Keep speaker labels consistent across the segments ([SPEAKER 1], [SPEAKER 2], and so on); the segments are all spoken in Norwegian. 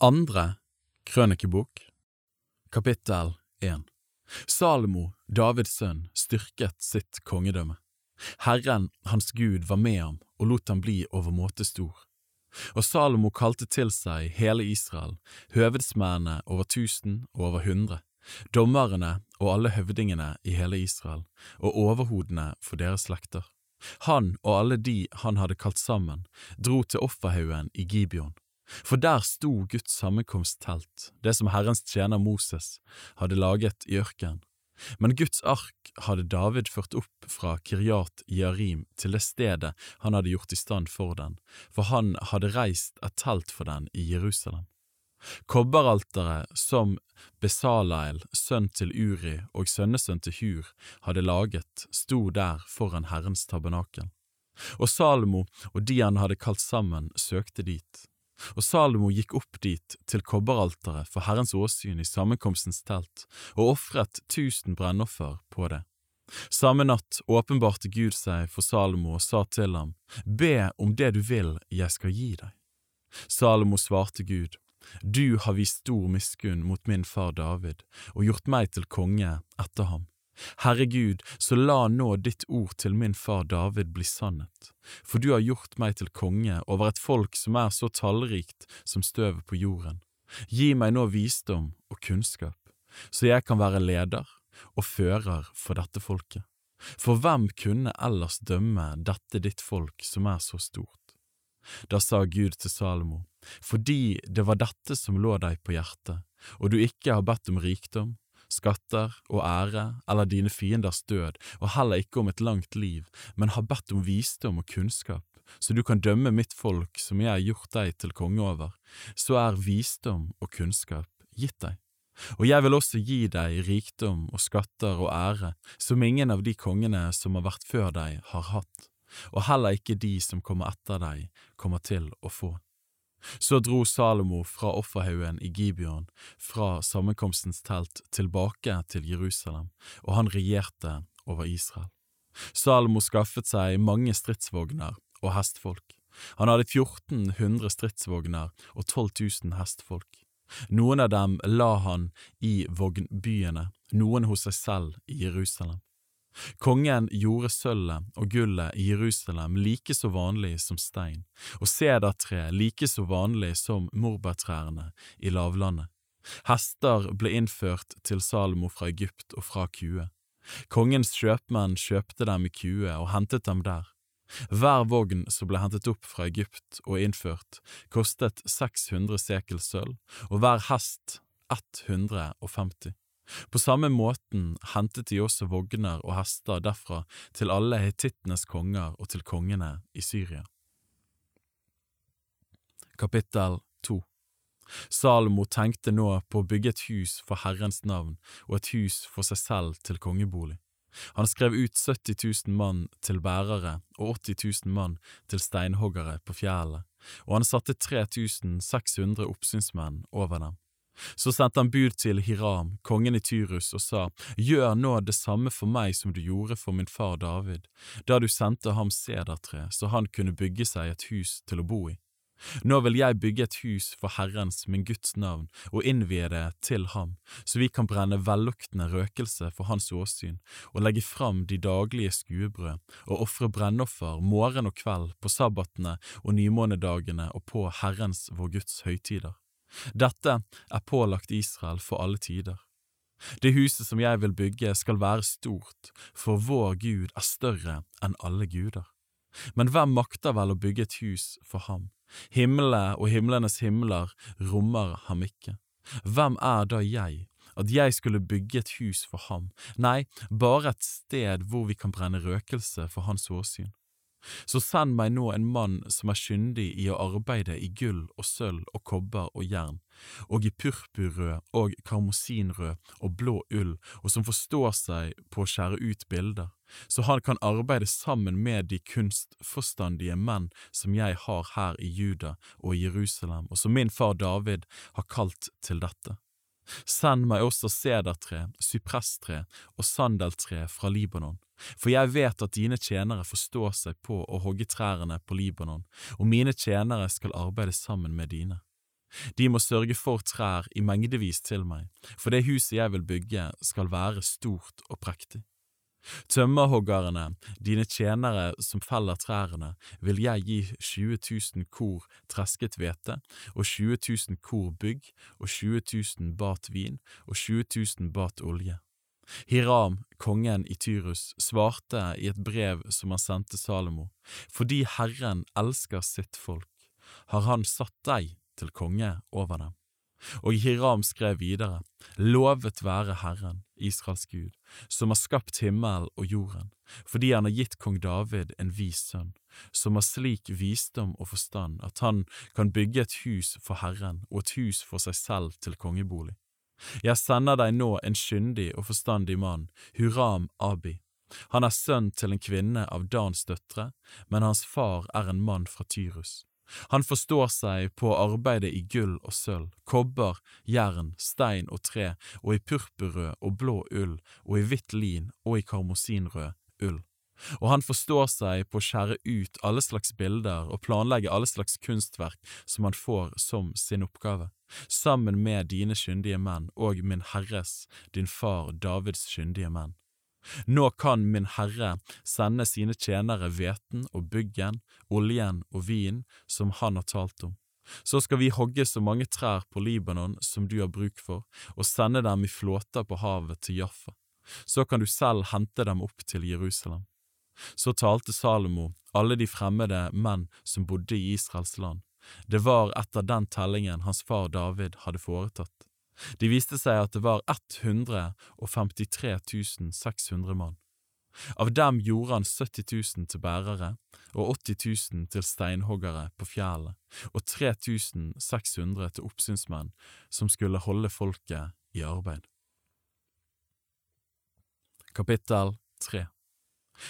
[SPEAKER 1] Andre krønikebok Kapittel 1 Salomo, Davids sønn, styrket sitt kongedømme. Herren, hans Gud, var med ham og lot ham bli overmåte stor. Og Salomo kalte til seg hele Israel, høvedsmennene over tusen og over hundre, dommerne og alle høvdingene i hele Israel, og overhodene for deres slekter. Han og alle de han hadde kalt sammen, dro til offerhaugen i Gibeon. For der sto Guds sammenkomsttelt, det som Herrens tjener Moses hadde laget i ørkenen. Men Guds ark hadde David ført opp fra Kiryat Jearim til det stedet han hadde gjort i stand for den, for han hadde reist et telt for den i Jerusalem. Kobberalteret som Besalael, sønn til Uri og sønnesønn til Hur, hadde laget, sto der foran Herrens tabernakel. Og Salomo og de han hadde kalt sammen, søkte dit. Og Salomo gikk opp dit, til kobberalteret for Herrens åsyn i sammenkomstens telt, og ofret tusen brennoffer på det. Samme natt åpenbarte Gud seg for Salomo og sa til ham, Be om det du vil jeg skal gi deg. Salomo svarte Gud, Du har vist stor miskunn mot min far David og gjort meg til konge etter ham. Herre Gud, så la nå ditt ord til min far David bli sannhet, for du har gjort meg til konge over et folk som er så tallrikt som støvet på jorden. Gi meg nå visdom og kunnskap, så jeg kan være leder og fører for dette folket. For hvem kunne ellers dømme dette ditt folk som er så stort? Da sa Gud til Salomo, fordi det var dette som lå deg på hjertet, og du ikke har bedt om rikdom, skatter og ære eller dine fienders død, og heller ikke om et langt liv, men har bedt om visdom og kunnskap, så du kan dømme mitt folk som jeg har gjort deg til konge over, så er visdom og kunnskap gitt deg. Og jeg vil også gi deg rikdom og skatter og ære, som ingen av de kongene som har vært før deg, har hatt, og heller ikke de som kommer etter deg, kommer til å få. Så dro Salomo fra offerhaugen i Gibeon, fra sammenkomstens telt, tilbake til Jerusalem, og han regjerte over Israel. Salomo skaffet seg mange stridsvogner og hestfolk. Han hadde 1400 stridsvogner og 12 000 hestfolk. Noen av dem la han i vognbyene, noen hos seg selv i Jerusalem. Kongen gjorde sølvet og gullet i Jerusalem like så vanlig som stein, og sedertre like så vanlig som morbærtrærne i lavlandet. Hester ble innført til Salomo fra Egypt og fra Kue. Kongens kjøpmenn kjøpte dem i Kue og hentet dem der. Hver vogn som ble hentet opp fra Egypt og innført, kostet 600 sekel sølv, og hver hest 150. På samme måten hentet de også vogner og hester derfra til alle hetittenes konger og til kongene i Syria. Kapittel 2 Salomo tenkte nå på å bygge et hus for Herrens navn og et hus for seg selv til kongebolig. Han skrev ut 70 000 mann til bærere og 80 000 mann til steinhoggere på fjellet, og han satte 3600 oppsynsmenn over dem. Så sendte han bud til Hiram, kongen i Tyrus, og sa, Gjør nå det samme for meg som du gjorde for min far David, da du sendte ham sedertre, så han kunne bygge seg et hus til å bo i. Nå vil jeg bygge et hus for Herrens, min Guds navn, og innvie det til ham, så vi kan brenne velluktende røkelse for hans åsyn, og legge fram de daglige skuebrød, og ofre brennoffer morgen og kveld på sabbatene og nymånedagene og på Herrens, vår Guds høytider. Dette er pålagt Israel for alle tider. Det huset som jeg vil bygge skal være stort, for vår Gud er større enn alle guder. Men hvem makter vel å bygge et hus for ham? Himmelen og himlenes himler rommer ham ikke. Hvem er da jeg, at jeg skulle bygge et hus for ham, nei, bare et sted hvor vi kan brenne røkelse for hans åsyn? Så send meg nå en mann som er kyndig i å arbeide i gull og sølv og kobber og jern, og i purpurrød og karmosinrød og blå ull, og som forstår seg på å skjære ut bilder, så han kan arbeide sammen med de kunstforstandige menn som jeg har her i Juda og Jerusalem, og som min far David har kalt til dette. Send meg også sedertre, sypresstre og sandeltre fra Libanon, for jeg vet at dine tjenere forstår seg på å hogge trærne på Libanon, og mine tjenere skal arbeide sammen med dine. De må sørge for trær i mengdevis til meg, for det huset jeg vil bygge skal være stort og prektig. Tømmerhoggerne, dine tjenere som feller trærne, vil jeg gi 20 000 kor tresket hvete og 20 000 kor bygg og 20 000 bat vin og 20 000 bat olje. Hiram, kongen i Tyrus, svarte i et brev som han sendte Salomo, fordi Herren elsker sitt folk, har han satt deg til konge over dem. Og Hiram skrev videre, Lovet være Herren, Israels Gud, som har skapt himmel og jorden, fordi han har gitt kong David en vis sønn, som har slik visdom og forstand at han kan bygge et hus for Herren og et hus for seg selv til kongebolig. Jeg sender deg nå en skyndig og forstandig mann, Huram Abi. Han er sønn til en kvinne av Dans døtre, men hans far er en mann fra Tyrus. Han forstår seg på arbeidet i gull og sølv, kobber, jern, stein og tre, og i purpurrød og blå ull, og i hvitt lin og i karmosinrød ull. Og han forstår seg på å skjære ut alle slags bilder og planlegge alle slags kunstverk som han får som sin oppgave, sammen med dine kyndige menn og min Herres, din far Davids kyndige menn. Nå kan min herre sende sine tjenere hveten og byggen, oljen og vin som han har talt om. Så skal vi hogge så mange trær på Libanon som du har bruk for, og sende dem i flåter på havet til Jaffa. Så kan du selv hente dem opp til Jerusalem. Så talte Salomo alle de fremmede menn som bodde i Israels land. Det var etter den tellingen hans far David hadde foretatt. Det viste seg at det var 153 600 mann. Av dem gjorde han 70 000 til bærere og 80 000 til steinhoggere på fjellet og 3600 til oppsynsmenn som skulle holde folket i arbeid. Kapittel 3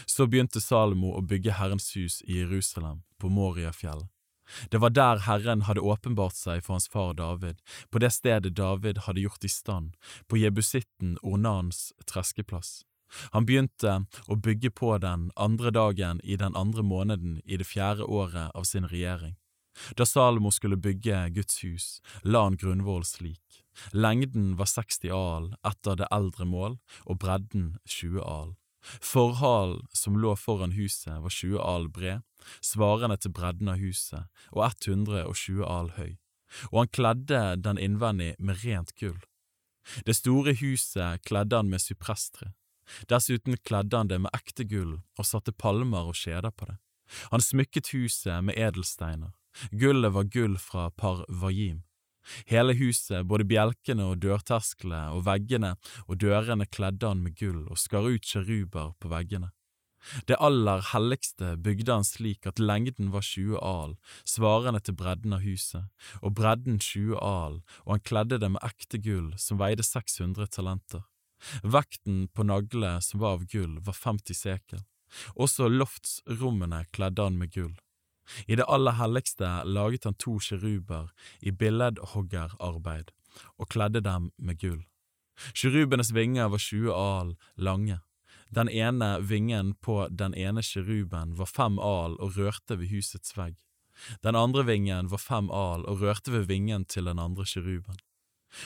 [SPEAKER 1] Så begynte Salomo å bygge Herrens hus i Jerusalem, på Moriafjellet. Det var der Herren hadde åpenbart seg for hans far David, på det stedet David hadde gjort i stand, på jebusitten Ornans treskeplass. Han begynte å bygge på den andre dagen i den andre måneden i det fjerde året av sin regjering. Da Salomo skulle bygge Guds hus, la han grunnvoll slik. Lengden var 60 al etter det eldre mål, og bredden 20 al. Forhallen som lå foran huset var 20 al bred, svarende til bredden av huset, og 120 al høy, og han kledde den innvendig med rent gull. Det store huset kledde han med sypresstre, dessuten kledde han det med ekte gull og satte palmer og skjeder på det. Han smykket huset med edelsteiner, gullet var gull fra Parvajim, Hele huset, både bjelkene og dørtersklene og veggene og dørene kledde han med gull og skar ut kjeruber på veggene. Det aller helligste bygde han slik at lengden var 20 al, svarende til bredden av huset, og bredden 20 al, og han kledde det med ekte gull som veide 600 talenter. Vekten på naglene som var av gull, var 50 sekel. Også loftsrommene kledde han med gull. I det aller helligste laget han to kiruber i billedhoggerarbeid og kledde dem med gull. Kirubenes vinger var 20 al lange. Den ene vingen på den ene kiruben var fem al og rørte ved husets vegg. Den andre vingen var fem al og rørte ved vingen til den andre kiruben.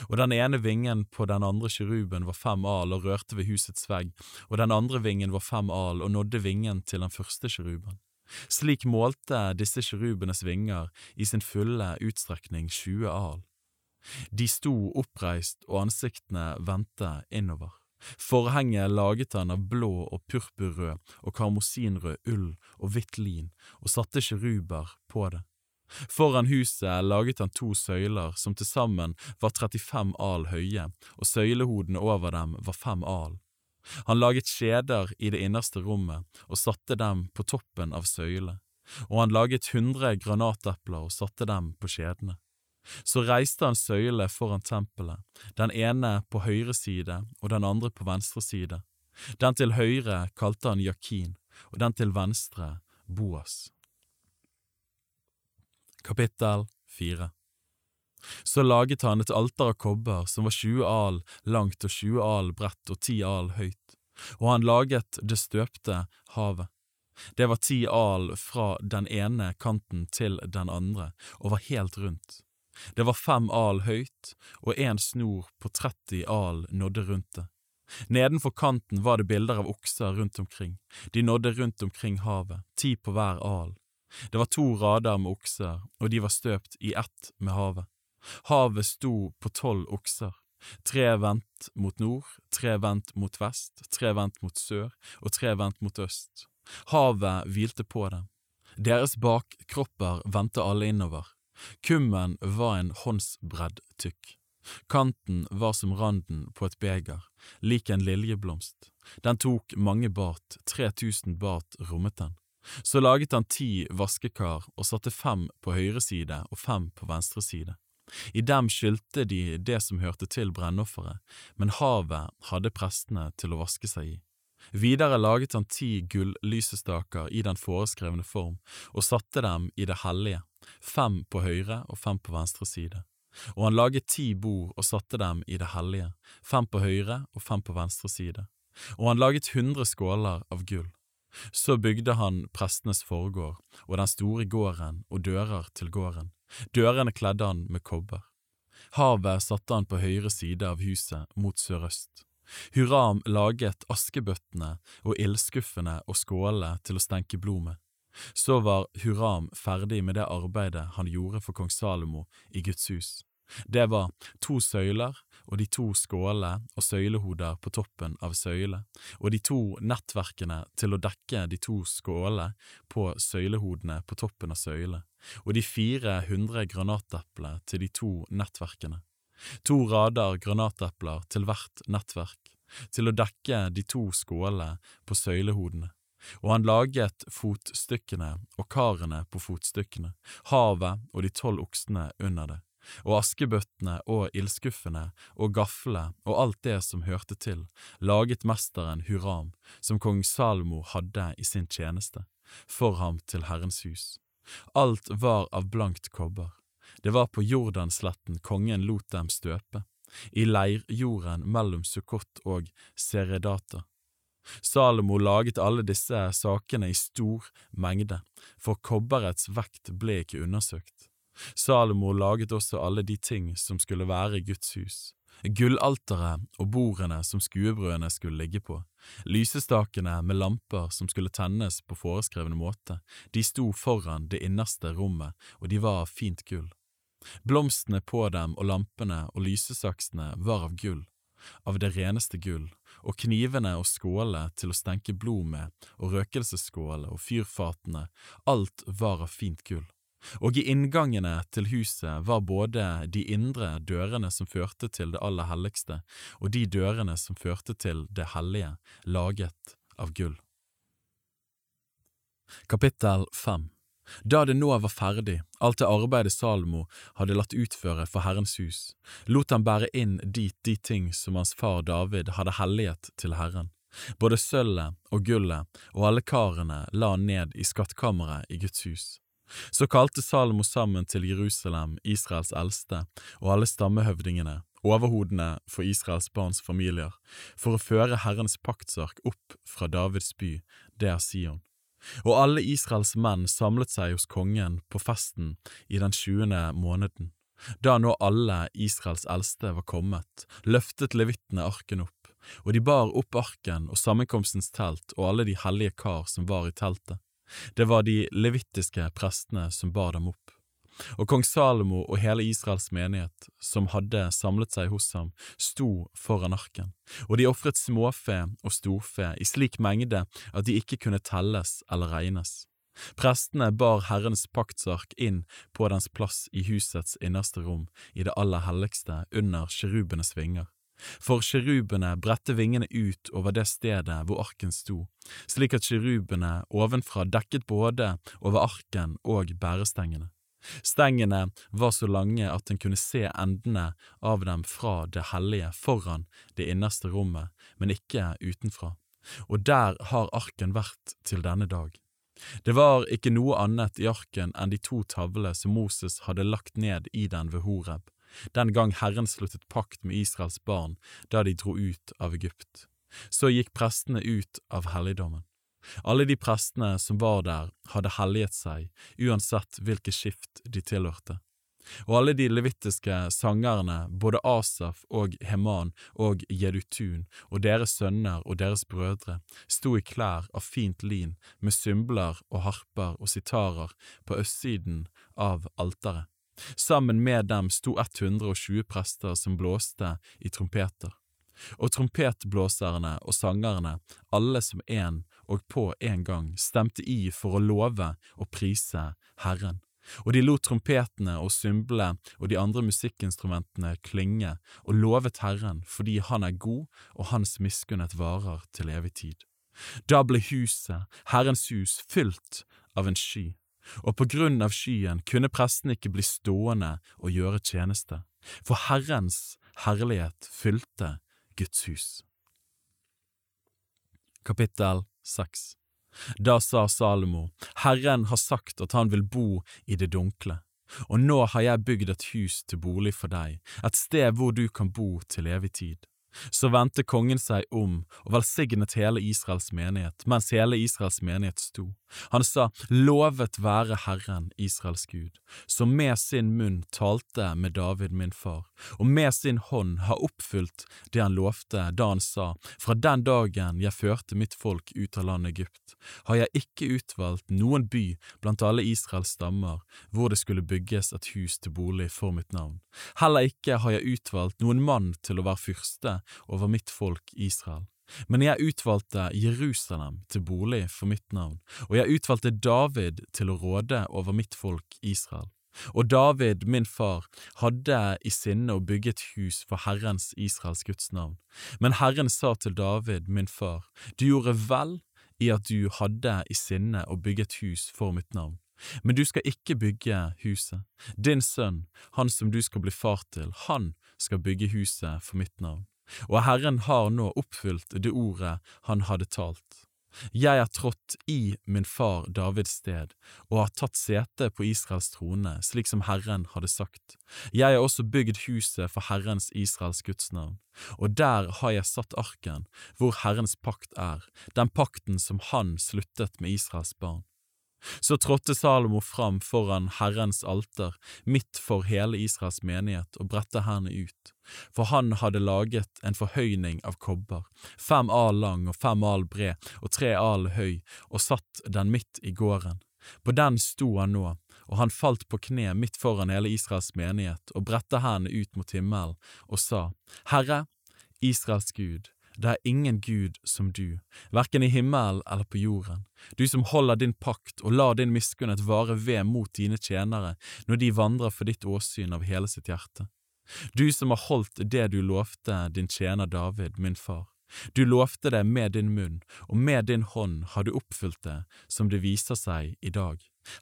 [SPEAKER 1] Og den ene vingen på den andre kiruben var fem al og rørte ved husets vegg, og den andre vingen var fem al og nådde vingen til den første kiruben. Slik målte disse kirubenes vinger i sin fulle utstrekning 20 al. De sto oppreist og ansiktene vendte innover. Forhenget laget han av blå og purpurrød og karmosinrød ull og hvitt lin, og satte kiruber på det. Foran huset laget han to søyler som til sammen var 35 al høye, og søylehodene over dem var fem al. Han laget skjeder i det innerste rommet og satte dem på toppen av søylet, og han laget hundre granatepler og satte dem på skjedene. Så reiste han søyle foran tempelet, den ene på høyre side og den andre på venstre side. Den til høyre kalte han Jakin, og den til venstre Boas. Kapittel 4 så laget han et alter av kobber som var 20 al langt og 20 al bredt og 10 al høyt, og han laget det støpte havet. Det var ti al fra den ene kanten til den andre og var helt rundt. Det var fem al høyt, og en snor på 30 al nådde rundt det. Nedenfor kanten var det bilder av okser rundt omkring, de nådde rundt omkring havet, ti på hver al. Det var to rader med okser, og de var støpt i ett med havet. Havet sto på tolv okser, tre vendt mot nord, tre vendt mot vest, tre vendt mot sør og tre vendt mot øst. Havet hvilte på dem. Deres bakkropper vendte alle innover. Kummen var en håndsbredd tykk. Kanten var som randen på et beger, lik en liljeblomst. Den tok mange bat, 3000 bat rommet den. Så laget han ti vaskekar og satte fem på høyre side og fem på venstre side. I dem skyldte de det som hørte til brennofferet, men havet hadde prestene til å vaske seg i. Videre laget han ti gull-lysestaker i den foreskrevne form og satte dem i det hellige, fem på høyre og fem på venstre side. Og han laget ti bord og satte dem i det hellige, fem på høyre og fem på venstre side. Og han laget hundre skåler av gull. Så bygde han prestenes forgård og den store gården og dører til gården. Dørene kledde han med kobber. Havet satte han på høyre side av huset mot sørøst. Huram laget askebøttene og ildskuffene og skålene til å stenke blod med. Så var Huram ferdig med det arbeidet han gjorde for kong Salomo i Guds hus. Det var to søyler og de to skålene og søylehoder på toppen av søyle, og de to nettverkene til å dekke de to skålene på søylehodene på toppen av søyle, og de fire hundre granateplene til de to nettverkene. To rader granatepler til hvert nettverk, til å dekke de to skålene på søylehodene og han laget fotstykkene og karene på fotstykkene, havet og de tolv oksene under det, og askebøttene og ildskuffene og gaflene og alt det som hørte til, laget mesteren Huram, som kong Salomo hadde i sin tjeneste, for ham til Herrens hus. Alt var av blankt kobber. Det var på Jordansletten kongen lot dem støpe, i leirjorden mellom Sukkot og Seredata Salomo laget alle disse sakene i stor mengde, for kobberets vekt ble ikke undersøkt. Salomo laget også alle de ting som skulle være Guds hus, gullalteret og bordene som skuebrødene skulle ligge på, lysestakene med lamper som skulle tennes på foreskrevne måte, de sto foran det innerste rommet, og de var av fint gull. Blomstene på dem og lampene og lysesaksene var av gull, av det reneste gull, og knivene og skålene til å stenke blod med, og røkelsesskålene og fyrfatene, alt var av fint gull. Og i inngangene til huset var både de indre dørene som førte til det aller helligste, og de dørene som førte til det hellige, laget av gull. Kapittel 5 da det nå var ferdig, alt det arbeidet Salomo hadde latt utføre for Herrens hus, lot han bære inn dit de ting som hans far David hadde hellighet til Herren. Både sølvet og gullet og alle karene la han ned i skattkammeret i Guds hus. Så kalte Salomo sammen til Jerusalem Israels eldste og alle stammehøvdingene, overhodene for Israels barns familier, for å føre Herrens paktsark opp fra Davids by, det er Sion. Og alle Israels menn samlet seg hos kongen på festen i den tjuende måneden. Da nå alle Israels eldste var kommet, løftet levittene arken opp, og de bar opp arken og sammenkomstens telt og alle de hellige kar som var i teltet. Det var de levittiske prestene som bar dem opp. Og kong Salomo og hele Israels menighet, som hadde samlet seg hos ham, sto foran arken, og de ofret småfe og storfe i slik mengde at de ikke kunne telles eller regnes. Prestene bar Herrens paktsark inn på dens plass i husets innerste rom, i det aller helligste, under kirubenes vinger. For kjerubene bredte vingene ut over det stedet hvor arken sto, slik at kjerubene ovenfra dekket både over arken og bærestengene. Stengene var så lange at en kunne se endene av dem fra det hellige foran det innerste rommet, men ikke utenfra, og der har arken vært til denne dag. Det var ikke noe annet i arken enn de to tavlene som Moses hadde lagt ned i den ved Horeb, den gang Herren sluttet pakt med Israels barn da de dro ut av Egypt. Så gikk prestene ut av helligdommen. Alle de prestene som var der, hadde helliget seg, uansett hvilket skift de tilhørte. Og alle de levittiske sangerne, både Asaf og Heman og Jedutun og deres sønner og deres brødre, sto i klær av fint lin med symbler og harper og sitarer på østsiden av alteret. Sammen med dem sto 120 prester som blåste i trompeter. Og trompetblåserne og sangerne, alle som én og på en gang, stemte i for å love og prise Herren. Og de lot trompetene og symblene og de andre musikkinstrumentene klinge og lovet Herren fordi Han er god og Hans miskunnhet varer til evig tid. Da ble huset, Herrens hus, fylt av en sky, og på grunn av skyen kunne prestene ikke bli stående og gjøre tjeneste, for Herrens herlighet fylte Guds hus. Kapittel 6 Da sa Salomo, Herren har sagt at han vil bo i det dunkle, og nå har jeg bygd et hus til bolig for deg, et sted hvor du kan bo til evig tid. Så vendte kongen seg om og velsignet hele Israels menighet, mens hele Israels menighet sto. Han sa, Lovet være Herren, Israels Gud, som med sin munn talte med David min far, og med sin hånd har oppfylt det han lovte da han sa, Fra den dagen jeg førte mitt folk ut av landet Egypt, har jeg ikke utvalgt noen by blant alle Israels stammer hvor det skulle bygges et hus til bolig for mitt navn. Heller ikke har jeg utvalgt noen mann til å være fyrste over mitt folk Israel. Men jeg utvalgte Jerusalem til bolig for mitt navn, og jeg utvalgte David til å råde over mitt folk Israel. Og David, min far, hadde i sinne å bygge et hus for Herrens Israels Guds navn. Men Herren sa til David, min far, du gjorde vel i at du hadde i sinne å bygge et hus for mitt navn. Men du skal ikke bygge huset. Din sønn, han som du skal bli far til, han skal bygge huset for mitt navn og Herren har nå oppfylt det ordet han hadde talt. Jeg er trådt i min far Davids sted og har tatt sete på Israels trone, slik som Herren hadde sagt. Jeg har også bygd huset for Herrens Israels Guds navn, og der har jeg satt arken, hvor Herrens pakt er, den pakten som han sluttet med Israels barn. Så trådte Salomo fram foran Herrens alter, midt for hele Israels menighet, og bredte hendene ut, for han hadde laget en forhøyning av kobber, fem al lang og fem al bred og tre al høy, og satt den midt i gården. På den sto han nå, og han falt på kne midt foran hele Israels menighet og bredte hendene ut mot himmelen og sa, Herre, Israels Gud, det er ingen Gud som du, verken i himmelen eller på jorden, du som holder din pakt og lar din miskunnhet vare ved mot dine tjenere når de vandrer for ditt åsyn av hele sitt hjerte. Du som har holdt det du lovte din tjener David, min far. Du lovte det med din munn, og med din hånd har du oppfylt det, som det viser seg i dag.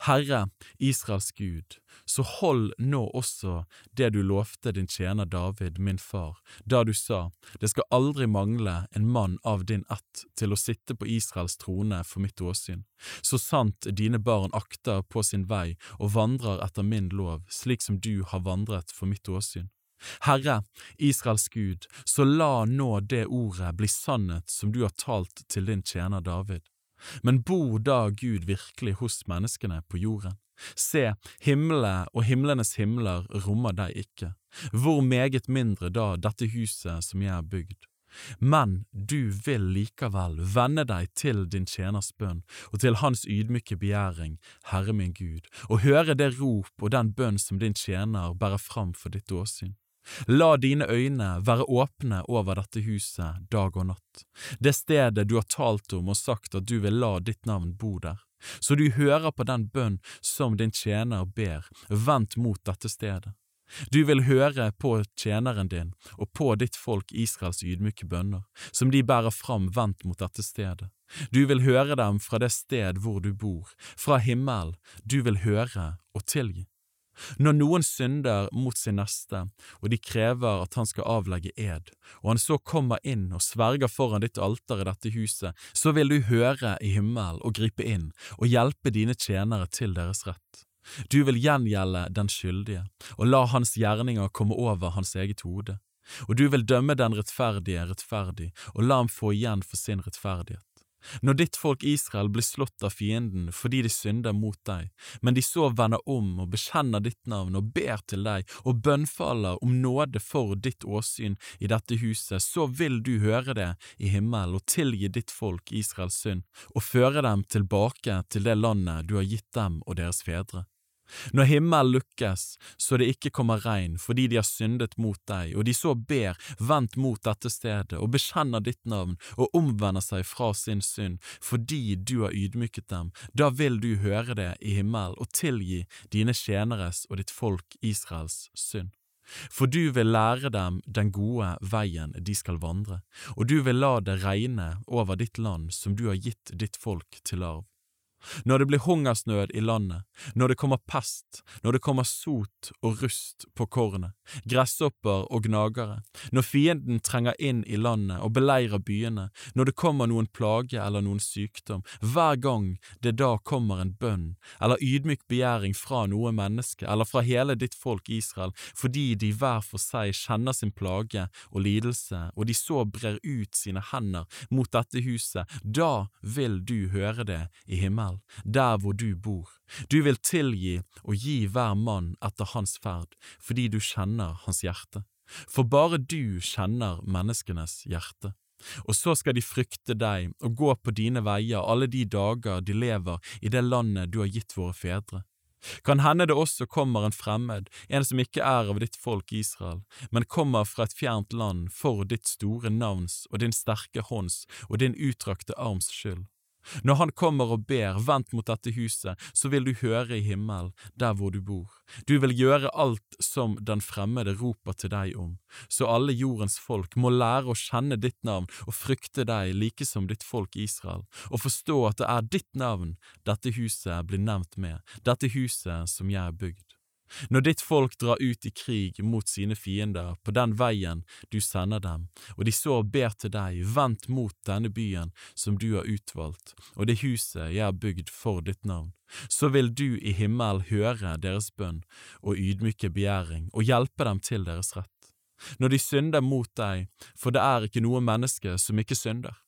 [SPEAKER 1] Herre, Israels Gud, så hold nå også det du lovte din tjener David, min far, da du sa, det skal aldri mangle en mann av din ett til å sitte på Israels trone for mitt åsyn, så sant dine barn akter på sin vei og vandrer etter min lov, slik som du har vandret for mitt åsyn. Herre, Israels Gud, så la nå det ordet bli sannhet som du har talt til din tjener David. Men bor da Gud virkelig hos menneskene på jorden? Se, himmelen og himlenes himler rommer deg ikke, hvor meget mindre da dette huset som jeg har bygd. Men du vil likevel vende deg til din tjeners bønn og til hans ydmyke begjæring, Herre min Gud, og høre det rop og den bønn som din tjener bærer fram for ditt åsyn. La dine øyne være åpne over dette huset dag og natt, det stedet du har talt om og sagt at du vil la ditt navn bo der, så du hører på den bønn som din tjener ber, vendt mot dette stedet. Du vil høre på tjeneren din og på ditt folk Israels ydmyke bønner, som de bærer fram vendt mot dette stedet. Du vil høre dem fra det sted hvor du bor, fra himmelen, du vil høre og tilgi. Når noen synder mot sin neste, og de krever at han skal avlegge ed, og han så kommer inn og sverger foran ditt alter i dette huset, så vil du høre i himmelen og gripe inn og hjelpe dine tjenere til deres rett. Du vil gjengjelde den skyldige, og la hans gjerninger komme over hans eget hode. Og du vil dømme den rettferdige rettferdig, og la ham få igjen for sin rettferdighet. Når ditt folk Israel blir slått av fienden fordi de synder mot deg, men de så vender om og bekjenner ditt navn og ber til deg og bønnfaller om nåde for ditt åsyn i dette huset, så vil du høre det i himmelen og tilgi ditt folk Israels synd og føre dem tilbake til det landet du har gitt dem og deres fedre. Når himmelen lukkes så det ikke kommer regn fordi de har syndet mot deg, og de så ber vendt mot dette stedet og bekjenner ditt navn og omvender seg fra sin synd fordi du har ydmyket dem, da vil du høre det i himmelen og tilgi dine tjeneres og ditt folk Israels synd. For du vil lære dem den gode veien de skal vandre, og du vil la det regne over ditt land som du har gitt ditt folk til arv. Når det blir hungersnød i landet, når det kommer pest, når det kommer sot og rust på kornet, gresshopper og gnagere, når fienden trenger inn i landet og beleirer byene, når det kommer noen plage eller noen sykdom, hver gang det da kommer en bønn eller ydmyk begjæring fra noe menneske eller fra hele ditt folk Israel, fordi de hver for seg kjenner sin plage og lidelse, og de så brer ut sine hender mot dette huset, da vil du høre det i himmelen selv, der hvor du bor. Du vil tilgi og gi hver mann etter hans ferd, fordi du kjenner hans hjerte. For bare du kjenner menneskenes hjerte. Og så skal de frykte deg og gå på dine veier alle de dager de lever i det landet du har gitt våre fedre. Kan hende det også kommer en fremmed, en som ikke er av ditt folk Israel, men kommer fra et fjernt land for ditt store navns og din sterke hånds og din utdrakte arms skyld. Når han kommer og ber vent mot dette huset, så vil du høre i himmelen, der hvor du bor. Du vil gjøre alt som den fremmede roper til deg om, så alle jordens folk må lære å kjenne ditt navn og frykte deg like som ditt folk Israel, og forstå at det er ditt navn dette huset blir nevnt med, dette huset som jeg har bygd. Når ditt folk drar ut i krig mot sine fiender på den veien du sender dem, og de så ber til deg, vendt mot denne byen som du har utvalgt, og det huset jeg har bygd for ditt navn, så vil du i himmel høre deres bønn og ydmyke begjæring og hjelpe dem til deres rett. Når de synder mot deg, for det er ikke noe menneske som ikke synder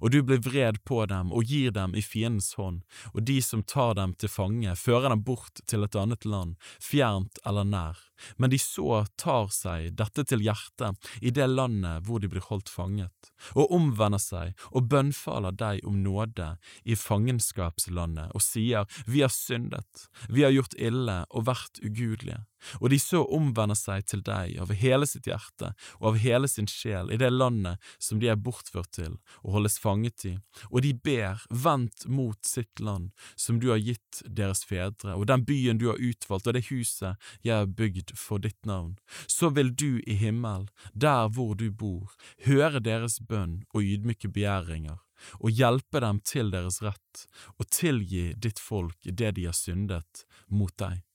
[SPEAKER 1] og du blir vred på dem og gir dem i fiendens hånd, og de som tar dem til fange, fører dem bort til et annet land, fjernt eller nær, men de så tar seg dette til hjertet i det landet hvor de blir holdt fanget, og omvender seg og bønnfaler deg om nåde i fangenskapslandet og sier, Vi har syndet, vi har gjort ille og vært ugudelige og de så omvender seg til deg av hele sitt hjerte og av hele sin sjel i det landet som de er bortført til og holdes fanget i, og de ber vendt mot sitt land som du har gitt deres fedre, og den byen du har utvalgt og det huset jeg har bygd for ditt navn, så vil du i himmel, der hvor du bor, høre deres bønn og ydmyke begjæringer og hjelpe dem til deres rett, og tilgi ditt folk det de har syndet mot deg.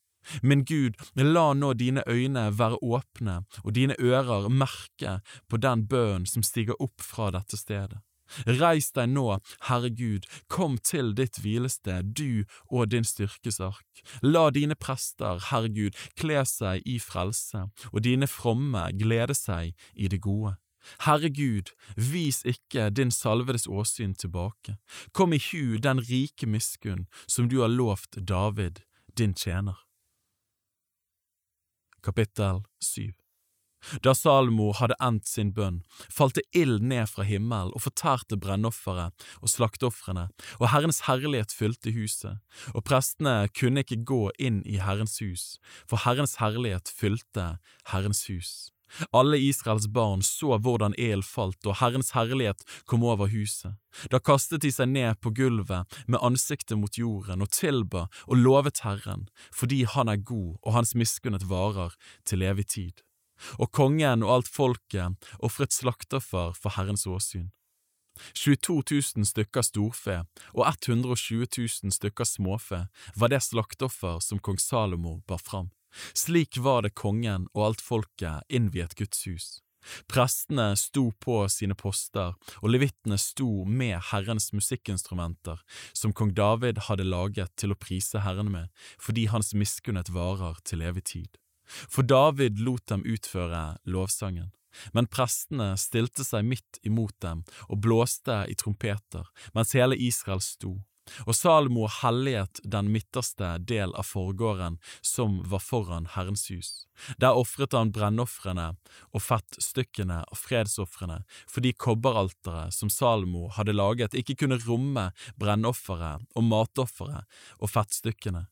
[SPEAKER 1] Min Gud, la nå dine øyne være åpne og dine ører merke på den bønn som stiger opp fra dette stedet. Reis deg nå, Herre Gud, kom til ditt hvilested, du og din styrkesark. La dine prester, Herre Gud, kle seg i frelse, og dine fromme glede seg i det gode. Herre Gud, vis ikke din salvedes åsyn tilbake. Kom i hu den rike miskunn som du har lovt David, din tjener. Kapittel 7 Da Salmo hadde endt sin bønn, falt det ild ned fra himmelen og fortærte brennofferet og slakteofrene, og Herrens herlighet fylte huset, og prestene kunne ikke gå inn i Herrens hus, for Herrens herlighet fylte Herrens hus. Alle Israels barn så hvordan el falt og Herrens herlighet kom over huset. Da kastet de seg ned på gulvet med ansiktet mot jorden og tilba og lovet Herren, fordi Han er god og Hans miskunnet varer til evig tid. Og kongen og alt folket ofret slakterfar for Herrens åsyn. 22 000 stykker storfe og 120 000 stykker småfe var det slakteoffer som kong Salomo bar fram. Slik var det kongen og alt folket innviet Guds hus. Prestene sto på sine poster, og levittene sto med Herrens musikkinstrumenter, som kong David hadde laget til å prise Herren med, fordi hans miskunnet varer til evig tid. For David lot dem utføre lovsangen. men prestene stilte seg midt imot dem og blåste i trompeter, mens hele Israel sto. Og Salomo helliget den midterste del av forgården som var foran Herrens hus. Der ofret han brennofrene og fettstykkene av fredsofrene, fordi kobberalteret som Salomo hadde laget, ikke kunne romme brennofferet og matofferet og fettstykkene.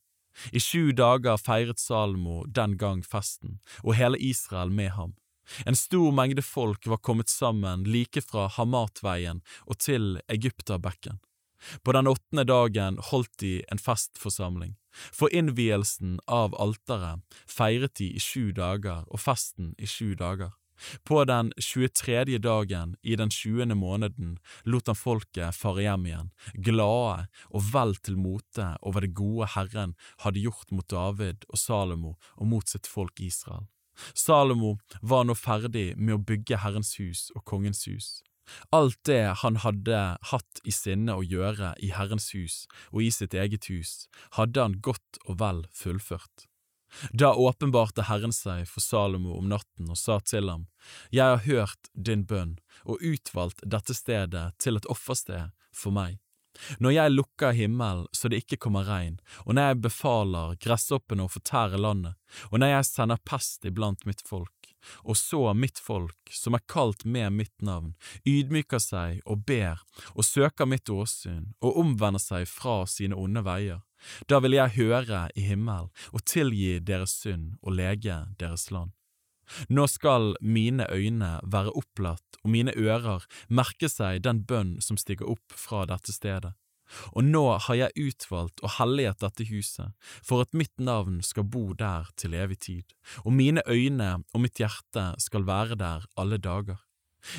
[SPEAKER 1] I sju dager feiret Salomo den gang festen, og hele Israel med ham. En stor mengde folk var kommet sammen like fra Hamatveien og til Egypterbekken. På den åttende dagen holdt de en festforsamling. For innvielsen av alteret feiret de i sju dager og festen i sju dager. På den 23. dagen i den tjuende måneden lot han folket fare hjem igjen, glade og vel til mote over det gode Herren hadde gjort mot David og Salomo og mot sitt folk Israel. Salomo var nå ferdig med å bygge Herrens hus og kongens hus. Alt det han hadde hatt i sinne å gjøre i Herrens hus og i sitt eget hus, hadde han godt og vel fullført. Da åpenbarte Herren seg for Salomo om natten og sa til ham, Jeg har hørt din bønn og utvalgt dette stedet til et offersted for meg. Når jeg lukker himmelen så det ikke kommer regn, og når jeg befaler gresshoppene å fortære landet, og når jeg sender pest iblant mitt folk, og så mitt folk, som er kalt med mitt navn, ydmyker seg og ber og søker mitt åsyn og omvender seg fra sine onde veier, da vil jeg høre i himmelen og tilgi deres synd og lege deres land. Nå skal mine øyne være opplatt og mine ører merke seg den bønn som stiger opp fra dette stedet. Og nå har jeg utvalgt og helliget dette huset, for at mitt navn skal bo der til evig tid, og mine øyne og mitt hjerte skal være der alle dager.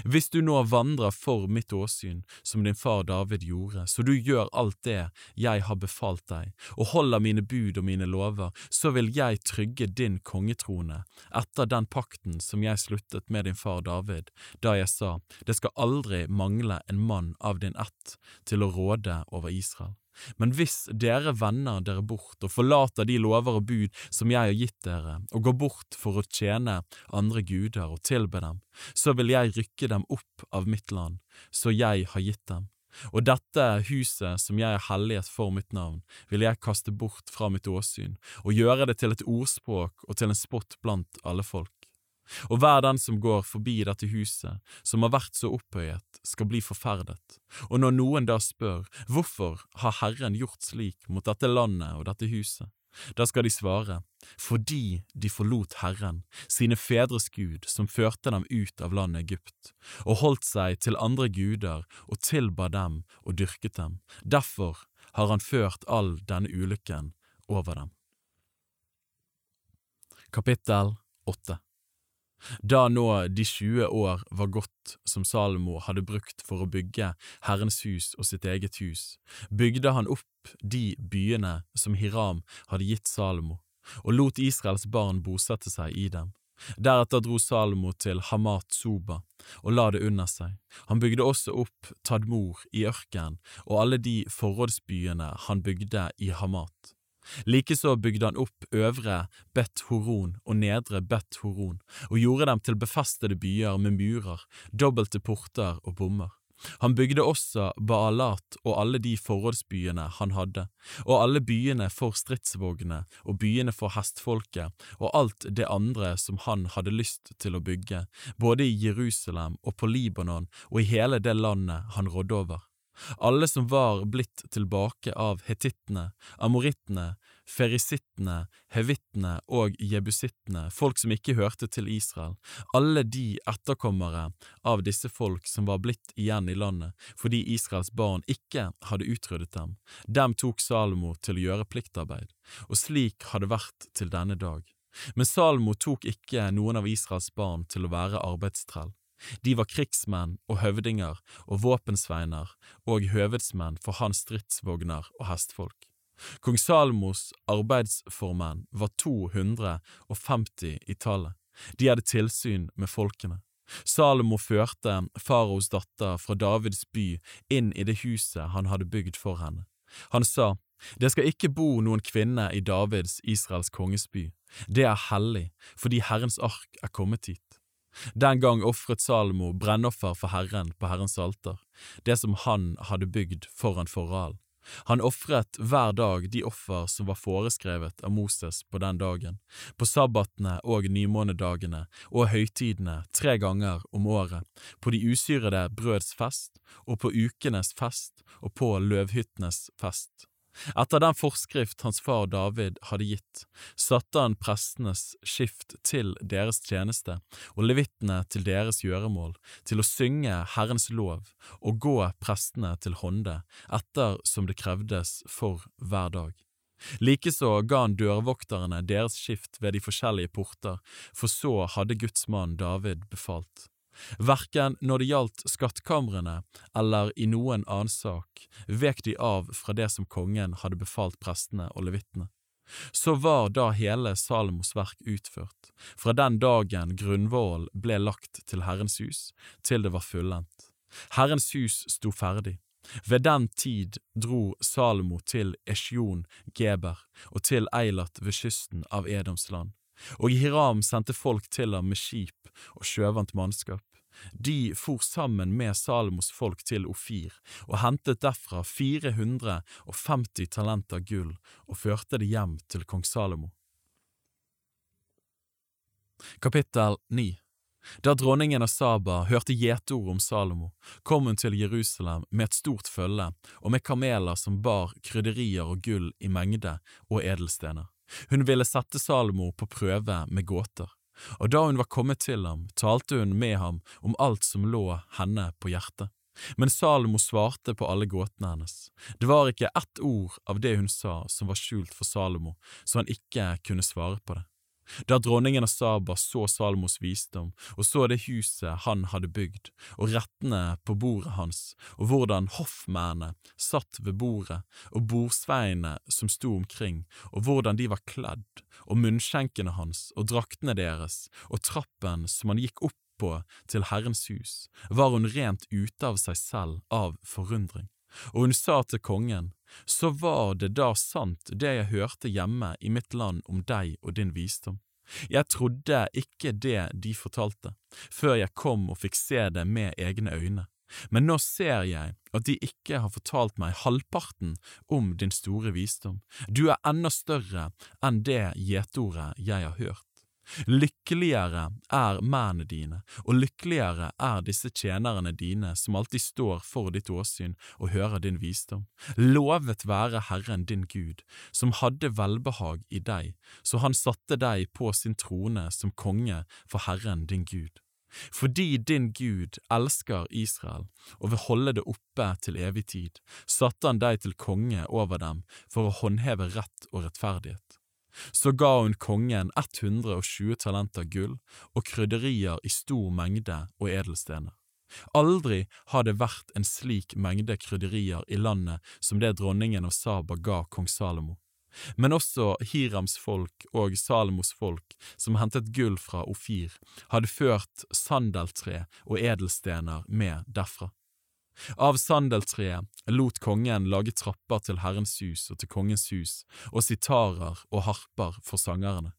[SPEAKER 1] Hvis du nå vandrer for mitt åsyn, som din far David gjorde, så du gjør alt det jeg har befalt deg, og holder mine bud og mine lover, så vil jeg trygge din kongetrone etter den pakten som jeg sluttet med din far David, da jeg sa, det skal aldri mangle en mann av din ett til å råde over Israel. Men hvis dere vender dere bort og forlater de lover og bud som jeg har gitt dere, og går bort for å tjene andre guder og tilbe dem, så vil jeg rykke dem opp av mitt land, så jeg har gitt dem. Og dette huset som jeg har helliget for mitt navn, vil jeg kaste bort fra mitt åsyn, og gjøre det til et ordspråk og til en spott blant alle folk og hver den som går forbi dette huset, som har vært så opphøyet, skal bli forferdet. Og når noen da spør, hvorfor har Herren gjort slik mot dette landet og dette huset? Da skal de svare, fordi de forlot Herren, sine fedres Gud, som førte dem ut av landet Egypt, og holdt seg til andre guder og tilba dem og dyrket dem. Derfor har han ført all denne ulykken over dem. Kapittel 8 da nå de 20 år var gått som Salomo hadde brukt for å bygge Herrens hus og sitt eget hus, bygde han opp de byene som Hiram hadde gitt Salomo, og lot Israels barn bosette seg i dem. Deretter dro Salomo til Hamat Soba og la det under seg. Han bygde også opp Tadmor i ørkenen og alle de forrådsbyene han bygde i Hamat. Likeså bygde han opp øvre Bet Horon og nedre Bet Horon, og gjorde dem til befestede byer med murer, dobbelte porter og bommer. Han bygde også Baalat og alle de forrådsbyene han hadde, og alle byene for stridsvognene og byene for hestfolket og alt det andre som han hadde lyst til å bygge, både i Jerusalem og på Libanon og i hele det landet han rådde over alle som var blitt tilbake av hetittene, amorittene, ferisittene, hevittene og jebusittene, folk som ikke hørte til Israel, alle de etterkommere av disse folk som var blitt igjen i landet fordi Israels barn ikke hadde utryddet dem, dem tok Salomo til å gjøre pliktarbeid, og slik har det vært til denne dag. Men Salomo tok ikke noen av Israels barn til å være arbeidstrell. De var krigsmenn og høvdinger og våpensveiner og høvedsmenn for hans stridsvogner og hestfolk. Kong Salmos arbeidsformenn var 250 i tallet. De hadde tilsyn med folkene. Salomo førte faraos datter fra Davids by inn i det huset han hadde bygd for henne. Han sa, Det skal ikke bo noen kvinne i Davids, Israels kongesby. Det er hellig, fordi Herrens ark er kommet hit. Den gang ofret Salomo brennoffer for Herren på Herrens alter, det som han hadde bygd foran forhalen. Han ofret hver dag de offer som var foreskrevet av Moses på den dagen, på sabbatene og nymånedagene og høytidene tre ganger om året, på de usyrede brøds fest og på ukenes fest og på løvhyttenes fest. Etter den forskrift hans far David hadde gitt, satte han prestenes skift til deres tjeneste og levittene til deres gjøremål, til å synge Herrens lov og gå prestene til hånde, etter som det krevdes for hver dag. Likeså ga han dørvokterne deres skift ved de forskjellige porter, for så hadde Guds mann David befalt. Verken når det gjaldt skattkamrene eller i noen annen sak vek de av fra det som kongen hadde befalt prestene og levittene. Så var da hele Salomos verk utført, fra den dagen grunnvollen ble lagt til Herrens hus, til det var fullendt. Herrens hus sto ferdig. Ved den tid dro Salomo til Esjon Geber og til Eilat ved kysten av Edoms land, og Hiram sendte folk til ham med skip og sjøvant mannskap. De for sammen med Salomos folk til Ofir og hentet derfra 450 talenter gull og førte det hjem til kong Salomo. Kapittel 9 Da dronningen av Saba hørte gjetord om Salomo, kom hun til Jerusalem med et stort følge og med kameler som bar krydderier og gull i mengde og edelstener. Hun ville sette Salomo på prøve med gåter og da hun var kommet til ham, talte hun med ham om alt som lå henne på hjertet. Men Salomo svarte på alle gåtene hennes. Det var ikke ett ord av det hun sa som var skjult for Salomo, så han ikke kunne svare på det. Da dronningen av Saba så Salomos visdom og så det huset han hadde bygd, og rettene på bordet hans, og hvordan hoffmennene satt ved bordet, og bordsveiene som sto omkring, og hvordan de var kledd, og munnskjenkene hans og draktene deres, og trappen som han gikk opp på til Herrens hus, var hun rent ute av seg selv av forundring. Og hun sa til kongen, så var det da sant det jeg hørte hjemme i mitt land om deg og din visdom. Jeg trodde ikke det de fortalte, før jeg kom og fikk se det med egne øyne, men nå ser jeg at de ikke har fortalt meg halvparten om din store visdom, du er enda større enn det gjetordet jeg har hørt. Lykkeligere er mennene dine, og lykkeligere er disse tjenerne dine som alltid står for ditt åsyn og hører din visdom. Lovet være Herren din Gud, som hadde velbehag i deg, så han satte deg på sin trone som konge for Herren din Gud. Fordi din Gud elsker Israel og vil holde det oppe til evig tid, satte han deg til konge over dem for å håndheve rett og rettferdighet. Så ga hun kongen 120 talenter gull og krydderier i stor mengde og edelstener. Aldri har det vært en slik mengde krydderier i landet som det dronningen av Saba ga kong Salomo. Men også Hirams folk og Salomos folk, som hentet gull fra Ofir, hadde ført sandeltre og edelstener med derfra. Av sandeltreet lot kongen lage trapper til Herrens hus og til kongens hus, og sitarer og harper for sangerne.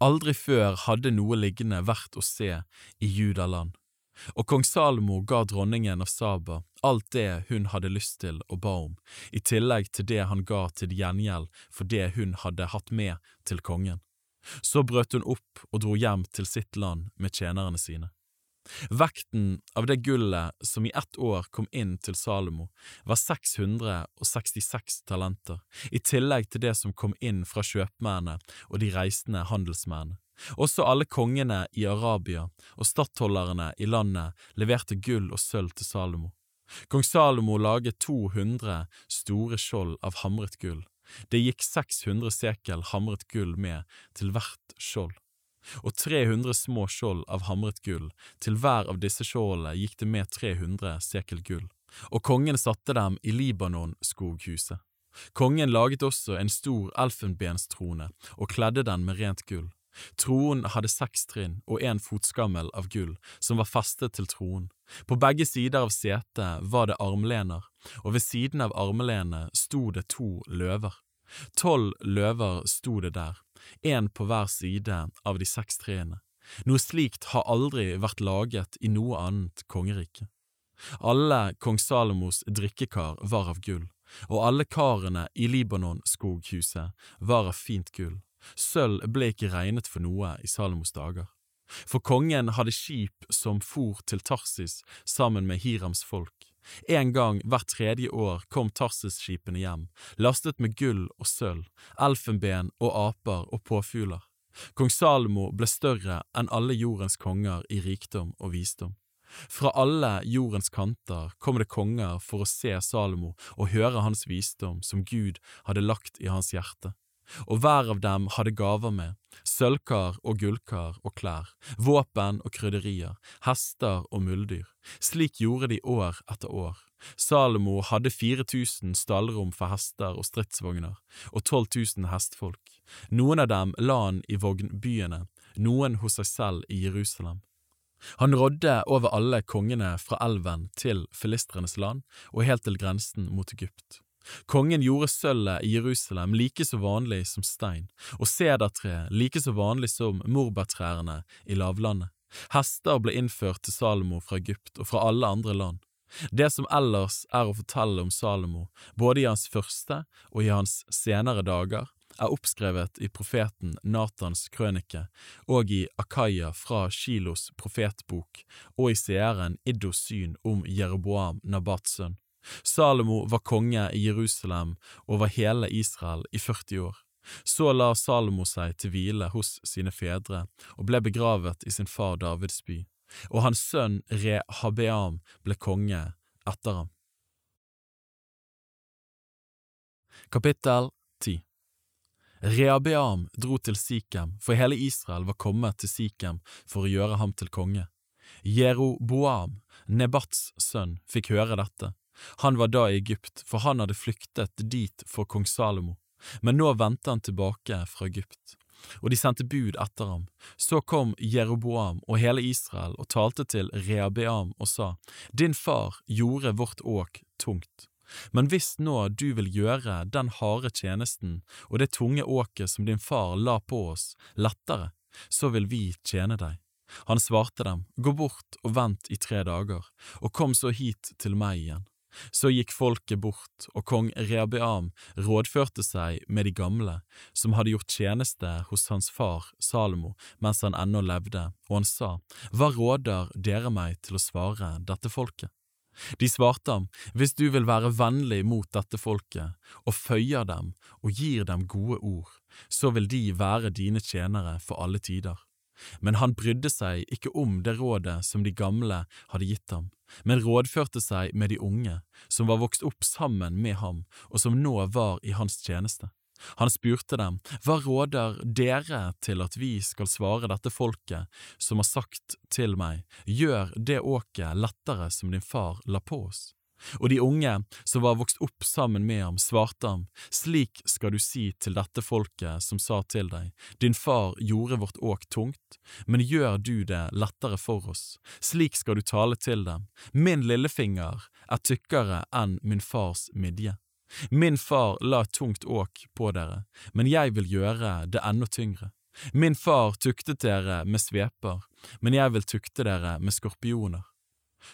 [SPEAKER 1] Aldri før hadde noe liggende vært å se i Judaland, og kong Salomo ga dronningen av Saba alt det hun hadde lyst til og ba om, i tillegg til det han ga til gjengjeld for det hun hadde hatt med til kongen. Så brøt hun opp og dro hjem til sitt land med tjenerne sine. Vekten av det gullet som i ett år kom inn til Salomo, var 666 talenter, i tillegg til det som kom inn fra kjøpmennene og de reisende handelsmennene. Også alle kongene i Arabia og stattholderne i landet leverte gull og sølv til Salomo. Kong Salomo laget 200 store skjold av hamret gull. Det gikk 600 sekel hamret gull med til hvert skjold og 300 små skjold av hamret gull, til hver av disse skjoldene gikk det med 300 sekel gull, og kongen satte dem i Libanon-skoghuset. Kongen laget også en stor elfenbenstrone og kledde den med rent gull. Troen hadde seks trinn og en fotskammel av gull som var festet til troen. På begge sider av setet var det armlener, og ved siden av armlenet sto det to løver. Tolv løver sto det der, én på hver side av de seks trærne. Noe slikt har aldri vært laget i noe annet kongerike. Alle kong Salomos drikkekar var av gull, og alle karene i Libanon-skoghuset var av fint gull. Sølv ble ikke regnet for noe i Salomos dager. For kongen hadde skip som for til Tarsis sammen med Hirams folk. En gang hvert tredje år kom Tarsis-skipene hjem, lastet med gull og sølv, elfenben og aper og påfugler. Kong Salomo ble større enn alle jordens konger i rikdom og visdom. Fra alle jordens kanter kom det konger for å se Salomo og høre hans visdom som Gud hadde lagt i hans hjerte. Og hver av dem hadde gaver med, sølvkar og gullkar og klær, våpen og krydderier, hester og muldyr. Slik gjorde de år etter år. Salomo hadde 4000 stallrom for hester og stridsvogner, og 12 000 hestfolk. Noen av dem la han i vognbyene, noen hos seg selv i Jerusalem. Han rådde over alle kongene fra elven til filistrenes land og helt til grensen mot Egypt. Kongen gjorde sølvet i Jerusalem like så vanlig som stein, og sedertre like så vanlig som morbærtrærne i lavlandet. Hester ble innført til Salomo fra Egypt og fra alle andre land. Det som ellers er å fortelle om Salomo, både i hans første og i hans senere dager, er oppskrevet i profeten Natans krønike og i Akaya fra Shilos profetbok og i seeren Iddos syn om Jeroboam Nabats sønn. Salomo var konge i Jerusalem over hele Israel i 40 år. Så la Salomo seg til hvile hos sine fedre og ble begravet i sin far Davids by, og hans sønn Rehabeam ble konge etter ham. Kapittel 10 Rehabeam dro til Sikhem, for hele Israel var kommet til Sikhem for å gjøre ham til konge. Jeroboam, Nebats sønn, fikk høre dette han var da i Egypt, for han hadde flyktet dit for kong Salomo, men nå vendte han tilbake fra Egypt. Og de sendte bud etter ham. Så kom Jeroboam og hele Israel og talte til Rehabeam og sa, Din far gjorde vårt åk tungt. Men hvis nå du vil gjøre den harde tjenesten og det tunge åket som din far la på oss, lettere, så vil vi tjene deg. Han svarte dem, Gå bort og vent i tre dager, og kom så hit til meg igjen. Så gikk folket bort, og kong Rehabeam rådførte seg med de gamle, som hadde gjort tjeneste hos hans far Salomo mens han ennå levde, og han sa, Hva råder dere meg til å svare dette folket? De svarte ham, Hvis du vil være vennlig mot dette folket, og føyer dem og gir dem gode ord, så vil de være dine tjenere for alle tider. Men han brydde seg ikke om det rådet som de gamle hadde gitt ham, men rådførte seg med de unge, som var vokst opp sammen med ham og som nå var i hans tjeneste. Han spurte dem, Hva råder dere til at vi skal svare dette folket som har sagt til meg, gjør det åket lettere som din far la på oss? Og de unge, som var vokst opp sammen med ham, svarte ham, Slik skal du si til dette folket som sa til deg, Din far gjorde vårt åk tungt, men gjør du det lettere for oss, slik skal du tale til dem, Min lillefinger er tykkere enn min fars midje. Min far la et tungt åk på dere, men jeg vil gjøre det enda tyngre. Min far tuktet dere med sveper, men jeg vil tukte dere med skorpioner.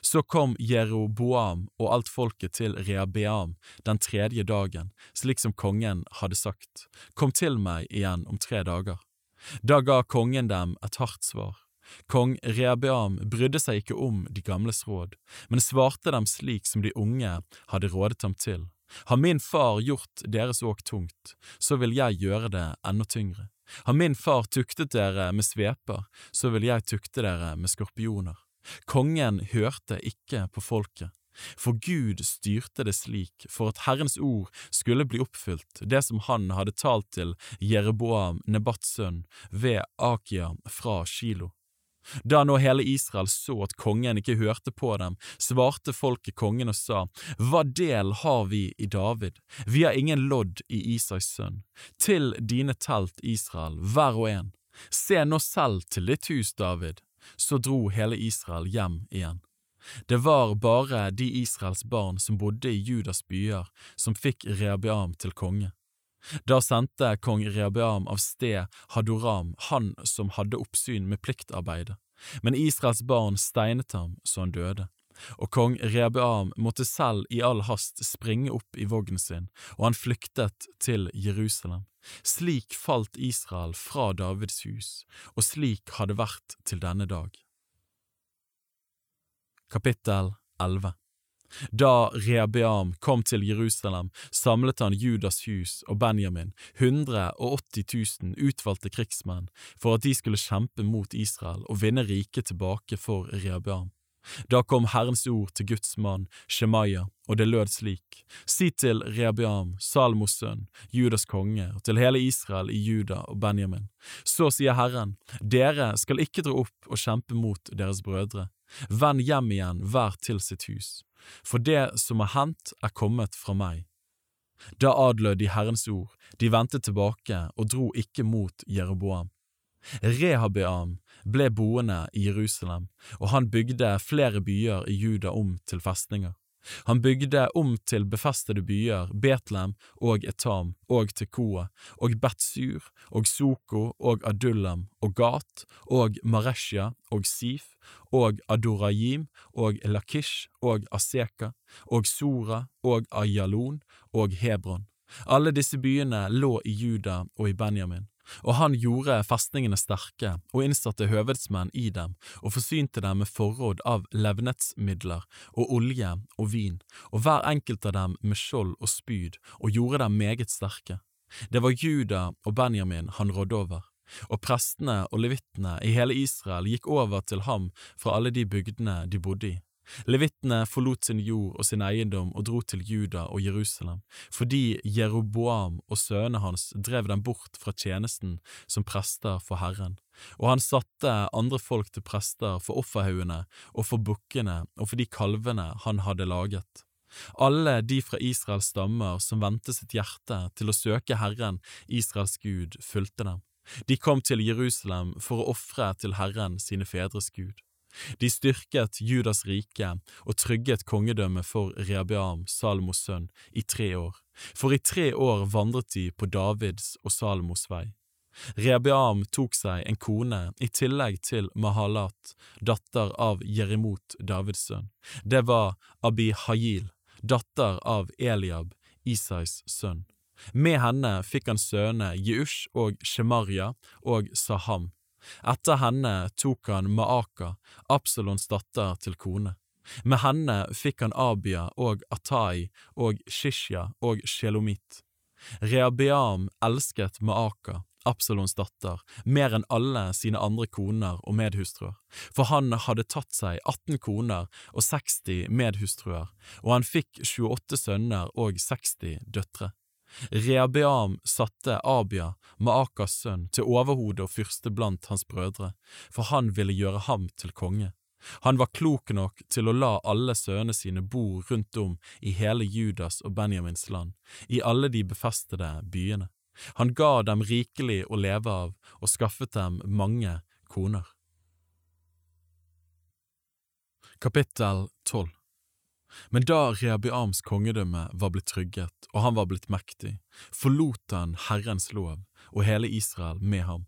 [SPEAKER 1] Så kom Jeroboam og alt folket til Rehabeam den tredje dagen, slik som kongen hadde sagt, Kom til meg igjen om tre dager. Da ga kongen dem et hardt svar. Kong Rehabeam brydde seg ikke om de gamles råd, men svarte dem slik som de unge hadde rådet ham til. Har min far gjort deres åk tungt, så vil jeg gjøre det enda tyngre. Har min far tuktet dere med sveper, så vil jeg tukte dere med skorpioner. Kongen hørte ikke på folket, for Gud styrte det slik for at Herrens ord skulle bli oppfylt, det som han hadde talt til Jereboam, Nebats ved Akia fra Kilo. Da nå hele Israel så at kongen ikke hørte på dem, svarte folket kongen og sa, Hva del har vi i David? Vi har ingen lodd i Isaks sønn. Til dine telt, Israel, hver og en. Se nå selv til ditt hus, David. Så dro hele Israel hjem igjen. Det var bare de Israels barn som bodde i Judas byer, som fikk Rehabeam til konge. Da sendte kong Rehabeam av sted Hadoram, han som hadde oppsyn med pliktarbeidet, men Israels barn steinet ham så han døde. Og kong Rehabeam måtte selv i all hast springe opp i vognen sin, og han flyktet til Jerusalem. Slik falt Israel fra Davids hus, og slik har det vært til denne dag. Kapittel 11 da Rehabeam kom til Jerusalem, samlet han Judas hus og Benjamin, 180 000 utvalgte krigsmenn, for at de skulle kjempe mot Israel og vinne riket tilbake for Rehabeam. Da kom Herrens ord til Guds mann, Shemaya, og det lød slik, Si til Rehabeam, Salmos sønn, Judas konge, og til hele Israel i Juda og Benjamin. Så sier Herren, dere skal ikke dra opp og kjempe mot deres brødre. Vend hjem igjen hver til sitt hus for det som har hendt er kommet fra meg. Da adlød de Herrens ord, de vendte tilbake og dro ikke mot Jeroboam. Rehabeam ble boende i Jerusalem, og han bygde flere byer i Juda om til festninger. Han bygde om til befestede byer Betlehem og Etam og Tekoa og Betsur og Soko og Adullam og Gat og Maresja og Sif og Adorayim og Lakish og Aseka og Sora og Ayalon og Hebron. Alle disse byene lå i Juda og i Benjamin. Og han gjorde festningene sterke og innsatte høvedsmenn i dem og forsynte dem med forråd av levnetsmidler og olje og vin, og hver enkelt av dem med skjold og spyd, og gjorde dem meget sterke. Det var Juda og Benjamin han rådde over, og prestene og levittene i hele Israel gikk over til ham fra alle de bygdene de bodde i. Levittene forlot sin jord og sin eiendom og dro til Juda og Jerusalem, fordi Jeroboam og sønnene hans drev dem bort fra tjenesten som prester for Herren, og han satte andre folk til prester for offerhaugene og for bukkene og for de kalvene han hadde laget. Alle de fra Israels stammer som vendte sitt hjerte til å søke Herren, Israels Gud, fulgte dem. De kom til Jerusalem for å ofre til Herren sine fedres Gud. De styrket Judas rike og trygget kongedømmet for Rehabeam, Salomos sønn, i tre år, for i tre år vandret de på Davids og Salomos vei. Rehabeam tok seg en kone i tillegg til Mahalat, datter av Jerimot, Davids sønn. Det var Abihayil, datter av Eliab, Isais sønn. Med henne fikk han sønnene Jeush og Shemaria og Saham, etter henne tok han Maaka, Absalons datter, til kone. Med henne fikk han Abia og Atai og Shishya og Shelomit. Rehabeam elsket Maaka, Absalons datter, mer enn alle sine andre koner og medhustruer, for han hadde tatt seg 18 koner og 60 medhustruer, og han fikk 28 sønner og 60 døtre. Rehabeam satte Abia, Maakas sønn, til overhode og fyrste blant hans brødre, for han ville gjøre ham til konge. Han var klok nok til å la alle sønnene sine bo rundt om i hele Judas og Benjamins land, i alle de befestede byene. Han ga dem rikelig å leve av og skaffet dem mange koner. Kapittel 12 men da Rehabeams kongedømme var blitt trygget og han var blitt mektig, forlot han Herrens lov og hele Israel med ham.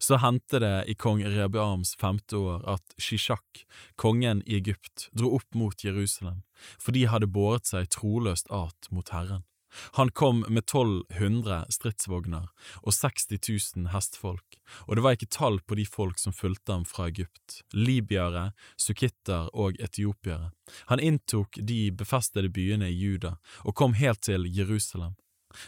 [SPEAKER 1] Så hendte det i kong Rehabeams femte år at Shishak, kongen i Egypt, dro opp mot Jerusalem, for de hadde båret seg troløst at mot Herren. Han kom med 1200 stridsvogner og 60 000 hestfolk, og det var ikke tall på de folk som fulgte ham fra Egypt, libyere, sukitter og etiopiere. Han inntok de befestede byene i Juda og kom helt til Jerusalem.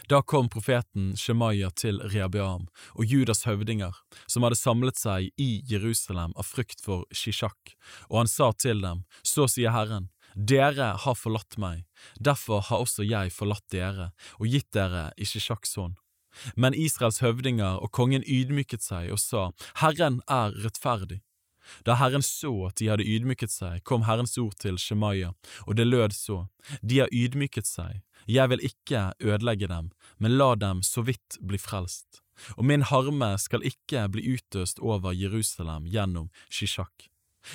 [SPEAKER 1] Da kom profeten Shemaya til Rehabeam og Judas høvdinger, som hadde samlet seg i Jerusalem av frykt for Shishak, og han sa til dem, Så sier Herren, dere har forlatt meg, derfor har også jeg forlatt dere og gitt dere i Shishaks hånd. Men Israels høvdinger og kongen ydmyket seg og sa, Herren er rettferdig. Da Herren så at de hadde ydmyket seg, kom Herrens ord til Shemaya, og det lød så, De har ydmyket seg, jeg vil ikke ødelegge dem, men la dem så vidt bli frelst. Og min harme skal ikke bli utøst over Jerusalem gjennom Shishak.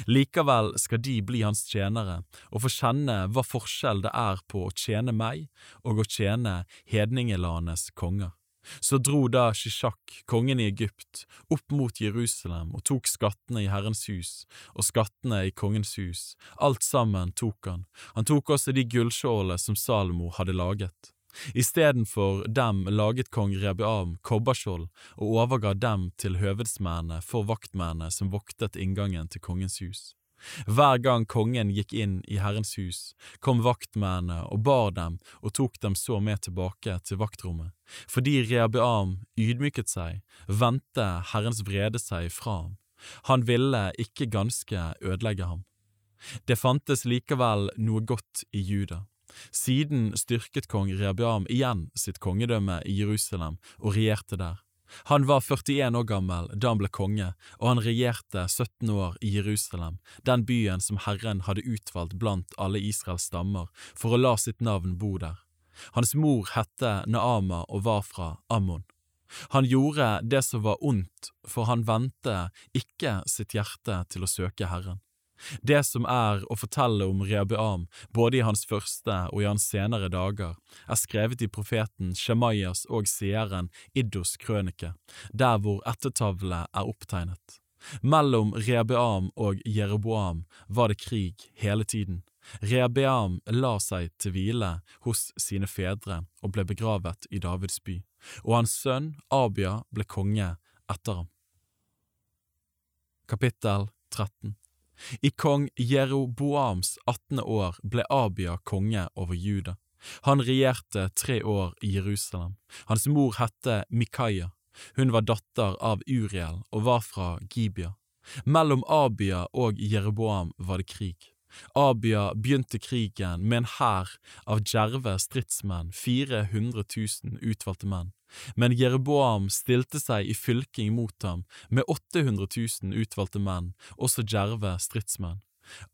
[SPEAKER 1] Likevel skal de bli hans tjenere og få kjenne hva forskjell det er på å tjene meg og å tjene hedningelandenes konger. Så dro da Shishak, kongen i Egypt, opp mot Jerusalem og tok skattene i Herrens hus og skattene i kongens hus, alt sammen tok han, han tok også de gullskjålene som Salomo hadde laget. Istedenfor dem laget kong Rebiam kobberskjold og overga dem til høvedsmennene for vaktmennene som voktet inngangen til kongens hus. Hver gang kongen gikk inn i Herrens hus, kom vaktmennene og bar dem og tok dem så med tilbake til vaktrommet. Fordi Rehabeam ydmyket seg, vendte Herrens vrede seg fra ham. Han ville ikke ganske ødelegge ham. Det fantes likevel noe godt i Juda. Siden styrket kong Rehabeam igjen sitt kongedømme i Jerusalem og regjerte der. Han var 41 år gammel da han ble konge, og han regjerte 17 år i Jerusalem, den byen som Herren hadde utvalgt blant alle Israels stammer for å la sitt navn bo der. Hans mor hette Naama og var fra Ammon. Han gjorde det som var ondt, for han vendte ikke sitt hjerte til å søke Herren. Det som er å fortelle om Rehabeam, både i hans første og i hans senere dager, er skrevet i profeten Shemaias og seeren Iddos krønike, der hvor ettertavlene er opptegnet. Mellom Rehabeam og Jeroboam var det krig hele tiden. Rehabeam la seg til hvile hos sine fedre og ble begravet i Davids by, og hans sønn Abia ble konge etter ham. Kapittel 13 i kong Jeroboams 18. år ble Abia konge over Juda. Han regjerte tre år i Jerusalem. Hans mor hette Mikaya. Hun var datter av Uriel og var fra Gibia. Mellom Abia og Jeroboam var det krig. Abia begynte krigen med en hær av djerve stridsmenn, 400 000 utvalgte menn men Jeroboam stilte seg i fylking mot ham med 800 000 utvalgte menn, også djerve stridsmenn.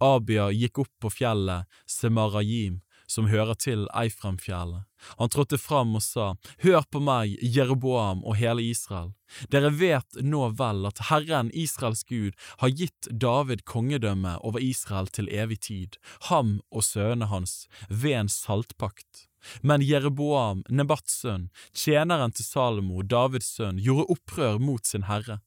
[SPEAKER 1] Abia gikk opp på fjellet Semarajim, som hører til Eifremfjellet. Han trådte fram og sa, Hør på meg, Jeroboam og hele Israel. Dere vet nå vel at Herren, Israels Gud, har gitt David kongedømme over Israel til evig tid, ham og sønnene hans, ved en saltpakt. Men Jeroboam, Nebats sønn, tjeneren til Salomo, Davids sønn, gjorde opprør mot sin herre.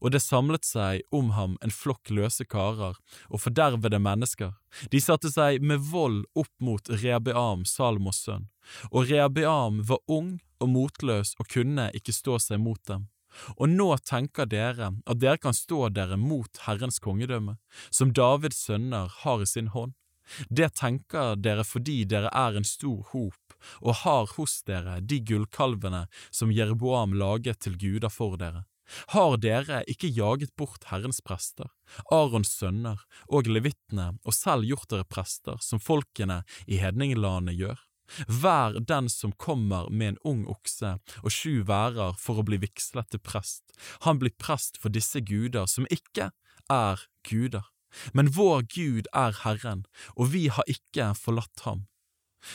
[SPEAKER 1] Og det samlet seg om ham en flokk løse karer og fordervede mennesker. De satte seg med vold opp mot Rehabeam, Salomos sønn, og Rehabeam var ung og motløs og kunne ikke stå seg mot dem. Og nå tenker dere at dere kan stå dere mot Herrens kongedømme, som Davids sønner har i sin hånd. Det tenker dere fordi dere er en stor hop og har hos dere de gullkalvene som Jeroboam laget til guder for dere. Har dere ikke jaget bort Herrens prester, Arons sønner og levittene og selv gjort dere prester, som folkene i hedninglandet gjør? Vær den som kommer med en ung okse og sju værer for å bli vigslet til prest, han blir prest for disse guder som ikke er guder. Men vår Gud er Herren, og vi har ikke forlatt ham.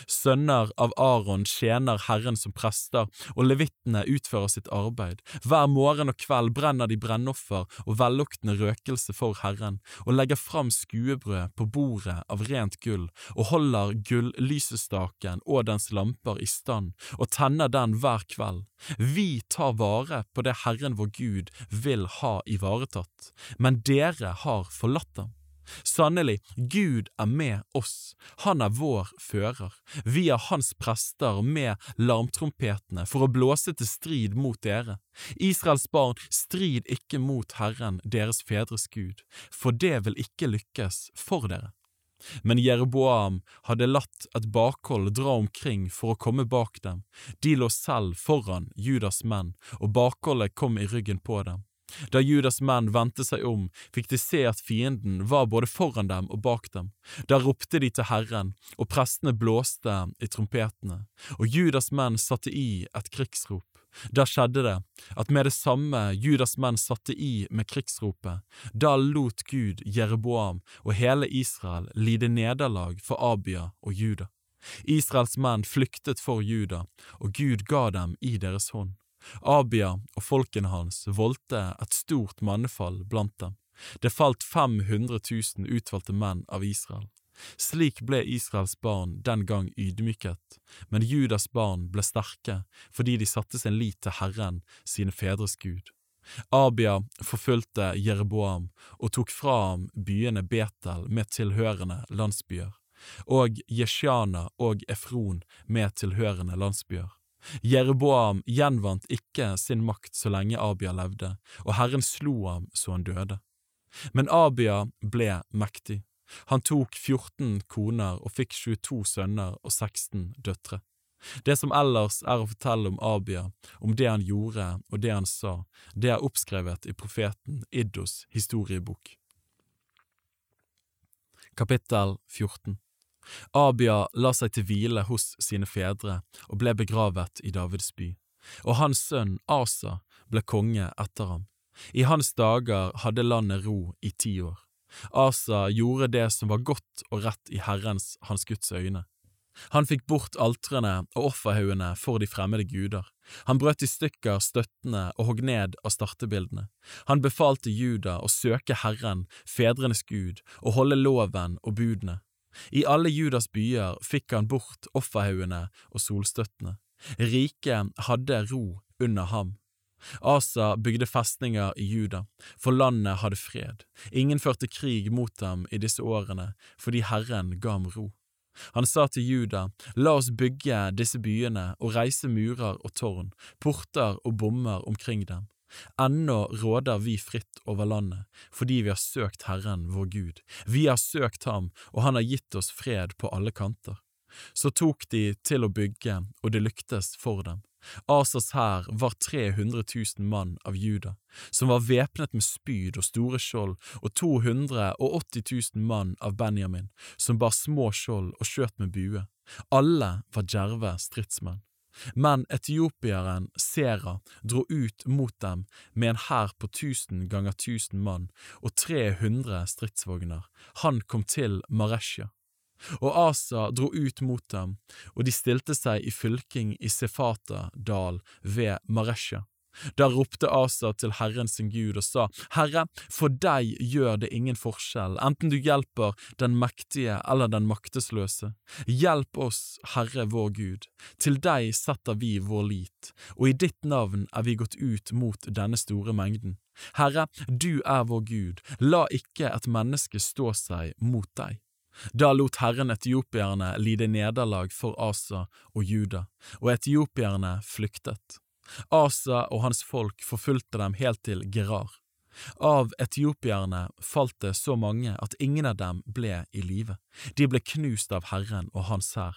[SPEAKER 1] Sønner av Aron tjener Herren som prester, og levittene utfører sitt arbeid. Hver morgen og kveld brenner de brennoffer og velluktende røkelse for Herren, og legger fram skuebrød på bordet av rent gull, og holder gullysestaken og dens lamper i stand, og tenner den hver kveld. Vi tar vare på det Herren vår Gud vil ha ivaretatt, men dere har forlatt ham. Sannelig, Gud er med oss, han er vår fører, vi er hans prester med larmtrompetene for å blåse til strid mot dere. Israels barn, strid ikke mot Herren, deres fedres Gud, for det vil ikke lykkes for dere. Men Jeroboam hadde latt et bakhold dra omkring for å komme bak dem, de lå selv foran Judas menn, og bakholdet kom i ryggen på dem. Da Judas menn vendte seg om, fikk de se at fienden var både foran dem og bak dem. Da ropte de til Herren, og prestene blåste i trompetene, og Judas menn satte i et krigsrop. Da skjedde det at med det samme Judas menn satte i med krigsropet, da lot Gud Jereboam og hele Israel lide nederlag for Abia og Juda. Israels menn flyktet for Juda, og Gud ga dem i deres hånd. Abia og folkene hans voldte et stort mannefall blant dem. Det falt 500 000 utvalgte menn av Israel. Slik ble Israels barn den gang ydmyket, men Judas barn ble sterke fordi de satte sin lit til Herren, sine fedres Gud. Abia forfulgte Jereboam og tok fra ham byene Betel med tilhørende landsbyer, og Jesjana og Efron med tilhørende landsbyer. Jereboam gjenvant ikke sin makt så lenge Abia levde, og Herren slo ham så han døde. Men Abia ble mektig. Han tok 14 koner og fikk 22 sønner og 16 døtre. Det som ellers er å fortelle om Abia, om det han gjorde og det han sa, det er oppskrevet i profeten Iddos historiebok. Kapittel 14 Abia la seg til hvile hos sine fedre og ble begravet i Davids by, og hans sønn Asa ble konge etter ham. I hans dager hadde landet ro i ti år. Asa gjorde det som var godt og rett i Herrens, hans Guds øyne. Han fikk bort altrene og offerhaugene for de fremmede guder. Han brøt i stykker støttene og hogg ned av startebildene. Han befalte Juda å søke Herren, fedrenes Gud, og holde loven og budene. I alle Judas byer fikk han bort offerhaugene og solstøttene. Riket hadde ro under ham. Asa bygde festninger i Juda, for landet hadde fred. Ingen førte krig mot dem i disse årene, fordi Herren ga ham ro. Han sa til Juda, la oss bygge disse byene og reise murer og tårn, porter og bommer omkring dem. Ennå råder vi fritt over landet, fordi vi har søkt Herren vår Gud. Vi har søkt ham, og han har gitt oss fred på alle kanter. Så tok de til å bygge, og det lyktes for dem. Asas hær var 300 000 mann av Juda, som var væpnet med spyd og store skjold, og 280 000 mann av Benjamin, som bar små skjold og skjøt med bue. Alle var djerve stridsmenn. Men etiopieren Sera dro ut mot dem med en hær på tusen ganger tusen mann og 300 stridsvogner. Han kom til Maresja. Og Asa dro ut mot dem, og de stilte seg i fylking i Sefata dal ved Maresja. Da ropte Asa til Herren sin Gud og sa, Herre, for deg gjør det ingen forskjell, enten du hjelper den mektige eller den maktesløse. Hjelp oss, Herre vår Gud, til deg setter vi vår lit, og i ditt navn er vi gått ut mot denne store mengden. Herre, du er vår Gud, la ikke et menneske stå seg mot deg. Da lot Herren etiopierne lide nederlag for Asa og Juda, og etiopierne flyktet. Asa og hans folk forfulgte dem helt til Gerar. Av etiopierne falt det så mange at ingen av dem ble i live. De ble knust av Herren og hans hær.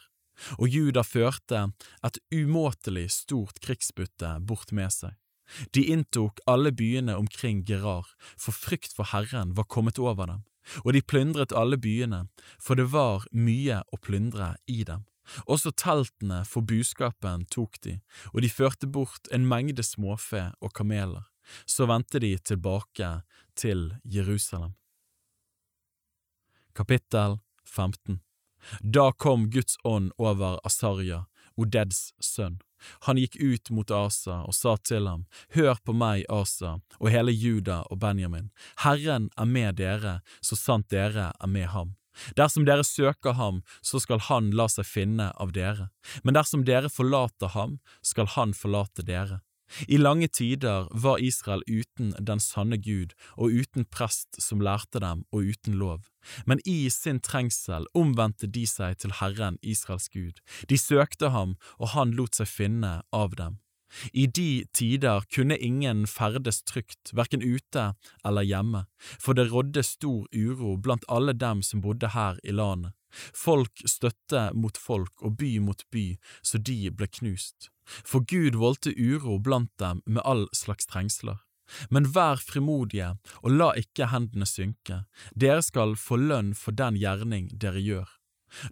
[SPEAKER 1] Og Juda førte et umåtelig stort krigsbytte bort med seg. De inntok alle byene omkring Gerar, for frykt for Herren var kommet over dem og de plyndret alle byene, for det var mye å plyndre i dem. Også teltene for buskapen tok de, og de førte bort en mengde småfe og kameler. Så vendte de tilbake til Jerusalem. Kapittel 15 Da kom Guds ånd over Asarja, Odeds sønn, han gikk ut mot Asa og sa til ham, Hør på meg, Asa, og hele Juda og Benjamin, Herren er med dere, så sant dere er med ham. Dersom dere søker ham, så skal han la seg finne av dere, men dersom dere forlater ham, skal han forlate dere. I lange tider var Israel uten den sanne Gud og uten prest som lærte dem og uten lov. Men i sin trengsel omvendte de seg til Herren Israels Gud. De søkte ham, og han lot seg finne av dem. I de tider kunne ingen ferdes trygt, hverken ute eller hjemme, for det rådde stor uro blant alle dem som bodde her i landet. Folk støtte mot folk og by mot by, så de ble knust. For Gud voldte uro blant dem med all slags trengsler. Men vær frimodige og la ikke hendene synke, dere skal få lønn for den gjerning dere gjør.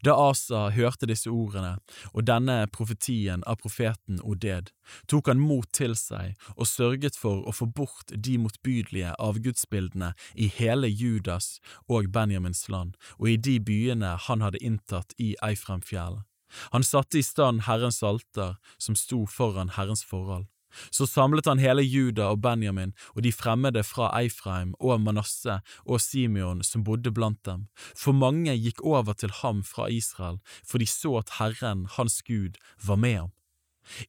[SPEAKER 1] Da Asa hørte disse ordene og denne profetien av profeten Oded, tok han mot til seg og sørget for å få bort de motbydelige avgudsbildene i hele Judas og Benjamins land og i de byene han hadde inntatt i Eifremfjellet. Han satte i stand Herrens alter som sto foran Herrens forhold. Så samlet han hele Juda og Benjamin og de fremmede fra Eifraim og Manasseh og Simeon som bodde blant dem, for mange gikk over til ham fra Israel, for de så at Herren, hans Gud, var med ham.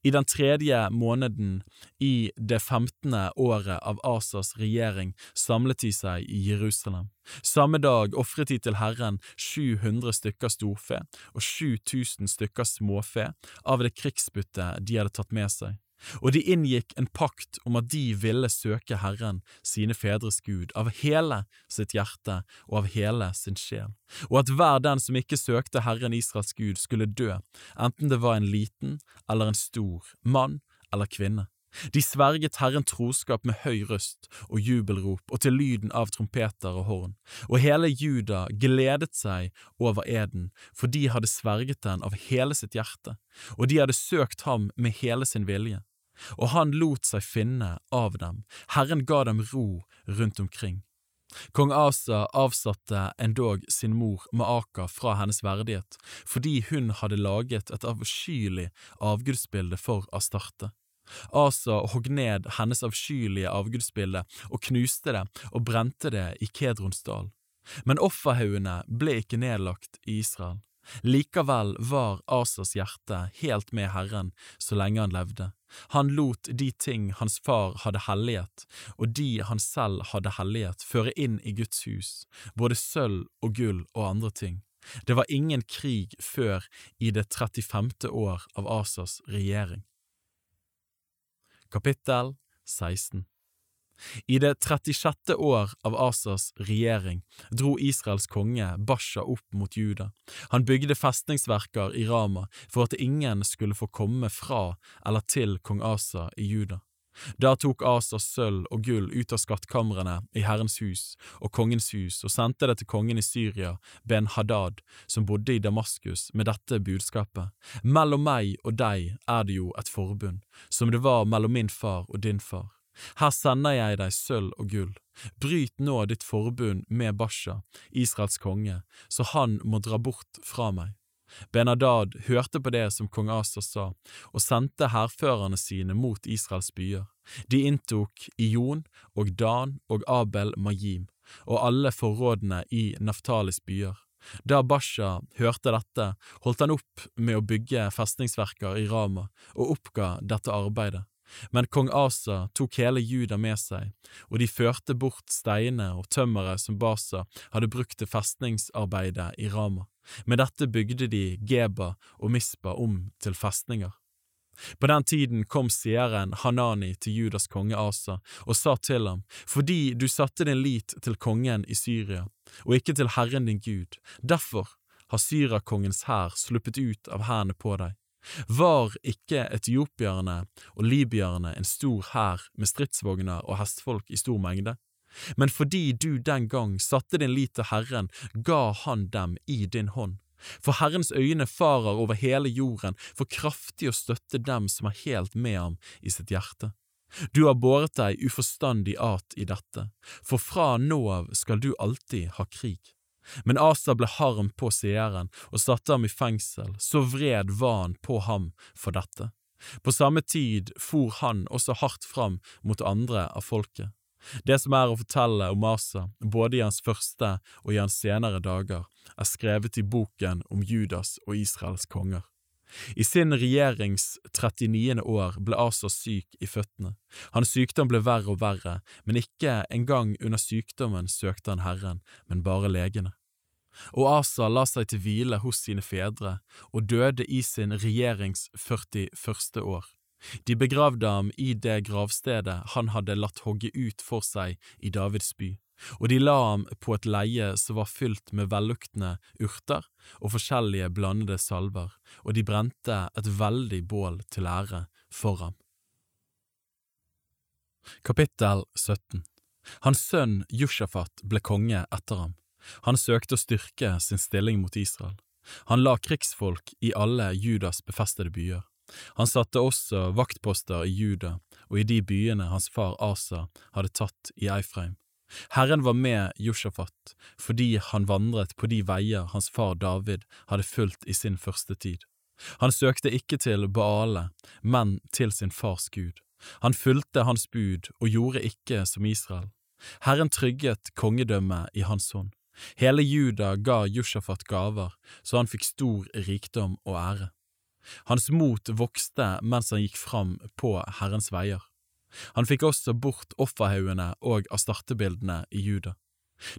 [SPEAKER 1] I den tredje måneden i det femtende året av Asas regjering samlet de seg i Jerusalem. Samme dag ofret de til Herren 700 stykker storfe og 7000 stykker småfe av det krigsbyttet de hadde tatt med seg. Og de inngikk en pakt om at de ville søke Herren, sine fedres Gud, av hele sitt hjerte og av hele sin sjel, og at hver den som ikke søkte Herren Israels Gud, skulle dø, enten det var en liten eller en stor, mann eller kvinne. De sverget Herren troskap med høy røst og jubelrop og til lyden av trompeter og horn, og hele Juda gledet seg over eden, for de hadde sverget den av hele sitt hjerte, og de hadde søkt ham med hele sin vilje. Og han lot seg finne av dem, Herren ga dem ro rundt omkring. Kong Asa avsatte endog sin mor Maaka fra hennes verdighet, fordi hun hadde laget et avskyelig avgudsbilde for Astarte. Asa hogg ned hennes avskyelige avgudsbilde og knuste det og brente det i Kedrons dal. Men offerhaugene ble ikke nedlagt i Israel. Likevel var Asas hjerte helt med Herren så lenge han levde. Han lot de ting hans far hadde helliget, og de han selv hadde helliget, føre inn i Guds hus, både sølv og gull og andre ting. Det var ingen krig før i det 35. år av Asas regjering. Kapittel 16 i det 36. år av Asas regjering dro Israels konge Basha opp mot Juda. Han bygde festningsverker i Rama for at ingen skulle få komme fra eller til kong Asa i Juda. Da tok Asa sølv og gull ut av skattkamrene i Herrens hus og kongens hus og sendte det til kongen i Syria, Ben Hadad, som bodde i Damaskus, med dette budskapet. Mellom meg og deg er det jo et forbund, som det var mellom min far og din far. Her sender jeg deg sølv og gull. Bryt nå ditt forbund med Basha, Israels konge, så han må dra bort fra meg. Benadad hørte på det som kong Asa sa, og sendte hærførerne sine mot Israels byer. De inntok Ion og Dan og Abel Majim, og alle forrådene i Naftalis byer. Da Basha hørte dette, holdt han opp med å bygge festningsverker i Rama, og oppga dette arbeidet. Men kong Asa tok hele Juda med seg, og de førte bort steinene og tømmeret som Basa hadde brukt til festningsarbeidet i Rama. Med dette bygde de Geba og Mispa om til festninger. På den tiden kom seeren Hanani til Judas konge Asa og sa til ham, fordi du satte din lit til kongen i Syria, og ikke til Herren din Gud, derfor har Syrakongens hær sluppet ut av hendene på deg. Var ikke etiopierne og libyerne en stor hær med stridsvogner og hestfolk i stor mengde? Men fordi du den gang satte din lit til Herren, ga han dem i din hånd. For Herrens øyne farer over hele jorden for kraftig å støtte dem som er helt med ham i sitt hjerte. Du har båret deg uforstandig at i dette, for fra nå av skal du alltid ha krig. Men Asa ble harm på seeren og satte ham i fengsel, så vred var han på ham for dette. På samme tid for han også hardt fram mot andre av folket. Det som er å fortelle om Asa, både i hans første og i hans senere dager, er skrevet i boken om Judas og Israels konger. I sin regjerings 39. år ble Asa syk i føttene. Hans sykdom ble verre og verre, men ikke engang under sykdommen søkte han Herren, men bare legene. Og Asa la seg til hvile hos sine fedre og døde i sin regjerings 41. år. De begravde ham i det gravstedet han hadde latt hogge ut for seg i Davids by, og de la ham på et leie som var fylt med velluktende urter og forskjellige blandede salver, og de brente et veldig bål til ære for ham. Kapittel 17 Hans sønn Jushafat ble konge etter ham. Han søkte å styrke sin stilling mot Israel. Han la krigsfolk i alle Judas befestede byer. Han satte også vaktposter i Juda og i de byene hans far Asa hadde tatt i Eifreim. Herren var med Josjafat fordi han vandret på de veier hans far David hadde fulgt i sin første tid. Han søkte ikke til Baale, men til sin fars Gud. Han fulgte hans bud og gjorde ikke som Israel. Herren trygget kongedømmet i hans hånd. Hele Juda ga Josjafat gaver, så han fikk stor rikdom og ære. Hans mot vokste mens han gikk fram på Herrens veier. Han fikk også bort offerhaugene og astartebildene i Juda.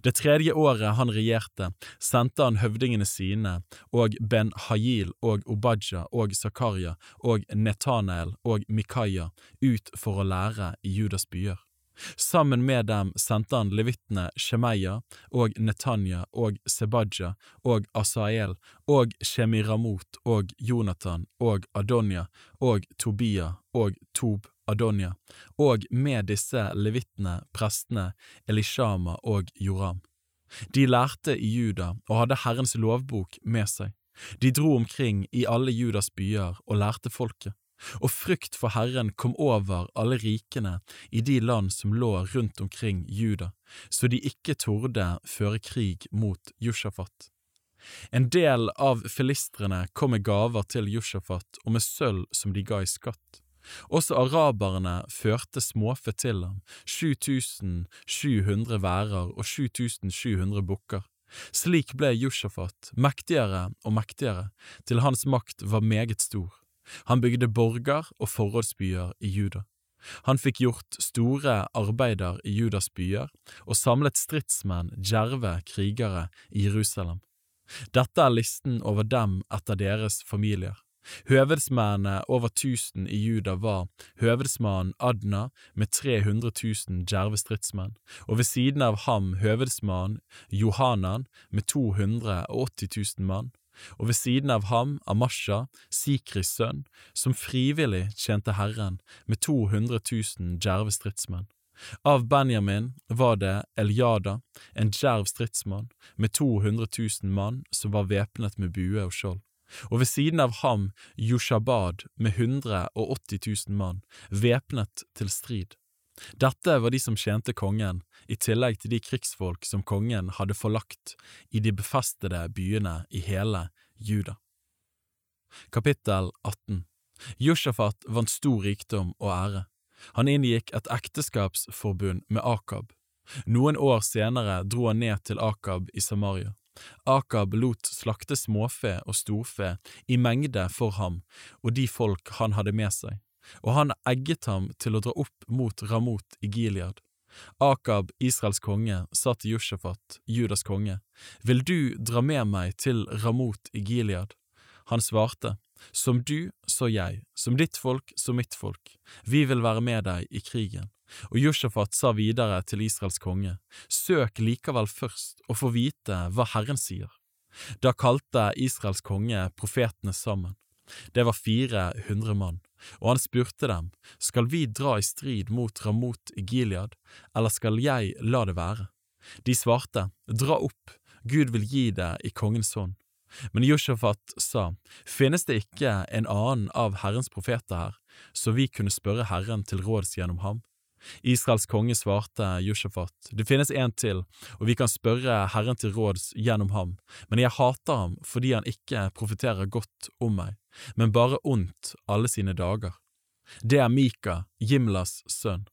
[SPEAKER 1] Det tredje året han regjerte, sendte han høvdingene sine og Ben Hayil og Obadja og Zakaria og Netanael og Mikaya ut for å lære i Judas byer. Sammen med dem sendte han levittene Shemeya og Netanya og Sebadja og Asael og Shemiramot og Jonathan og Adonia og Tobia og Tob Adonia, og med disse levittene, prestene, Elishama og Joram. De lærte i Juda og hadde Herrens lovbok med seg. De dro omkring i alle Judas byer og lærte folket, og frykt for Herren kom over alle rikene i de land som lå rundt omkring Juda, så de ikke torde føre krig mot Jushafat. En del av filistrene kom med gaver til Jushafat og med sølv som de ga i skatt. Også araberne førte småfe til ham, 7700 værer og 7700 bukker. Slik ble Jushafat mektigere og mektigere, til hans makt var meget stor. Han bygde borger og forrådsbyer i Juda. Han fikk gjort store arbeider i Judas byer og samlet stridsmenn, djerve krigere i Jerusalem. Dette er listen over dem etter deres familier. Høvedsmennene over tusen i Juda var høvedsmannen Adna med 300 000 djerve stridsmenn, og ved siden av ham høvedsmannen Johanan med 280 000 mann, og ved siden av ham Amasha, Sikris sønn, som frivillig tjente Herren med 200 000 djerve stridsmenn. Av Benjamin var det Eliada, en djerv stridsmann, med 200 000 mann som var væpnet med bue og skjold og ved siden av ham Yushabad med 180 000 mann, væpnet til strid. Dette var de som tjente kongen, i tillegg til de krigsfolk som kongen hadde forlagt i de befestede byene i hele Juda. Kapittel 18 Jushafat vant stor rikdom og ære. Han inngikk et ekteskapsforbund med Akab. Noen år senere dro han ned til Akab i Samaria. Akab lot slakte småfe og storfe i mengde for ham og de folk han hadde med seg, og han egget ham til å dra opp mot Ramot i Gilead. Akab, Israels konge, sa til Josjefat, Judas konge, Vil du dra med meg til Ramot i Gilead? Han svarte, Som du, så jeg, som ditt folk, så mitt folk, vi vil være med deg i krigen. Og Josjafat sa videre til Israels konge, Søk likevel først og få vite hva Herren sier. Da kalte Israels konge profetene sammen. Det var fire hundre mann, og han spurte dem, Skal vi dra i strid mot Ramot Gilead, eller skal jeg la det være? De svarte, Dra opp, Gud vil gi det i kongens hånd. Men Josjafat sa, Finnes det ikke en annen av Herrens profeter her, så vi kunne spørre Herren til råds gjennom ham? Israels konge svarte Jushafat, det finnes en til, og vi kan spørre Herren til råds gjennom ham, men jeg hater ham fordi han ikke profeterer godt om meg, men bare ondt alle sine dager. Det er Mika, Jimlas sønn.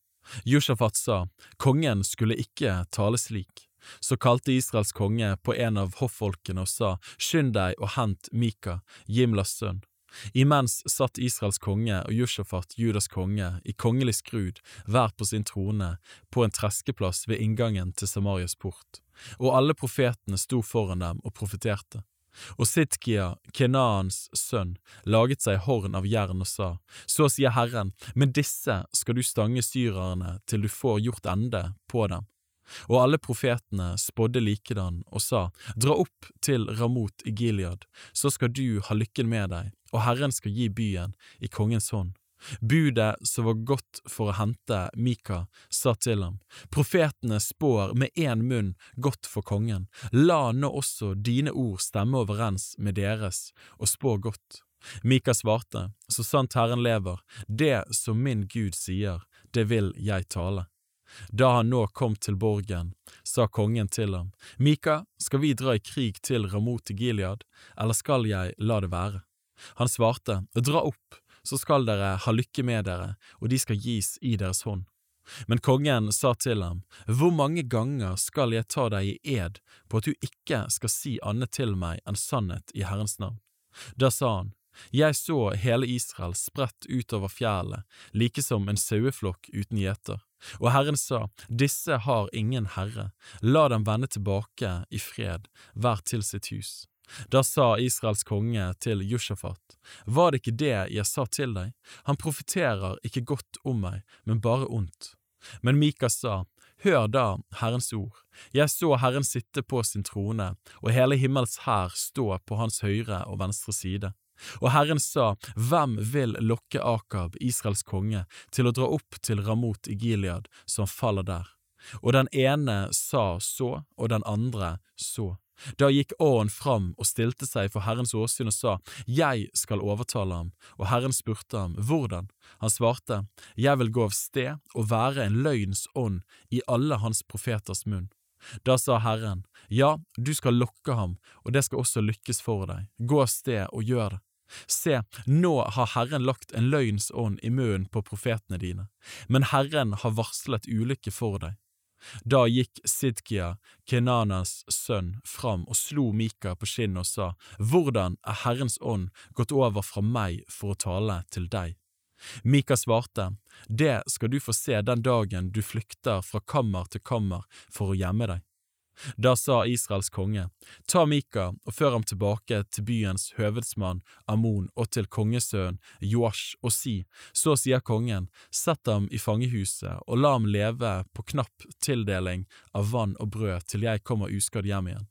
[SPEAKER 1] Jushafat sa, kongen skulle ikke tale slik. Så kalte Israels konge på en av hoffolkene og sa, skynd deg og hent Mika, Jimlas sønn. Imens satt Israels konge og Jushafat, Judas konge, i kongelig skrud, hver på sin trone, på en treskeplass ved inngangen til Samarias port, og alle profetene sto foran dem og profeterte. Og Sitkia, Kenaans sønn, laget seg horn av jern og sa, Så sier Herren, med disse skal du stange syrerne til du får gjort ende på dem. Og alle profetene spådde likedan og sa, Dra opp til Ramot i Gilead, så skal du ha lykken med deg, og Herren skal gi byen i kongens hånd. Budet som var godt for å hente Mika, sa til ham, Profetene spår med én munn godt for kongen, la nå også dine ord stemme overens med deres, og spå godt. Mika svarte, Så sant Herren lever, det som min Gud sier, det vil jeg tale. Da han nå kom til borgen, sa kongen til ham, Mika, skal vi dra i krig til Ramot i Gilead, eller skal jeg la det være? Han svarte, Dra opp, så skal dere ha lykke med dere, og de skal gis i deres hånd. Men kongen sa til ham, Hvor mange ganger skal jeg ta deg i ed på at du ikke skal si annet til meg enn sannhet i Herrens navn? Da sa han, Jeg så hele Israel spredt utover fjellet, like som en saueflokk uten gjeter. Og Herren sa, Disse har ingen herre, la dem vende tilbake i fred, hver til sitt hus. Da sa Israels konge til Jushafat, Var det ikke det jeg sa til deg? Han profeterer ikke godt om meg, men bare ondt. Men Mika sa, Hør da Herrens ord, jeg så Herren sitte på sin trone, og hele himmels hær stå på hans høyre og venstre side. Og Herren sa, Hvem vil lokke Akab, Israels konge, til å dra opp til Ramot i Gilead, han faller der? Og den ene sa så, og den andre så. Da gikk åen fram og stilte seg for Herrens åsyn og sa, Jeg skal overtale ham, og Herren spurte ham, Hvordan? Han svarte, Jeg vil gå av sted og være en løgns ånd i alle hans profeters munn. Da sa Herren, Ja, du skal lokke ham, og det skal også lykkes for deg, gå av sted og gjør det. Se, nå har Herren lagt en løgns ånd i munnen på profetene dine, men Herren har varslet ulykke for deg. Da gikk Sidkia, Kenanas sønn, fram og slo Mika på kinnet og sa, Hvordan er Herrens ånd gått over fra meg for å tale til deg? Mika svarte, Det skal du få se den dagen du flykter fra kammer til kammer for å gjemme deg. Da sa Israels konge, ta Mika og før ham tilbake til byens høvedsmann Amon og til kongesønnen Joash og si, så sier kongen, sett ham i fangehuset og la ham leve på knapp tildeling av vann og brød til jeg kommer uskadd hjem igjen.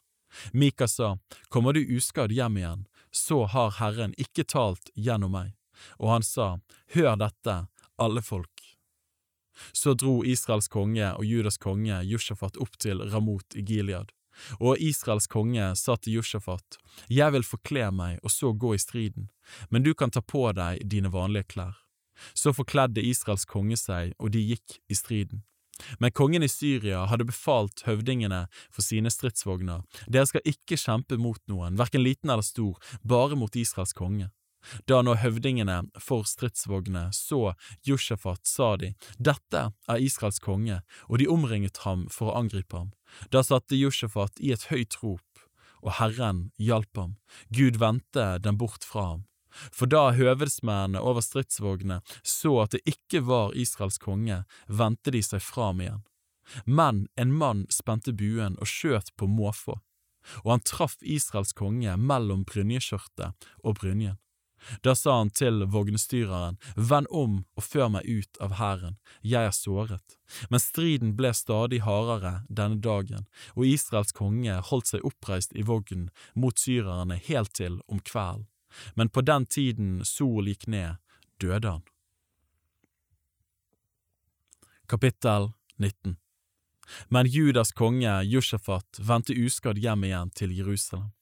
[SPEAKER 1] Mika sa, kommer du uskadd hjem igjen, så har Herren ikke talt gjennom meg. Og han sa, hør dette, alle folk. Så dro Israels konge og Judas konge Jushafat opp til Ramot i Gilead. Og Israels konge sa til Jushafat, Jeg vil forkle meg og så gå i striden, men du kan ta på deg dine vanlige klær. Så forkledde Israels konge seg, og de gikk i striden. Men kongen i Syria hadde befalt høvdingene for sine stridsvogner, dere skal ikke kjempe mot noen, hverken liten eller stor, bare mot Israels konge. Da nå høvdingene for stridsvognene så Josjefat sa de, Dette er Israels konge, og de omringet ham for å angripe ham. Da satte Josjefat i et høyt rop, og Herren hjalp ham, Gud vendte dem bort fra ham. For da høvedsmennene over stridsvognene så at det ikke var Israels konge, vendte de seg fra ham igjen. Men en mann spente buen og skjøt på måfå, og han traff Israels konge mellom brynjeskjørtet og brynjen. Da sa han til vognstyreren, Vend om og før meg ut av hæren, jeg er såret. Men striden ble stadig hardere denne dagen, og Israels konge holdt seg oppreist i vognen mot syrerne helt til om kvelden. Men på den tiden sol gikk ned, døde han. Kapittel 19 Men Judas konge Jushafat vendte uskadd hjem igjen til Jerusalem.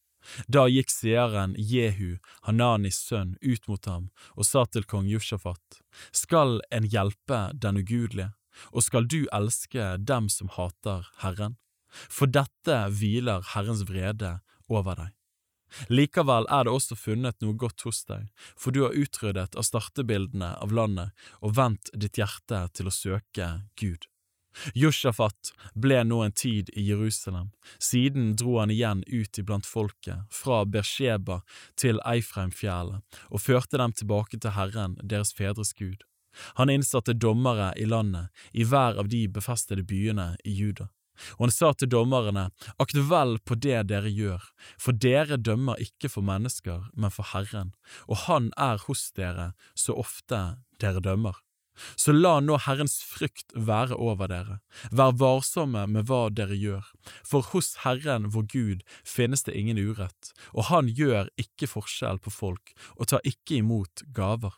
[SPEAKER 1] Da gikk seeren Jehu, Hananis sønn, ut mot ham og sa til kong Jushafat, Skal en hjelpe den ugudelige, og skal du elske dem som hater Herren? For dette hviler Herrens vrede over deg. Likevel er det også funnet noe godt hos deg, for du har utryddet av startebildene av landet og vendt ditt hjerte til å søke Gud. Jushafat ble nå en tid i Jerusalem, siden dro han igjen ut iblant folket, fra Bersheba til Eifreimfjellet, og førte dem tilbake til Herren, deres fedres Gud. Han innsatte dommere i landet, i hver av de befestede byene i Juda. Og han sa til dommerne, akt vel på det dere gjør, for dere dømmer ikke for mennesker, men for Herren, og Han er hos dere så ofte dere dømmer. Så la nå Herrens frykt være over dere, vær varsomme med hva dere gjør, for hos Herren vår Gud finnes det ingen urett, og han gjør ikke forskjell på folk og tar ikke imot gaver.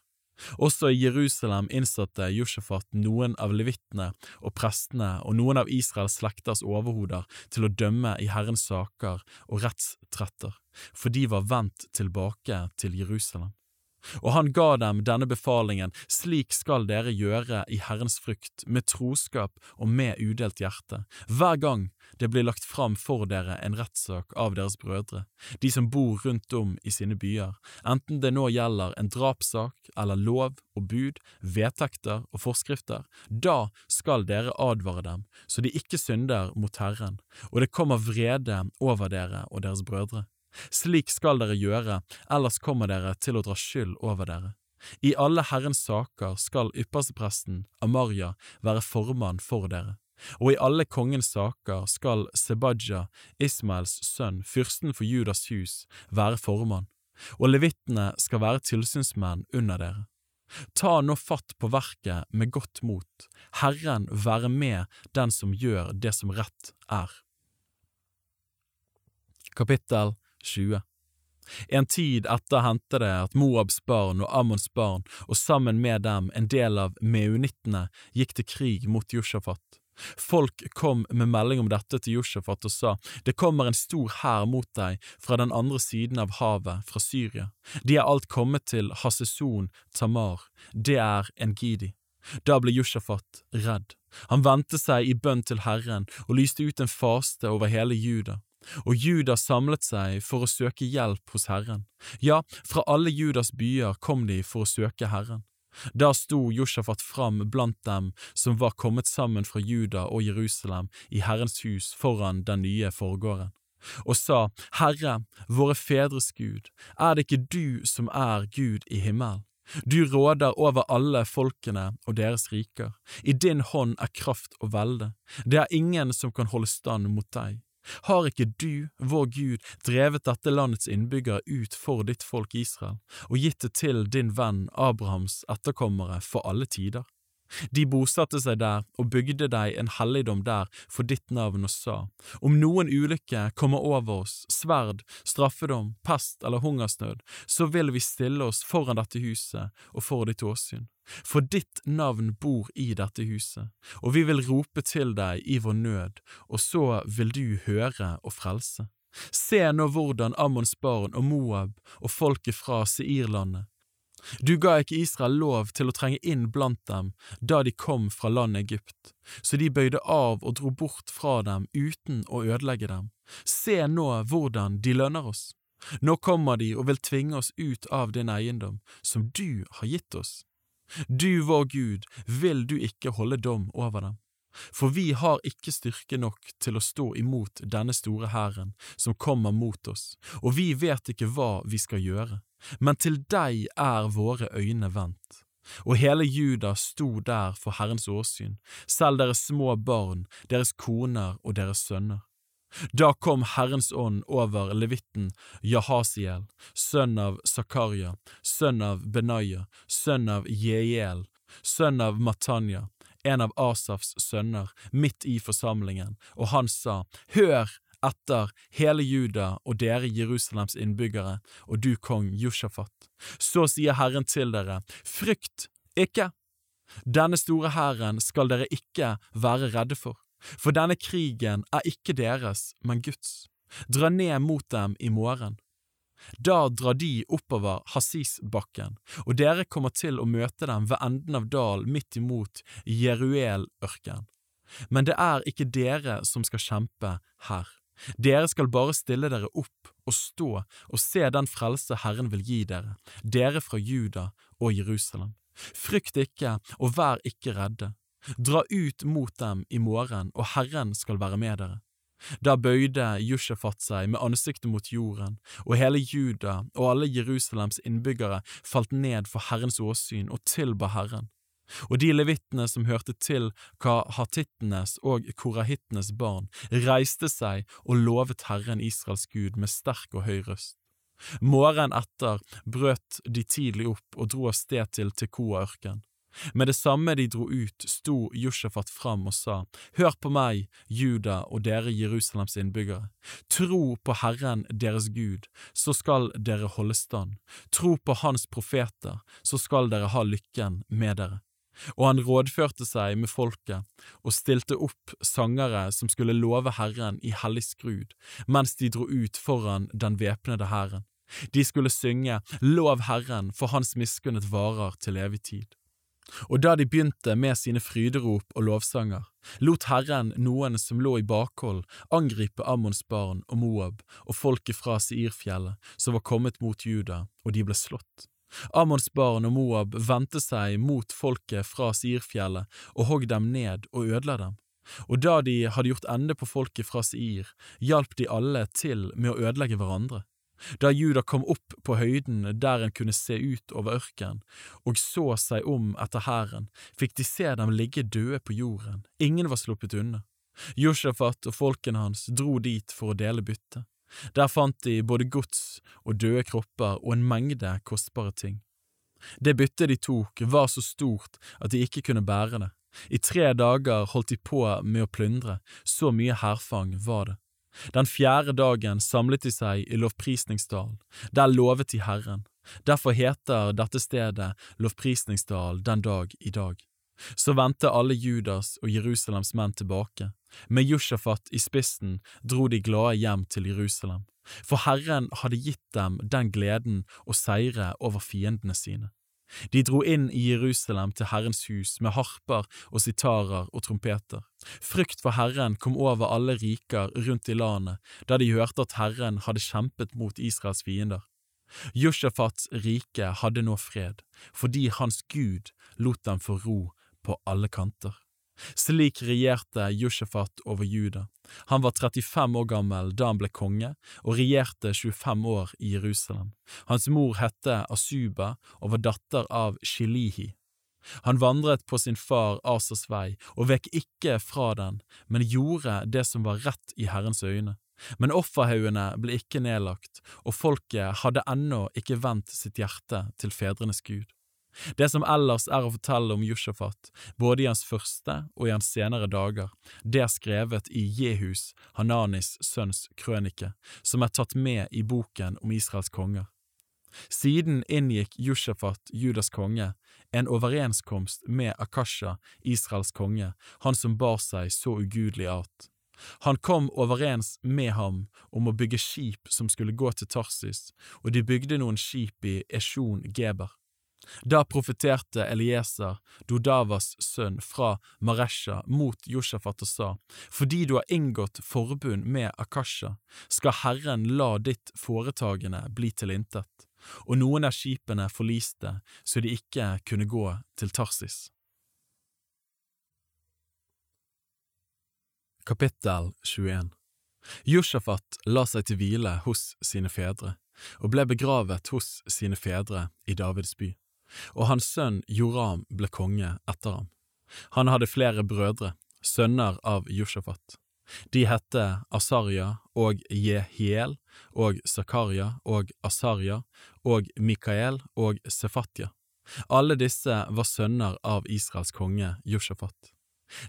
[SPEAKER 1] Også i Jerusalem innsatte Jushafat noen av levittene og prestene og noen av Israels slekters overhoder til å dømme i Herrens saker og rettstretter, for de var vendt tilbake til Jerusalem. Og han ga dem denne befalingen, slik skal dere gjøre i Herrens frykt, med troskap og med udelt hjerte, hver gang det blir lagt fram for dere en rettssak av deres brødre, de som bor rundt om i sine byer, enten det nå gjelder en drapssak eller lov og bud, vedtekter og forskrifter, da skal dere advare dem, så de ikke synder mot Herren, og det kommer vrede over dere og deres brødre. Slik skal dere gjøre, ellers kommer dere til å dra skyld over dere. I alle Herrens saker skal ypperstepresten Amaria være formann for dere, og i alle kongens saker skal Sebadja, Ismaels sønn, fyrsten for Judas hus, være formann, og levittene skal være tilsynsmenn under dere. Ta nå fatt på verket med godt mot, Herren være med den som gjør det som rett er. Kapittel 20. En tid etter hendte det at Moabs barn og Ammons barn, og sammen med dem en del av meunittene, gikk til krig mot Josjafat. Folk kom med melding om dette til Josjafat og sa, Det kommer en stor hær mot deg fra den andre siden av havet, fra Syria. De er alt kommet til Haseson Tamar, det er en gidi. Da ble Josjafat redd. Han vendte seg i bønn til Herren og lyste ut en faste over hele Juda. Og Judas samlet seg for å søke hjelp hos Herren. Ja, fra alle Judas byer kom de for å søke Herren. Da sto Josjafat fram blant dem som var kommet sammen fra Juda og Jerusalem i Herrens hus foran den nye forgården, og sa, Herre, våre fedres Gud, er det ikke du som er Gud i himmelen? Du råder over alle folkene og deres riker, i din hånd er kraft og velde, det er ingen som kan holde stand mot deg. Har ikke du, vår Gud, drevet dette landets innbyggere ut for ditt folk Israel, og gitt det til din venn Abrahams etterkommere for alle tider? De bosatte seg der og bygde deg en helligdom der for ditt navn og sa, om noen ulykke kommer over oss, sverd, straffedom, pest eller hungersnød, så vil vi stille oss foran dette huset og for ditt åsyn. For ditt navn bor i dette huset, og vi vil rope til deg i vår nød, og så vil du høre og frelse. Se nå hvordan Ammons barn og Moab og folket fra Seirlandet du ga ikke Israel lov til å trenge inn blant dem da de kom fra landet Egypt, så de bøyde av og dro bort fra dem uten å ødelegge dem. Se nå hvordan de lønner oss. Nå kommer de og vil tvinge oss ut av din eiendom, som du har gitt oss. Du, vår Gud, vil du ikke holde dom over dem? For vi har ikke styrke nok til å stå imot denne store hæren som kommer mot oss, og vi vet ikke hva vi skal gjøre men til deg er våre øyne vendt. Og hele Juda sto der for Herrens åsyn, selv deres små barn, deres koner og deres sønner. Da kom Herrens ånd over levitten Jahasiel, sønn av Zakaria, sønn av Benaya, sønn av Jeiel, sønn av Matanya, en av Asafs sønner, midt i forsamlingen, og han sa, Hør, etter hele Juda og dere Jerusalems innbyggere, og du kong Jushafat. Så sier Herren til dere, frykt ikke! Denne store hæren skal dere ikke være redde for, for denne krigen er ikke deres, men Guds. Dra ned mot dem i morgen. Da drar de oppover Hasisbakken, og dere kommer til å møte dem ved enden av dalen midt imot Jeruel-ørken. Men det er ikke dere som skal kjempe her. Dere skal bare stille dere opp og stå og se den frelse Herren vil gi dere, dere fra Juda og Jerusalem. Frykt ikke og vær ikke redde. Dra ut mot dem i morgen, og Herren skal være med dere. Da bøyde Jushafat seg med ansiktet mot jorden, og hele Juda og alle Jerusalems innbyggere falt ned for Herrens åsyn og tilba Herren og de levittene som hørte til kahatittenes og korahittenes barn, reiste seg og lovet Herren Israels Gud med sterk og høy røst. Morgenen etter brøt de tidlig opp og dro av sted til Tekoa-ørken. Med det samme de dro ut, sto Jushafat fram og sa, Hør på meg, Juda og dere Jerusalems innbyggere. Tro på Herren deres Gud, så skal dere holde stand. Tro på Hans profeter, så skal dere ha lykken med dere. Og han rådførte seg med folket og stilte opp sangere som skulle love Herren i hellig skrud, mens de dro ut foran den væpnede hæren. De skulle synge Lov Herren, for Hans miskunnet varer til evig tid. Og da de begynte med sine fryderop og lovsanger, lot Herren noen som lå i bakhold, angripe Ammons barn og Moab og folket fra Seirfjellet som var kommet mot Juda, og de ble slått. Ammons barn og Moab vendte seg mot folket fra Seirfjellet og hogg dem ned og ødela dem. Og da de hadde gjort ende på folket fra Seir, hjalp de alle til med å ødelegge hverandre. Da Juda kom opp på høyden der en kunne se ut over ørkenen, og så seg om etter hæren, fikk de se dem ligge døde på jorden, ingen var sluppet unna. Josjafat og folkene hans dro dit for å dele byttet. Der fant de både gods og døde kropper og en mengde kostbare ting. Det byttet de tok var så stort at de ikke kunne bære det. I tre dager holdt de på med å plyndre, så mye hærfang var det. Den fjerde dagen samlet de seg i lovprisningsdalen, der lovet de Herren. Derfor heter dette stedet lovprisningsdal den dag i dag. Så vendte alle Judas og Jerusalems menn tilbake. Med Jushafat i spissen dro de glade hjem til Jerusalem, for Herren hadde gitt dem den gleden å seire over fiendene sine. De dro inn i Jerusalem til Herrens hus med harper og sitarer og trompeter. Frykt for Herren kom over alle riker rundt i landet da de hørte at Herren hadde kjempet mot Israels fiender. Jushafats rike hadde nå fred, fordi hans Gud lot dem få ro på alle kanter. Slik regjerte Josjefat over Juda. Han var 35 år gammel da han ble konge, og regjerte 25 år i Jerusalem. Hans mor hette Asuba og var datter av Shilihi. Han vandret på sin far Asas vei og vek ikke fra den, men gjorde det som var rett i Herrens øyne. Men offerhaugene ble ikke nedlagt, og folket hadde ennå ikke vendt sitt hjerte til fedrenes Gud. Det som ellers er å fortelle om Josjafat, både i hans første og i hans senere dager, det er skrevet i Jehus, Hananis sønns krønike, som er tatt med i boken om Israels konger. Siden inngikk Josjafat, Judas konge, en overenskomst med Akasha, Israels konge, han som bar seg så ugudelig art. Han kom overens med ham om å bygge skip som skulle gå til Tarsis, og de bygde noen skip i Eshon Geber. Da profeterte Elieser, Dodavas sønn, fra Maresha mot Josjafat og sa, fordi du har inngått forbund med Akasha, skal Herren la ditt foretagende bli til intet, og noen av skipene forliste så de ikke kunne gå til Tarsis. Kapittel 21 Josjafat la seg til hvile hos sine fedre, og ble begravet hos sine fedre i Davids by og hans sønn Joram ble konge etter ham. Han hadde flere brødre, sønner av Josjafat. De hette Asarja og Jehiel og Zakaria og Asarja og Mikael og Sefatya. Alle disse var sønner av Israels konge Josjafat.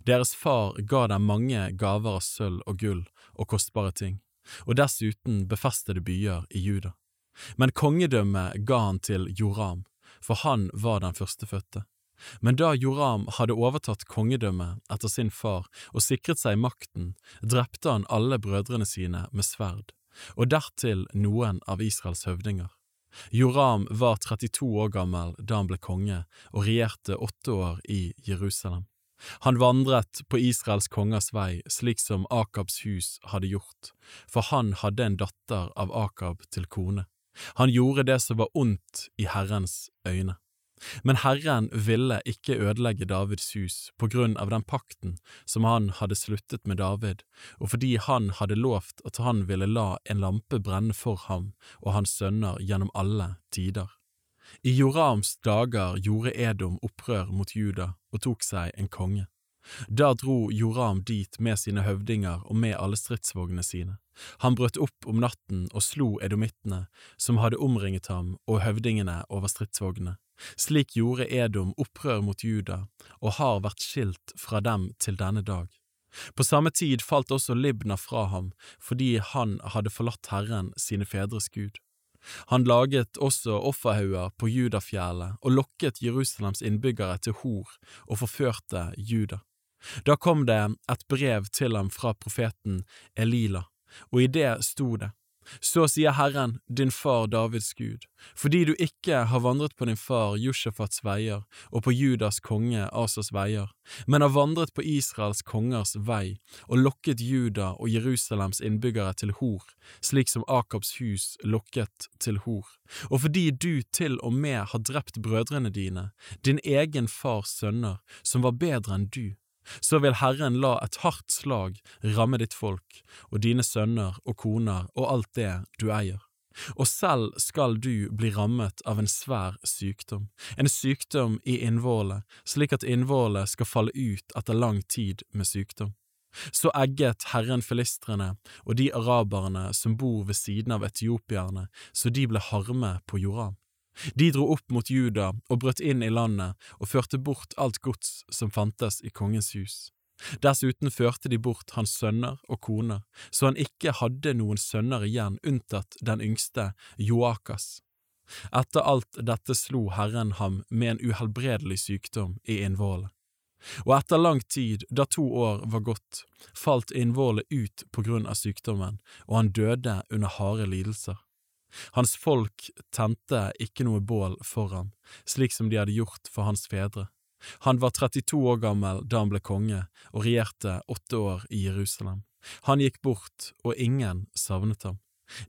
[SPEAKER 1] Deres far ga dem mange gaver av sølv og gull og kostbare ting, og dessuten befestede byer i Juda. Men kongedømmet ga han til Joram, for han var den førstefødte. Men da Joram hadde overtatt kongedømmet etter sin far og sikret seg makten, drepte han alle brødrene sine med sverd, og dertil noen av Israels høvdinger. Joram var 32 år gammel da han ble konge og regjerte åtte år i Jerusalem. Han vandret på Israels kongers vei slik som Akabs hus hadde gjort, for han hadde en datter av Akab til kone. Han gjorde det som var ondt i Herrens øyne. Men Herren ville ikke ødelegge Davids hus på grunn av den pakten som han hadde sluttet med David, og fordi han hadde lovt at han ville la en lampe brenne for ham og hans sønner gjennom alle tider. I Jorams dager gjorde Edom opprør mot Juda og tok seg en konge. Da dro Joram dit med sine høvdinger og med alle stridsvognene sine. Han brøt opp om natten og slo edomittene, som hadde omringet ham, og høvdingene over stridsvognene. Slik gjorde Edom opprør mot Juda, og har vært skilt fra dem til denne dag. På samme tid falt også Libna fra ham, fordi han hadde forlatt Herren, sine fedres Gud. Han laget også offerhauger på Judafjellet og lokket Jerusalems innbyggere til hor og forførte Juda. Da kom det et brev til ham fra profeten Elila, og i det sto det, Så sier Herren, din far Davids Gud, fordi du ikke har vandret på din far Josjafats veier og på Judas konge Asas veier, men har vandret på Israels kongers vei og lokket Juda og Jerusalems innbyggere til hor, slik som Akabs hus lokket til hor, og fordi du til og med har drept brødrene dine, din egen fars sønner, som var bedre enn du, så vil Herren la et hardt slag ramme ditt folk og dine sønner og koner og alt det du eier. Og selv skal du bli rammet av en svær sykdom, en sykdom i innvålet, slik at innvålet skal falle ut etter lang tid med sykdom. Så egget Herren filistrene og de araberne som bor ved siden av etiopierne, så de ble harme på Joram. De dro opp mot Juda og brøt inn i landet og førte bort alt gods som fantes i kongens hus. Dessuten førte de bort hans sønner og koner, så han ikke hadde noen sønner igjen unntatt den yngste, Joakas. Etter alt dette slo Herren ham med en uhelbredelig sykdom i innvollet. Og etter lang tid, da to år var gått, falt innvollet ut på grunn av sykdommen, og han døde under harde lidelser. Hans folk tente ikke noe bål for ham, slik som de hadde gjort for hans fedre. Han var 32 år gammel da han ble konge, og regjerte åtte år i Jerusalem. Han gikk bort, og ingen savnet ham.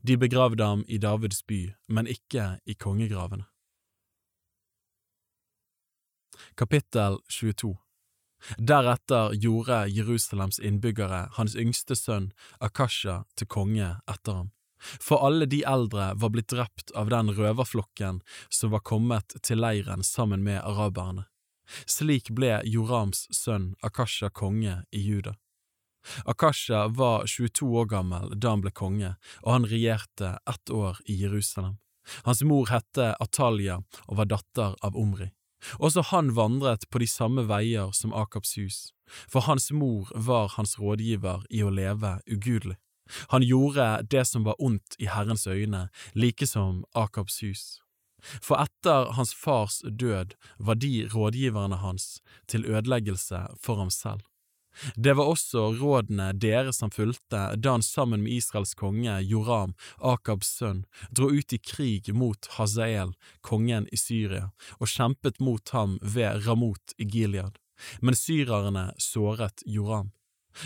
[SPEAKER 1] De begravde ham i Davids by, men ikke i kongegravene. Kapittel 22 Deretter gjorde Jerusalems innbyggere hans yngste sønn Akasha til konge etter ham for alle de eldre var blitt drept av den røverflokken som var kommet til leiren sammen med araberne. Slik ble Jorams sønn Akasha konge i Juda. Akasha var 22 år gammel da han ble konge, og han regjerte ett år i Jerusalem. Hans mor hette Atalya og var datter av Omri. Også han vandret på de samme veier som Akabs hus, for hans mor var hans rådgiver i å leve ugudelig. Han gjorde det som var ondt i Herrens øyne, like som Akabs hus. For etter hans fars død var de rådgiverne hans til ødeleggelse for ham selv. Det var også rådene dere som fulgte da han sammen med Israels konge Joram, Akabs sønn, dro ut i krig mot Hazael, kongen i Syria, og kjempet mot ham ved Ramot i Gilead. Men syrerne såret Joram.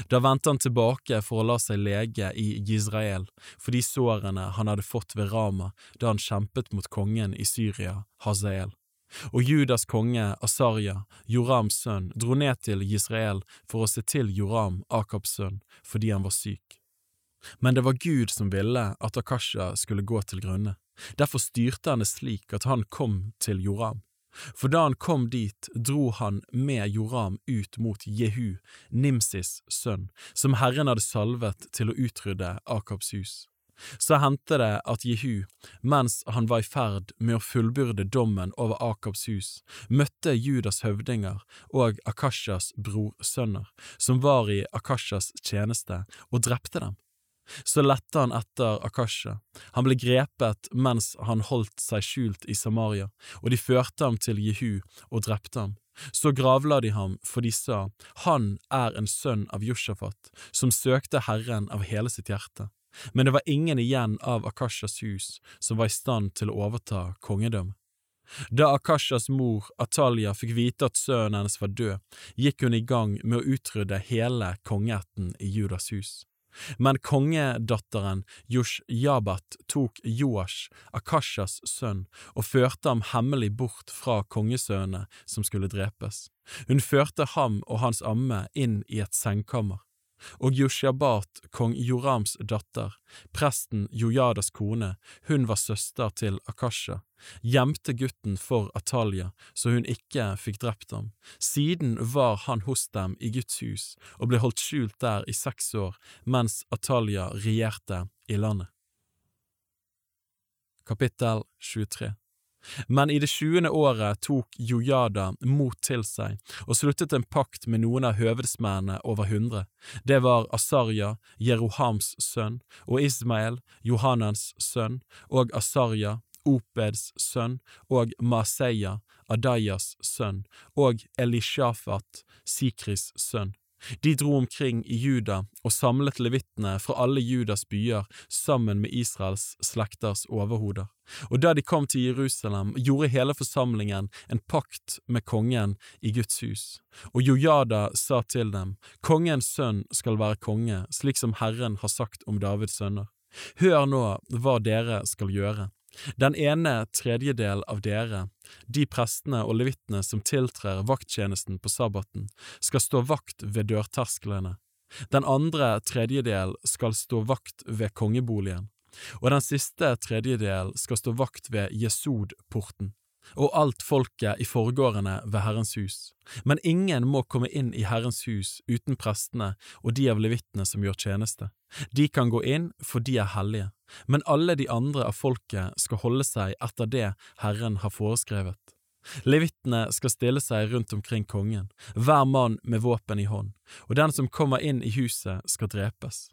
[SPEAKER 1] Da vendte han tilbake for å la seg lege i Israel for de sårene han hadde fått ved Rama da han kjempet mot kongen i Syria, Hazael. Og Judas konge Asarja, Jorams sønn, dro ned til Israel for å se til Joram, Akabs sønn, fordi han var syk. Men det var Gud som ville at Akasha skulle gå til grunne. Derfor styrte han det slik at han kom til Joram. For da han kom dit, dro han med Joram ut mot Jehu, Nimsis sønn, som Herren hadde salvet til å utrydde Akabs hus. Så hendte det at Jehu, mens han var i ferd med å fullbyrde dommen over Akabs hus, møtte Judas høvdinger og Akashas brorsønner, som var i Akashas tjeneste, og drepte dem. Så lette han etter Akasha. Han ble grepet mens han holdt seg skjult i Samaria, og de førte ham til Jehu og drepte ham. Så gravla de ham, for de sa, Han er en sønn av Joshafat, som søkte Herren av hele sitt hjerte. Men det var ingen igjen av Akashas hus som var i stand til å overta kongedømmet. Da Akashas mor, Atalia, fikk vite at sønnen hennes var død, gikk hun i gang med å utrydde hele kongeætten i Judas hus. Men kongedatteren Joshjabat tok Joash, Akashas sønn, og førte ham hemmelig bort fra kongesønnene som skulle drepes. Hun førte ham og hans amme inn i et sengkammer. Og Yushabat, kong Jorams datter, presten Jojadas kone, hun var søster til Akasha, gjemte gutten for Atalya så hun ikke fikk drept ham. Siden var han hos dem i Guds hus og ble holdt skjult der i seks år mens Atalya regjerte i landet. Kapittel 23 men i det tjuende året tok Jojada mot til seg og sluttet en pakt med noen av høvedsmennene over hundre. Det var Asarja, Jerohams sønn, og Ismael, Johanans sønn, og Asarja, Opeds sønn, og Maseya, Adayas sønn, og Elishafat, Sikris sønn. De dro omkring i Juda og samlet levittene fra alle Judas byer sammen med Israels slekters overhoder. Og da de kom til Jerusalem, gjorde hele forsamlingen en pakt med kongen i Guds hus. Og Jojada sa til dem, Kongens sønn skal være konge, slik som Herren har sagt om Davids sønner. Hør nå hva dere skal gjøre. Den ene tredjedel av dere, de prestene og levittene som tiltrer vakttjenesten på sabbaten, skal stå vakt ved dørtersklene. Den andre tredjedel skal stå vakt ved kongeboligen, og den siste tredjedel skal stå vakt ved Jesod-porten og alt folket i forgårdene ved Herrens hus. Men ingen må komme inn i Herrens hus uten prestene og de av levittene som gjør tjeneste. De kan gå inn, for de er hellige, men alle de andre av folket skal holde seg etter det Herren har foreskrevet. Levittene skal stille seg rundt omkring kongen, hver mann med våpen i hånd, og den som kommer inn i huset skal drepes.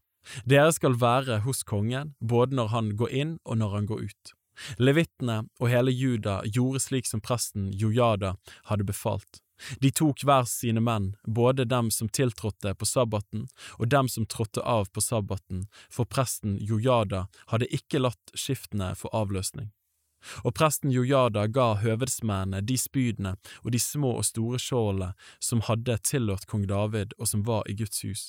[SPEAKER 1] Dere skal være hos kongen, både når han går inn og når han går ut. Levittene og hele Juda gjorde slik som presten Jojada hadde befalt. De tok hver sine menn, både dem som tiltrådte på sabbaten og dem som trådte av på sabbaten, for presten Jojada hadde ikke latt skiftene få avløsning. Og presten Jojada ga høvedsmennene de spydene og de små og store skjoldene som hadde tilhørt kong David og som var i Guds hus.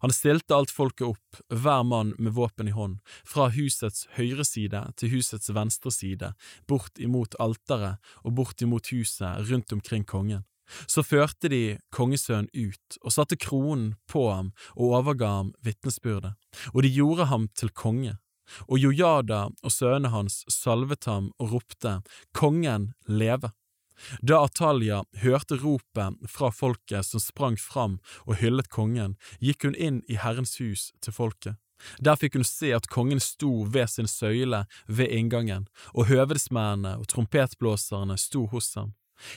[SPEAKER 1] Han stilte alt folket opp, hver mann med våpen i hånd, fra husets høyre side til husets venstre side, bort imot alteret og bort imot huset rundt omkring kongen. Så førte de kongesønnen ut og satte kronen på ham og overga ham vitnesbyrdet, og de gjorde ham til konge. Og Jojada og sønnene hans salvet ham og ropte, Kongen leve! Da Atalia hørte ropet fra folket som sprang fram og hyllet kongen, gikk hun inn i Herrens hus til folket. Der fikk hun se at kongen sto ved sin søyle ved inngangen, og høvedsmennene og trompetblåserne sto hos ham.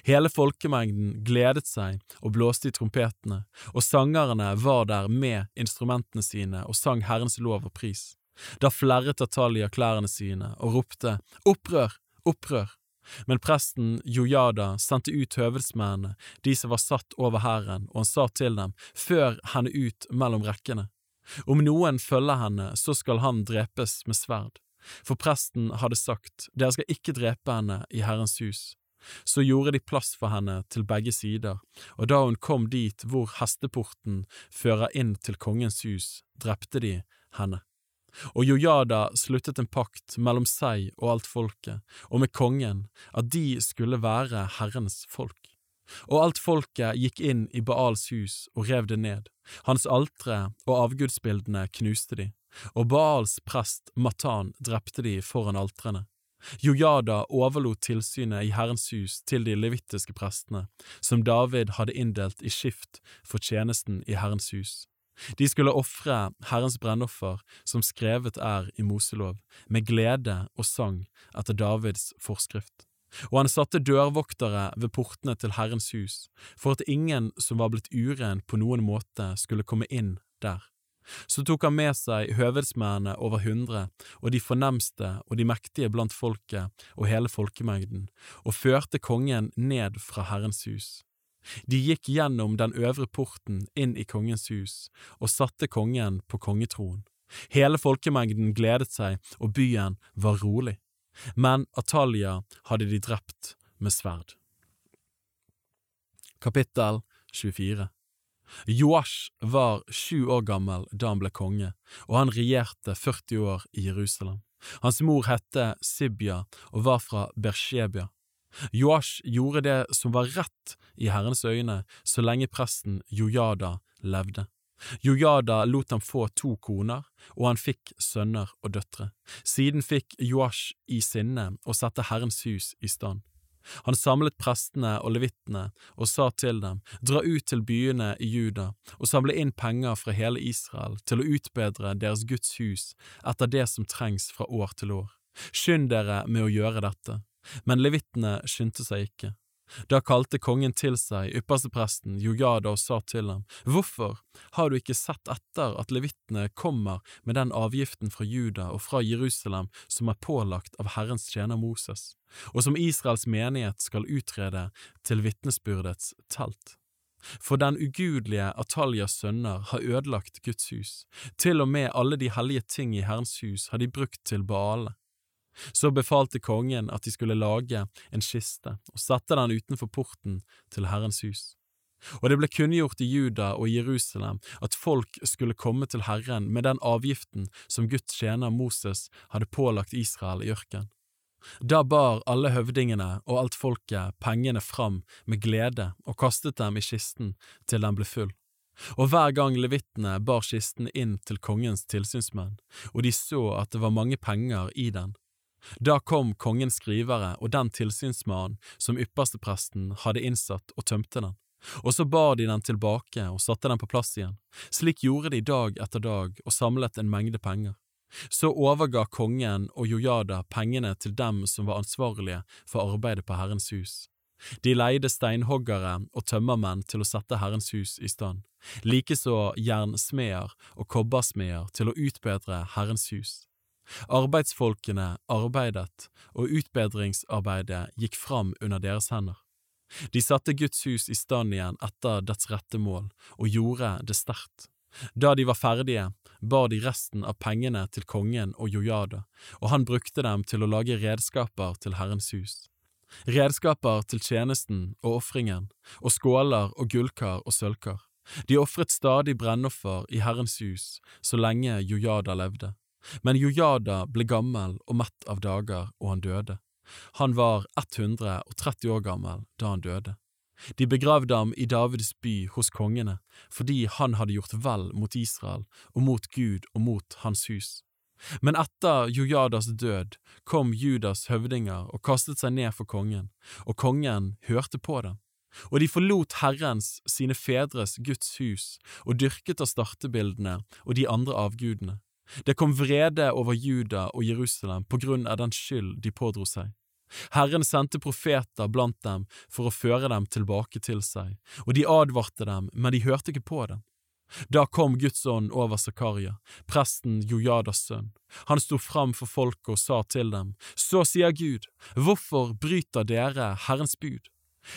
[SPEAKER 1] Hele folkemengden gledet seg og blåste i trompetene, og sangerne var der med instrumentene sine og sang Herrens lov og pris. Da flerret Atalia klærne sine og ropte Opprør! Opprør! Men presten Jojada sendte ut høvedsmennene, de som var satt over hæren, og han sa til dem, før henne ut mellom rekkene. Om noen følger henne, så skal han drepes med sverd. For presten hadde sagt, dere skal ikke drepe henne i Herrens hus. Så gjorde de plass for henne til begge sider, og da hun kom dit hvor hesteporten fører inn til kongens hus, drepte de henne. Og Jojada sluttet en pakt mellom seg og alt folket, og med kongen, at de skulle være Herrens folk. Og alt folket gikk inn i Baals hus og rev det ned, hans altre og avgudsbildene knuste de, og Baals prest Matan drepte de foran altrene. Jojada overlot tilsynet i Herrens hus til de levittiske prestene, som David hadde inndelt i skift for tjenesten i Herrens hus. De skulle ofre Herrens brennoffer, som skrevet er i Moselov, med glede og sang etter Davids forskrift. Og han satte dørvoktere ved portene til Herrens hus, for at ingen som var blitt uren på noen måte skulle komme inn der. Så tok han med seg høvedsmennene over hundre, og de fornemste og de mektige blant folket og hele folkemengden, og førte kongen ned fra Herrens hus. De gikk gjennom den øvre porten inn i kongens hus og satte kongen på kongetroen. Hele folkemengden gledet seg, og byen var rolig. Men Atalia hadde de drept med sverd. Kapittel 24 Joash var sju år gammel da han ble konge, og han regjerte 40 år i Jerusalem. Hans mor hette Sibya og var fra Bershebia. Joash gjorde det som var rett i Herrens øyne så lenge presten Jojada levde. Jojada lot ham få to koner, og han fikk sønner og døtre. Siden fikk Joash i sinne å sette Herrens hus i stand. Han samlet prestene og levittene og sa til dem, dra ut til byene i Juda og samle inn penger fra hele Israel til å utbedre deres Guds hus etter det som trengs fra år til år. Skynd dere med å gjøre dette. Men levittene skyndte seg ikke. Da kalte kongen til seg ypperstepresten Jojada og sa til ham, Hvorfor har du ikke sett etter at levittene kommer med den avgiften fra Juda og fra Jerusalem som er pålagt av Herrens tjener Moses, og som Israels menighet skal utrede til vitnesbyrdets telt? For den ugudelige Ataljas sønner har ødelagt Guds hus, til og med alle de hellige ting i Herrens hus har de brukt til Baale. Så befalte kongen at de skulle lage en kiste og sette den utenfor porten til Herrens hus. Og det ble kunngjort i Juda og Jerusalem at folk skulle komme til Herren med den avgiften som Guds tjener Moses hadde pålagt Israel i ørkenen. Da bar alle høvdingene og alt folket pengene fram med glede og kastet dem i kisten til den ble full. Og hver gang levittene bar kisten inn til kongens tilsynsmenn, og de så at det var mange penger i den, da kom kongens skrivere og den tilsynsmannen som ypperstepresten hadde innsatt og tømte den, og så bar de den tilbake og satte den på plass igjen, slik gjorde de dag etter dag og samlet en mengde penger. Så overga kongen og Jojada pengene til dem som var ansvarlige for arbeidet på Herrens hus. De leide steinhoggere og tømmermenn til å sette Herrens hus i stand, likeså jernsmeder og kobbersmeder til å utbedre Herrens hus. Arbeidsfolkene arbeidet, og utbedringsarbeidet gikk fram under deres hender. De satte Guds hus i stand igjen etter dets rette mål, og gjorde det sterkt. Da de var ferdige, bar de resten av pengene til kongen og Jojada, og han brukte dem til å lage redskaper til Herrens hus. Redskaper til tjenesten og ofringen, og skåler og gullkar og sølvkar. De ofret stadig brennoffer i Herrens hus så lenge Jojada levde. Men Jojada ble gammel og mett av dager, og han døde. Han var 130 år gammel da han døde. De begravde ham i Davids by hos kongene, fordi han hadde gjort vel mot Israel og mot Gud og mot hans hus. Men etter Jojadas død kom Judas høvdinger og kastet seg ned for kongen, og kongen hørte på dem. Og de forlot Herrens, sine fedres Guds hus, og dyrket av startebildene og de andre avgudene. Det kom vrede over Juda og Jerusalem på grunn av den skyld de pådro seg. Herren sendte profeter blant dem for å føre dem tilbake til seg, og de advarte dem, men de hørte ikke på dem. Da kom Guds ånd over Zakaria, presten Jojadas sønn. Han sto fram for folket og sa til dem, Så sier Gud, hvorfor bryter dere Herrens bud?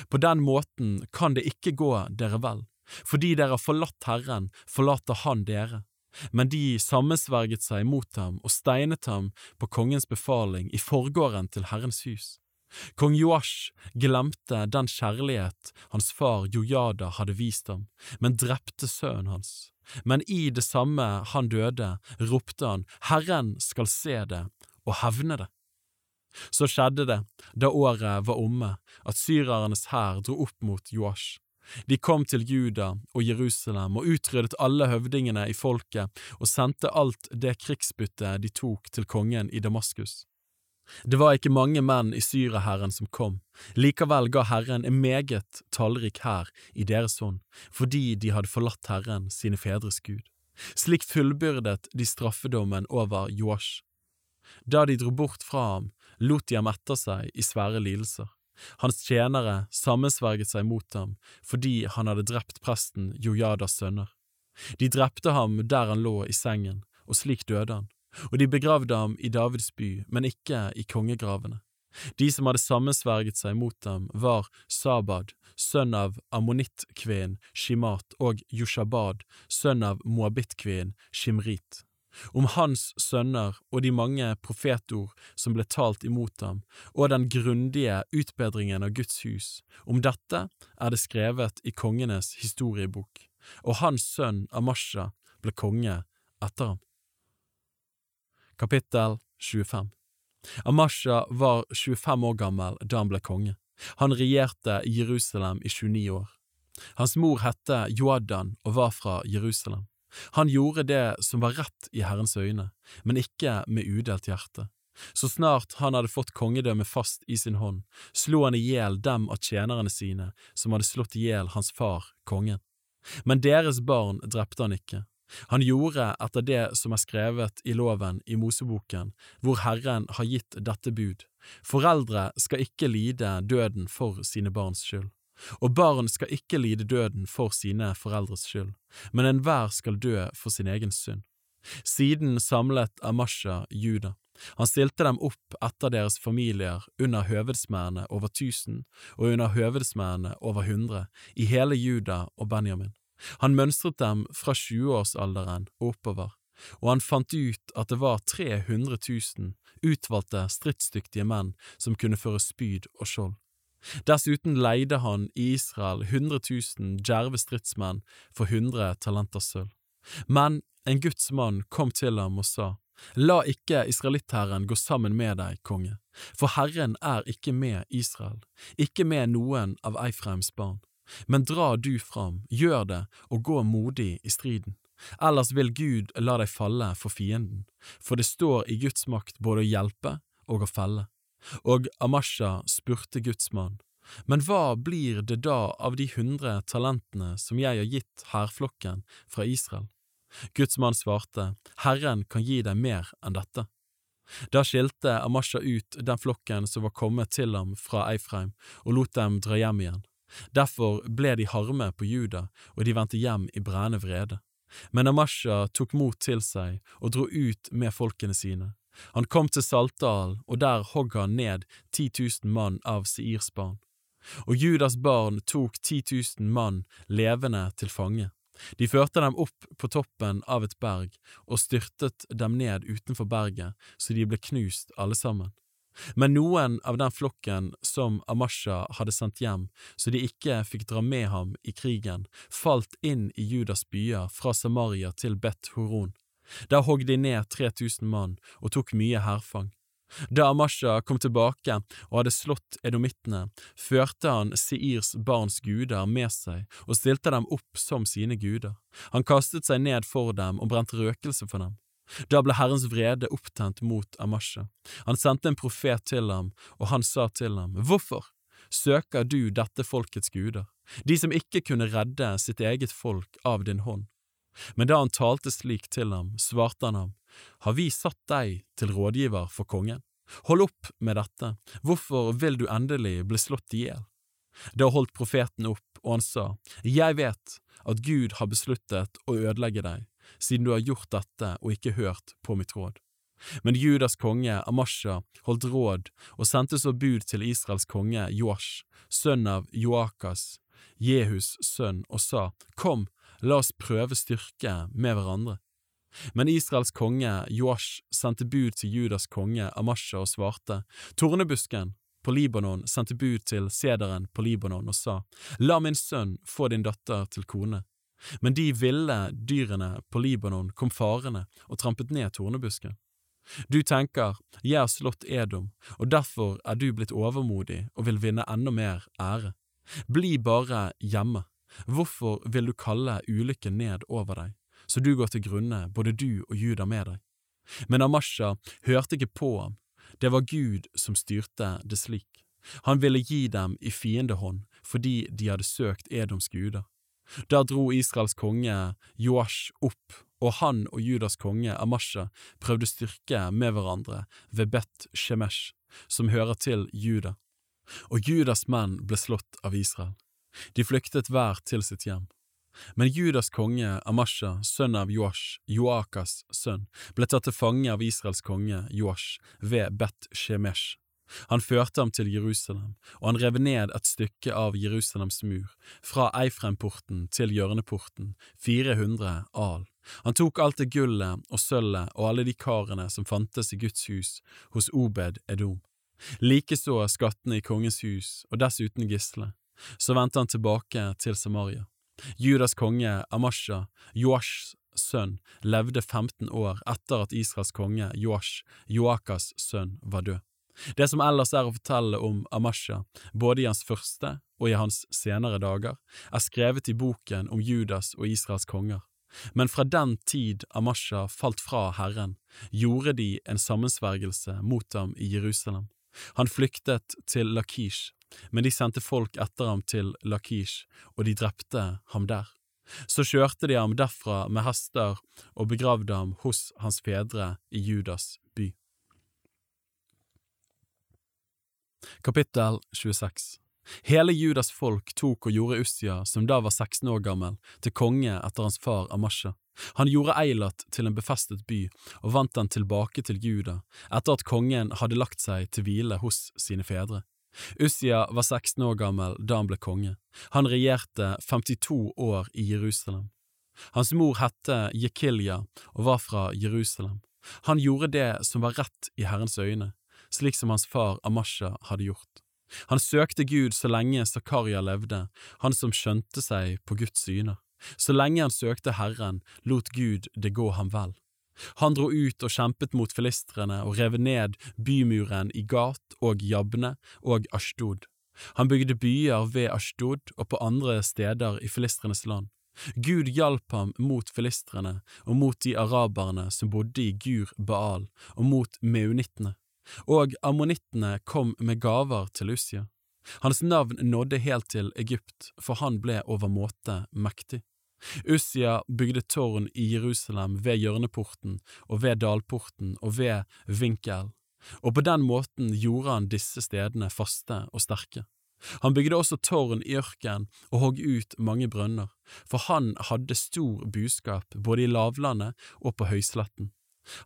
[SPEAKER 1] På den måten kan det ikke gå dere vel, fordi dere har forlatt Herren, forlater Han dere. Men de sammensverget seg mot ham og steinet ham på kongens befaling i forgården til Herrens hus. Kong Joash glemte den kjærlighet hans far Jojada hadde vist ham, men drepte sønnen hans. Men i det samme han døde, ropte han, Herren skal se det og hevne det. Så skjedde det, da året var omme, at syrernes hær dro opp mot Joash. De kom til Juda og Jerusalem og utryddet alle høvdingene i folket og sendte alt det krigsbyttet de tok til kongen i Damaskus. Det var ikke mange menn i Syrahæren som kom, likevel ga Herren en meget tallrik hær i deres hånd, fordi de hadde forlatt Herren, sine fedres Gud. Slik fullbyrdet de straffedommen over Joash. Da de dro bort fra ham, lot de ham etter seg i svære lidelser. Hans tjenere sammensverget seg mot ham fordi han hadde drept presten Jojadas sønner. De drepte ham der han lå i sengen, og slik døde han, og de begravde ham i Davids by, men ikke i kongegravene. De som hadde sammensverget seg mot ham, var Sabad, sønn av ammonittkvinnen Shimat, og Yushabad, sønn av moabittkvinnen Shimrit om hans sønner og de mange profetord som ble talt imot ham, og den grundige utbedringen av Guds hus, om dette er det skrevet i kongenes historiebok, og hans sønn Amasha ble konge etter ham. Kapittel 25 Amasha var 25 år gammel da han ble konge. Han regjerte Jerusalem i 29 år. Hans mor hette Joadan og var fra Jerusalem. Han gjorde det som var rett i Herrens øyne, men ikke med udelt hjerte. Så snart han hadde fått kongedømmet fast i sin hånd, slo han i hjel dem av tjenerne sine som hadde slått i hjel hans far, kongen. Men deres barn drepte han ikke. Han gjorde etter det som er skrevet i loven i Moseboken, hvor Herren har gitt dette bud. Foreldre skal ikke lide døden for sine barns skyld. Og barn skal ikke lide døden for sine foreldres skyld, men enhver skal dø for sin egen synd. Siden samlet Amasha Juda, Han stilte dem opp etter deres familier under høvedsmennene over tusen og under høvedsmennene over hundre i hele Juda og Benjamin. Han mønstret dem fra tjueårsalderen og oppover, og han fant ut at det var 300 000 utvalgte stridsdyktige menn som kunne føre spyd og skjold. Dessuten leide han i Israel 100 000 djerve stridsmenn for 100 talenter sølv. Men en Guds mann kom til ham og sa, La ikke israelittherren gå sammen med deg, konge, for Herren er ikke med Israel, ikke med noen av Eifreims barn. Men dra du fram, gjør det og gå modig i striden. Ellers vil Gud la deg falle for fienden, for det står i Guds makt både å hjelpe og å felle. Og Amasha spurte Guds mann, men hva blir det da av de hundre talentene som jeg har gitt hærflokken fra Israel? Guds mann svarte, Herren kan gi deg mer enn dette. Da skilte Amasha ut den flokken som var kommet til ham fra Eifreim, og lot dem dra hjem igjen. Derfor ble de harme på Juda, og de vendte hjem i brennende vrede. Men Amasha tok mot til seg og dro ut med folkene sine. Han kom til Saltdalen, og der hogg han ned ti tusen mann av Seirs barn. Og Judas barn tok ti tusen mann levende til fange. De førte dem opp på toppen av et berg og styrtet dem ned utenfor berget så de ble knust alle sammen. Men noen av den flokken som Amasha hadde sendt hjem så de ikke fikk dra med ham i krigen, falt inn i Judas byer fra Samaria til Bet Horon. Der hogg de ned 3000 mann og tok mye hærfang. Da Amasha kom tilbake og hadde slått edomittene, førte han Seirs barns guder med seg og stilte dem opp som sine guder. Han kastet seg ned for dem og brente røkelse for dem. Da ble Herrens vrede opptent mot Amasha. Han sendte en profet til ham, og han sa til ham, Hvorfor søker du dette folkets guder, de som ikke kunne redde sitt eget folk av din hånd? Men da han talte slik til ham, svarte han ham, Har vi satt deg til rådgiver for kongen? Hold opp med dette, hvorfor vil du endelig bli slått i hjel? Da holdt profeten opp, og han sa, Jeg vet at Gud har besluttet å ødelegge deg, siden du har gjort dette og ikke hørt på mitt råd. Men Judas konge Amasha holdt råd og sendte så bud til Israels konge Joash, sønn av Joakas, Jehus sønn, og sa, Kom, la oss prøve styrke med hverandre. Men Israels konge Joash sendte bud til Judas konge Amasha og svarte, Tornebusken på Libanon sendte bud til sederen på Libanon og sa, La min sønn få din datter til kone. Men de ville dyrene på Libanon kom farende og trampet ned tornebusken. Du tenker, jeg har slått Edom, og derfor er du blitt overmodig og vil vinne enda mer ære. Bli bare hjemme, Hvorfor vil du kalle ulykken ned over deg, så du går til grunne, både du og Juda med deg? Men Amasha hørte ikke på ham, det var Gud som styrte det slik. Han ville gi dem i fiendehånd fordi de hadde søkt Edoms guder. Da dro Israels konge Joash opp, og han og Judas konge Amasha prøvde styrke med hverandre ved Bet Shemesh, som hører til Juda. Og Judas menn ble slått av Israel. De flyktet hver til sitt hjem. Men Judas konge Amasha, sønn av Joash, Joakas sønn, ble tatt til fange av Israels konge Joash ved Bet Shemesh. Han førte ham til Jerusalem, og han rev ned et stykke av Jerusalems mur, fra Eifremporten til hjørneporten, 400 al. Han tok alt det gullet og sølvet og alle de karene som fantes i Guds hus hos Obed Edom. Likeså skattene i kongens hus, og dessuten gisle. Så vendte han tilbake til Samaria. Judas konge Amasha, Joashs sønn, levde 15 år etter at Israels konge Joash, Joakas sønn, var død. Det som ellers er å fortelle om Amasha, både i hans første og i hans senere dager, er skrevet i boken om Judas og Israels konger. Men fra den tid Amasha falt fra Herren, gjorde de en sammensvergelse mot ham i Jerusalem. Han flyktet til Lakish, men de sendte folk etter ham til Lakish, og de drepte ham der. Så kjørte de ham derfra med hester og begravde ham hos hans fedre i Judas by. Kapittel 26 Hele Judas folk tok og gjorde Ussia, som da var 16 år gammel, til konge etter hans far Amasha. Han gjorde Eilat til en befestet by og vant den tilbake til Juda etter at kongen hadde lagt seg til hvile hos sine fedre. Ussia var 16 år gammel da han ble konge. Han regjerte 52 år i Jerusalem. Hans mor hette Jekilja og var fra Jerusalem. Han gjorde det som var rett i Herrens øyne, slik som hans far Amasha hadde gjort. Han søkte Gud så lenge Zakaria levde, han som skjønte seg på Guds syner. Så lenge han søkte Herren, lot Gud det gå ham vel. Han dro ut og kjempet mot filistrene og rev ned bymuren i Gat og Jabne og Ashtod. Han bygde byer ved Ashtod og på andre steder i filistrenes land. Gud hjalp ham mot filistrene og mot de araberne som bodde i Gur Baal og mot meunittene, og ammonittene kom med gaver til Lucia. Hans navn nådde helt til Egypt, for han ble overmåte mektig. Ussia bygde tårn i Jerusalem ved hjørneporten og ved dalporten og ved vinkel, og på den måten gjorde han disse stedene faste og sterke. Han bygde også tårn i ørken og hogg ut mange brønner, for han hadde stor buskap både i lavlandet og på høysletten.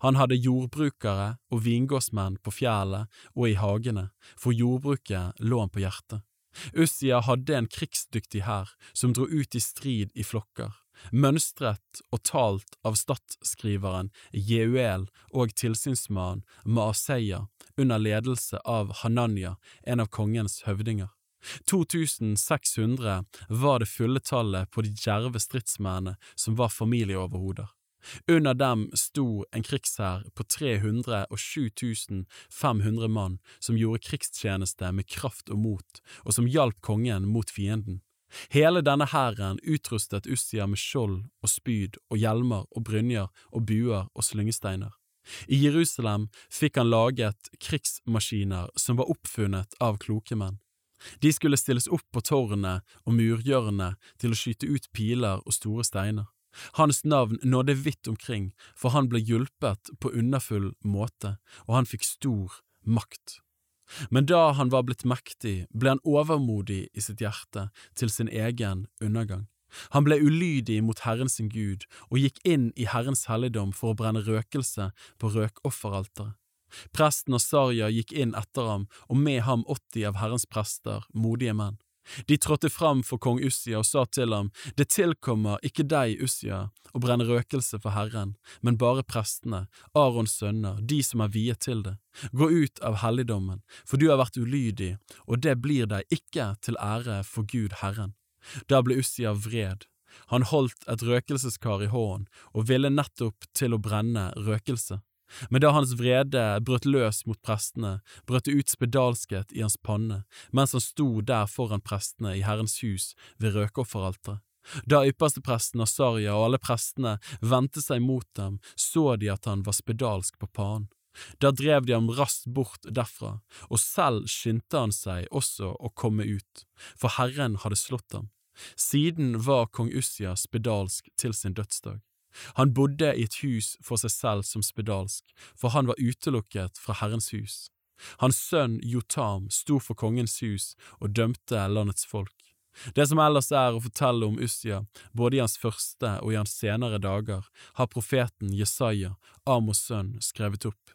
[SPEAKER 1] Han hadde jordbrukere og vingårdsmenn på fjellet og i hagene, for jordbruket lå han på hjertet. Ussia hadde en krigsdyktig hær som dro ut i strid i flokker, mønstret og talt av statsskriveren Jeuel og tilsynsmannen Maaseia under ledelse av Hananya, en av kongens høvdinger. 2600 var det fulle tallet på de djerve stridsmennene som var familieoverhoder. Under dem sto en krigshær på 307 500 mann som gjorde krigstjeneste med kraft og mot, og som hjalp kongen mot fienden. Hele denne hæren utrustet Ussia med skjold og spyd og hjelmer og brynjer og buer og slyngesteiner. I Jerusalem fikk han laget krigsmaskiner som var oppfunnet av kloke menn. De skulle stilles opp på tårnet og murhjørnet til å skyte ut piler og store steiner. Hans navn nådde vidt omkring, for han ble hjulpet på underfull måte, og han fikk stor makt. Men da han var blitt mektig, ble han overmodig i sitt hjerte til sin egen undergang. Han ble ulydig mot Herren sin Gud og gikk inn i Herrens helligdom for å brenne røkelse på røkofferalteret. Presten og Sarja gikk inn etter ham, og med ham åtti av Herrens prester, modige menn. De trådte fram for kong Ussia og sa til ham, Det tilkommer ikke deg, Ussia, å brenne røkelse for Herren, men bare prestene, Arons sønner, de som er viet til det. Gå ut av helligdommen, for du har vært ulydig, og det blir deg ikke til ære for Gud Herren. Da ble Ussia vred. Han holdt et røkelseskar i hånden og ville nettopp til å brenne røkelse. Men da hans vrede brøt løs mot prestene, brøt det ut spedalskhet i hans panne mens han sto der foran prestene i Herrens hus ved røkofferalteret. Da ypperstepresten Asarja og alle prestene vendte seg mot dem, så de at han var spedalsk på panen. Da drev de ham raskt bort derfra, og selv skyndte han seg også å komme ut, for Herren hadde slått ham. Siden var kong Ussia spedalsk til sin dødsdag. Han bodde i et hus for seg selv som spedalsk, for han var utelukket fra Herrens hus. Hans sønn Jotam sto for kongens hus og dømte landets folk. Det som ellers er å fortelle om Ussia, både i hans første og i hans senere dager, har profeten Jesaja, Amos sønn, skrevet opp.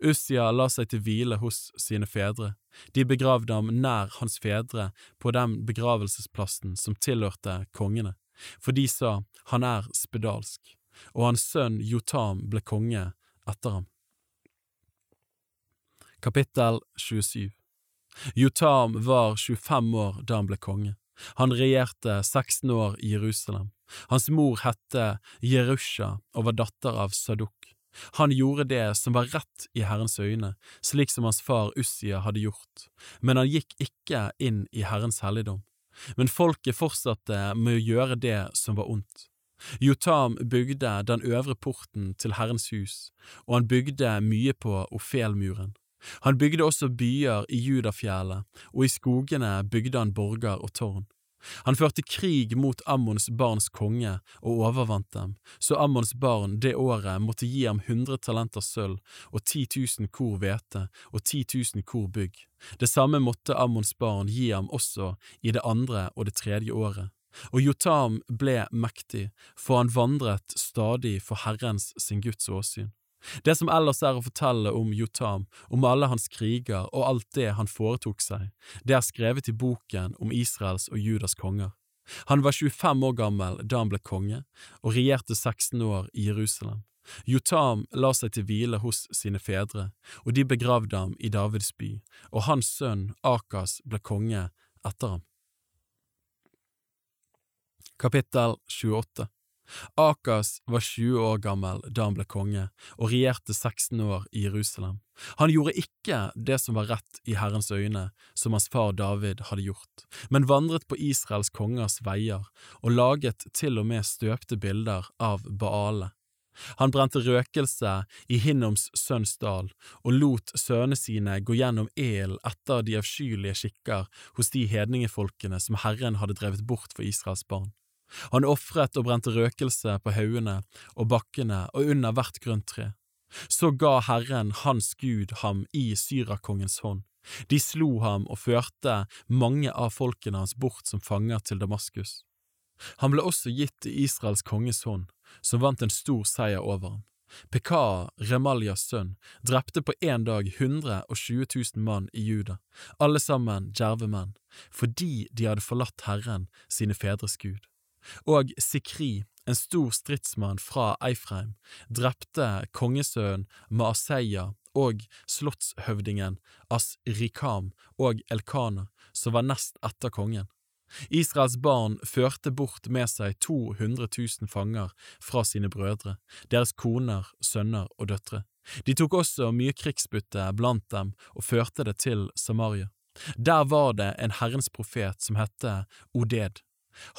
[SPEAKER 1] Ussia la seg til hvile hos sine fedre. De begravde ham nær hans fedre på den begravelsesplassen som tilhørte kongene, for de sa han er spedalsk og hans sønn Jotam ble konge etter ham. Kapittel 27 Jotam var 25 år da han ble konge. Han regjerte 16 år i Jerusalem. Hans mor hette Jerusha og var datter av Sadok. Han gjorde det som var rett i Herrens øyne, slik som hans far Ussia hadde gjort, men han gikk ikke inn i Herrens helligdom. Men folket fortsatte med å gjøre det som var ondt. Jotam bygde den øvre porten til Herrens hus, og han bygde mye på Ofelmuren. Han bygde også byer i Judafjellet, og i skogene bygde han borger og tårn. Han førte krig mot Ammons barns konge og overvant dem, så Ammons barn det året måtte gi ham hundre talenter sølv og ti tusen kor hvete og ti tusen kor bygg. Det samme måtte Ammons barn gi ham også i det andre og det tredje året. Og Jotam ble mektig, for han vandret stadig for Herrens sin Guds åsyn. Det som ellers er å fortelle om Jotam, om alle hans kriger og alt det han foretok seg, det er skrevet i boken om Israels og Judas konger. Han var 25 år gammel da han ble konge, og regjerte 16 år i Jerusalem. Jotam la seg til hvile hos sine fedre, og de begravde ham i Davids by, og hans sønn Akas ble konge etter ham. Kapittel 28 Akas var 20 år gammel da han ble konge, og regjerte 16 år i Jerusalem. Han gjorde ikke det som var rett i Herrens øyne, som hans far David hadde gjort, men vandret på Israels kongers veier og laget til og med støpte bilder av Baale. Han brente røkelse i Hinnoms sønns dal og lot sønnene sine gå gjennom ilden etter de avskyelige skikker hos de hedningefolkene som Herren hadde drevet bort for Israels barn. Han ofret og brente røkelse på haugene og bakkene og under hvert grønt tre. Så ga Herren hans Gud ham i syrakongens hånd. De slo ham og førte mange av folkene hans bort som fanger til Damaskus. Han ble også gitt i Israels konges hånd, som vant en stor seier over ham. Pekah, Remaljas sønn, drepte på én dag 120 000 mann i Juda, alle sammen djerve menn, fordi de hadde forlatt Herren, sine fedres Gud og Sikri, en stor stridsmann fra Eifreim, drepte kongesønnen Maaseia og slottshøvdingen As-Rikam og Elkana, som var nest etter kongen. Israels barn førte bort med seg 200 000 fanger fra sine brødre, deres koner, sønner og døtre. De tok også mye krigsbytte blant dem og førte det til Samaria. Der var det en Herrens profet som het Oded.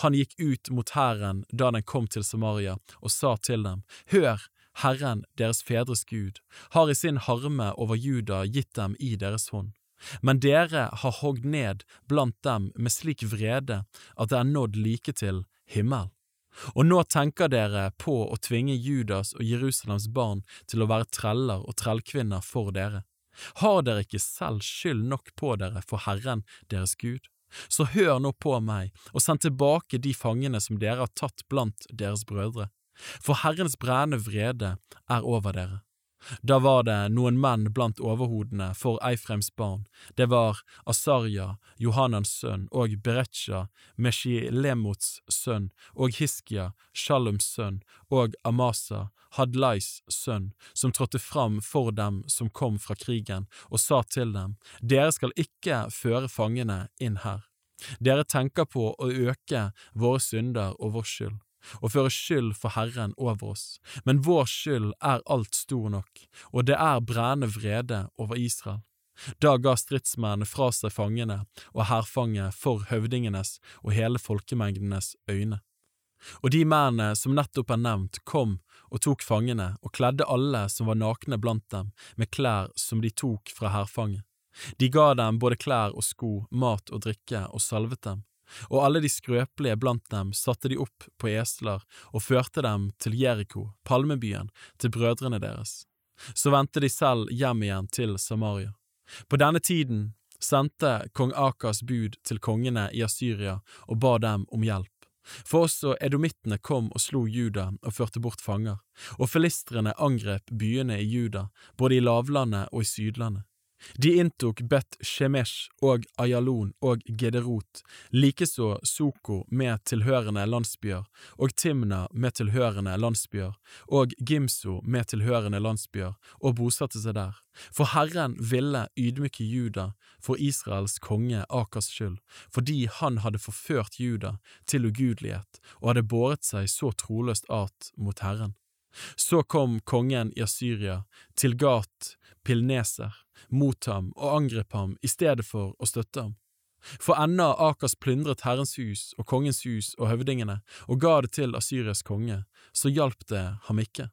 [SPEAKER 1] Han gikk ut mot hæren da den kom til Samaria, og sa til dem, Hør, Herren, deres fedres Gud, har i sin harme over Juda gitt dem i deres hånd. Men dere har hogd ned blant dem med slik vrede at det er nådd like til himmel. Og nå tenker dere på å tvinge Judas og Jerusalems barn til å være treller og trellkvinner for dere. Har dere ikke selv skyld nok på dere for Herren deres Gud? Så hør nå på meg, og send tilbake de fangene som dere har tatt blant deres brødre, for Herrens brennende vrede er over dere. Da var det noen menn blant overhodene for Eifreims barn, det var Asarja, Johanans sønn, og Beretsja, Meshilemots sønn, og Hiskia, Shalums sønn, og Amasa, Hadlais sønn, som trådte fram for dem som kom fra krigen, og sa til dem, Dere skal ikke føre fangene inn her. Dere tenker på å øke våre synder og vår skyld og føre skyld for Herren over oss, men vår skyld er alt stor nok, og det er brennende vrede over Israel. Da ga stridsmennene fra seg fangene og hærfanget for høvdingenes og hele folkemengdenes øyne. Og de mennene som nettopp er nevnt, kom og tok fangene og kledde alle som var nakne blant dem, med klær som de tok fra hærfanget. De ga dem både klær og sko, mat og drikke, og salvet dem, og alle de skrøpelige blant dem satte de opp på esler og førte dem til Jeriko, palmebyen, til brødrene deres. Så vendte de selv hjem igjen til Samaria. På denne tiden sendte kong Akas bud til kongene i Asyria og ba dem om hjelp. For også edomittene kom og slo Juda og førte bort fanger, og filistrene angrep byene i Juda, både i lavlandet og i sydlandet. De inntok Bet Shemesh og Ayalon og Gederot, likeså Soko med tilhørende landsbyer, og Timna med tilhørende landsbyer, og Gimso med tilhørende landsbyer, og bosatte seg der. For Herren ville ydmyke Juda for Israels konge Akers skyld, fordi han hadde forført Juda til ugudelighet og hadde båret seg så troløst at mot Herren. Så kom kongen i Asyria til Gat Pilneser mot ham og angrep ham i stedet for å støtte ham. For enda Akas plyndret Herrens hus og kongens hus og høvdingene og ga det til Asyrias konge, så hjalp det ham ikke.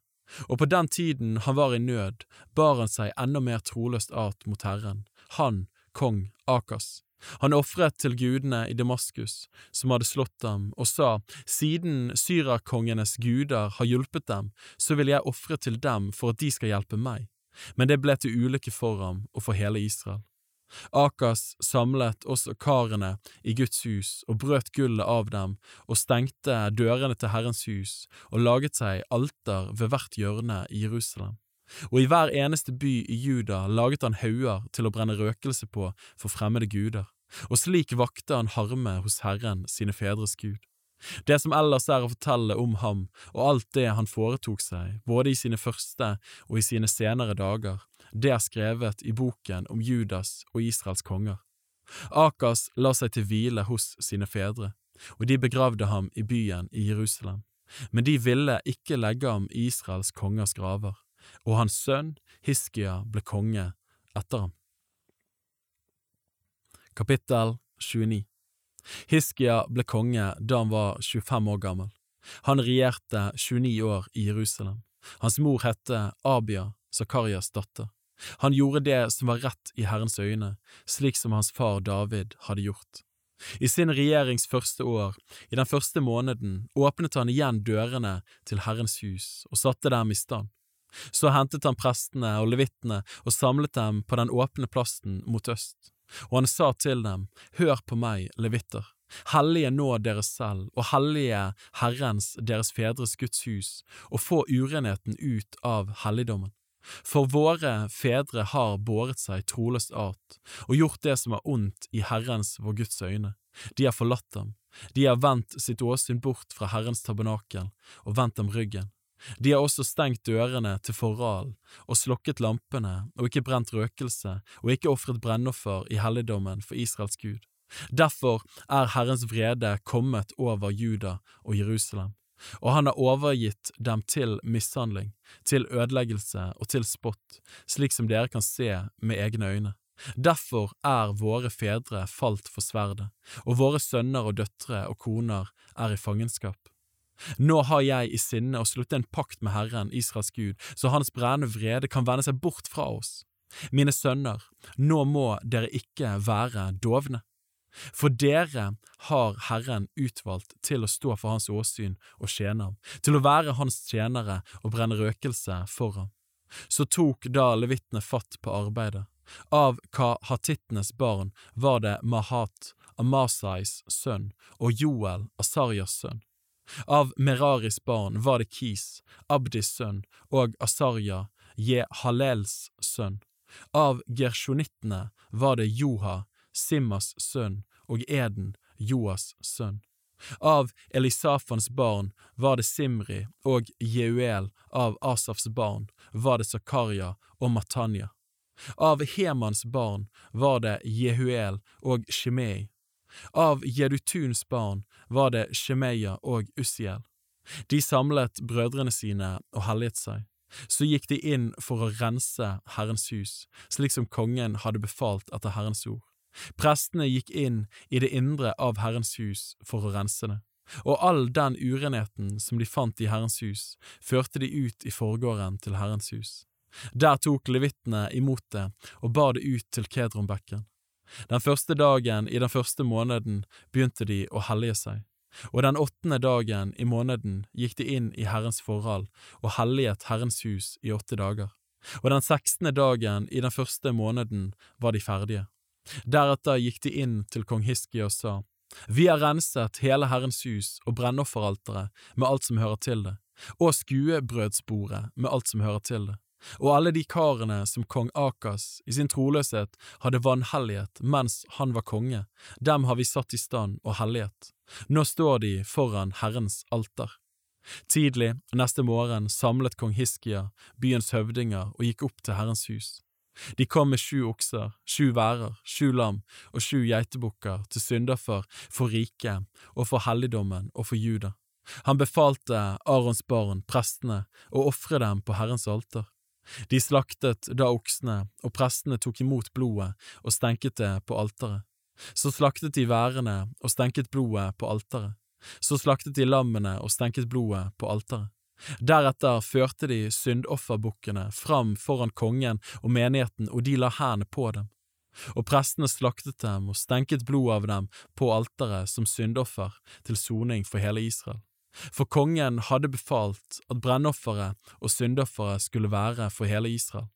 [SPEAKER 1] Og på den tiden han var i nød, bar han seg enda mer troløst at mot Herren, han, kong Akas. Han ofret til gudene i Damaskus, som hadde slått dem, og sa, Siden syrakongenes guder har hjulpet dem, så vil jeg ofre til dem for at de skal hjelpe meg. Men det ble til ulykke for ham og for hele Israel. Akas samlet også karene i Guds hus og brøt gullet av dem og stengte dørene til Herrens hus og laget seg alter ved hvert hjørne i Jerusalem. Og i hver eneste by i Juda laget han hauger til å brenne røkelse på for fremmede guder, og slik vakte han harme hos Herren sine fedres Gud. Det som ellers er å fortelle om ham og alt det han foretok seg, både i sine første og i sine senere dager, det er skrevet i boken om Judas og Israels konger. Akas la seg til hvile hos sine fedre, og de begravde ham i byen i Jerusalem. Men de ville ikke legge ham i Israels kongers graver, og hans sønn Hiskia ble konge etter ham. Kapittel 29 Hiskia ble konge da han var 25 år gammel. Han regjerte 29 år i Jerusalem. Hans mor hette Abia, Zakarias datter. Han gjorde det som var rett i Herrens øyne, slik som hans far David hadde gjort. I sin regjerings første år, i den første måneden, åpnet han igjen dørene til Herrens hus og satte dem i stand. Så hentet han prestene og levittene og samlet dem på den åpne plassen mot øst, og han sa til dem, Hør på meg, levitter. Hellige nå dere selv, og hellige Herrens, deres fedres Guds hus, og få urenheten ut av helligdommen. For våre fedre har båret seg troløst art og gjort det som er ondt i Herrens vår Guds øyne. De har forlatt ham, de har vendt sitt åsyn bort fra Herrens tabernakel og vendt dem ryggen. De har også stengt dørene til forral og slokket lampene og ikke brent røkelse og ikke ofret brennoffer i helligdommen for Israels Gud. Derfor er Herrens vrede kommet over Juda og Jerusalem, og han har overgitt dem til mishandling, til ødeleggelse og til spott, slik som dere kan se med egne øyne. Derfor er våre fedre falt for sverdet, og våre sønner og døtre og koner er i fangenskap. Nå har jeg i sinne å slutte en pakt med Herren, Israels Gud, så hans brennende vrede kan vende seg bort fra oss. Mine sønner, nå må dere ikke være dovne. For dere har Herren utvalgt til å stå for hans åsyn og tjene ham, til å være hans tjenere og brenne røkelse for ham. Så tok da levittene fatt på arbeidet. Av kahatittenes barn var det Mahat, Amasais sønn, og Joel, Asarias sønn. Av Meraris barn var det Kis, Abdis sønn, og Asarja, Jehalels sønn. Av gersjonittene var det Joha, Simmas sønn, og Eden, Joas sønn. Av Elisafans barn var det Simri, og Jeuel av Asafs barn var det Zakaria og Matanya. Av Hemans barn var det Jehuel og Shimei. Av Jedutuns barn var det Shemeya og Ussiel. De samlet brødrene sine og helliget seg. Så gikk de inn for å rense Herrens hus, slik som kongen hadde befalt etter Herrens ord. Prestene gikk inn i det indre av Herrens hus for å rense det, og all den urenheten som de fant i Herrens hus, førte de ut i forgården til Herrens hus. Der tok levittene imot det og bar det ut til Kedronbekken. Den første dagen i den første måneden begynte de å hellige seg, og den åttende dagen i måneden gikk de inn i Herrens forhold og helliget Herrens hus i åtte dager, og den sekstende dagen i den første måneden var de ferdige. Deretter gikk de inn til kong Hiskia og sa, Vi har renset hele Herrens hus og brennofferalteret med alt som hører til det, og skuebrødsbordet med alt som hører til det og alle de karene som kong Akas i sin troløshet hadde vanhellighet mens han var konge, dem har vi satt i stand og hellighet. Nå står de foran Herrens alter. Tidlig neste morgen samlet kong Hiskia byens høvdinger og gikk opp til Herrens hus. De kom med sju okser, sju værer, sju lam og sju geitebukker til syndoffer for riket og for helligdommen og for Juda. Han befalte Arons barn, prestene, å ofre dem på Herrens alter. De slaktet da oksene, og prestene tok imot blodet og stenket det på alteret. Så slaktet de værene og stenket blodet på alteret. Så slaktet de lammene og stenket blodet på alteret. Deretter førte de syndofferbukkene fram foran kongen og menigheten, og de la hendene på dem. Og prestene slaktet dem og stenket blodet av dem på alteret som syndoffer til soning for hele Israel. For kongen hadde befalt at brennofferet og syndofferet skulle være for hele Israel.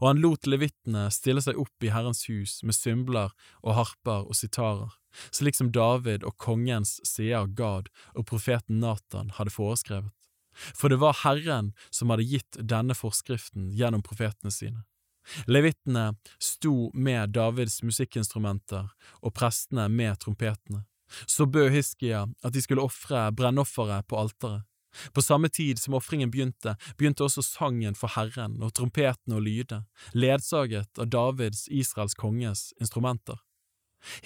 [SPEAKER 1] og han lot levittene stille seg opp i Herrens hus med symbler og harper og sitarer, slik som David og kongens seer Gad og profeten Natan hadde foreskrevet. For det var Herren som hadde gitt denne forskriften gjennom profetene sine. Levittene sto med Davids musikkinstrumenter og prestene med trompetene. Så bød Hiskia at de skulle ofre brennofferet på alteret. På samme tid som ofringen begynte, begynte også sangen for Herren og trompetene å lyde, ledsaget av Davids, Israels konges, instrumenter.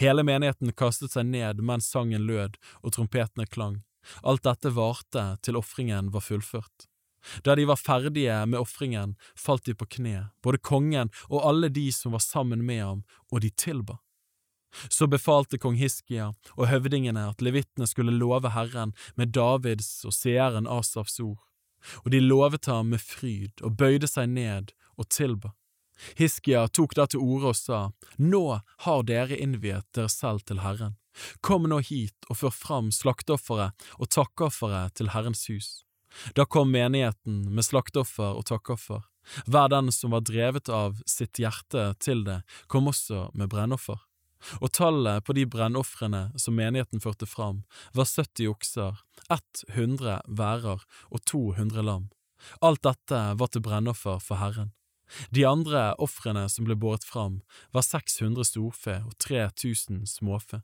[SPEAKER 1] Hele menigheten kastet seg ned mens sangen lød og trompetene klang. Alt dette varte til ofringen var fullført. Da de var ferdige med ofringen, falt de på kne, både kongen og alle de som var sammen med ham, og de tilba. Så befalte kong Hiskia og høvdingene at levittene skulle love Herren med Davids og seeren Asafs ord, og de lovet ham med fryd og bøyde seg ned og tilba. Hiskia tok da til orde og sa, Nå har dere innviet dere selv til Herren. Kom nå hit og før fram slakteofferet og takkeofferet til Herrens hus. Da kom menigheten med slakteoffer og takkoffer. Hver den som var drevet av sitt hjerte til det, kom også med brennoffer og tallet på de brennofrene som menigheten førte fram, var 70 okser, 100 værer og 200 lam. Alt dette var til brennoffer for Herren. De andre ofrene som ble båret fram, var 600 storfe og 3000 småfe.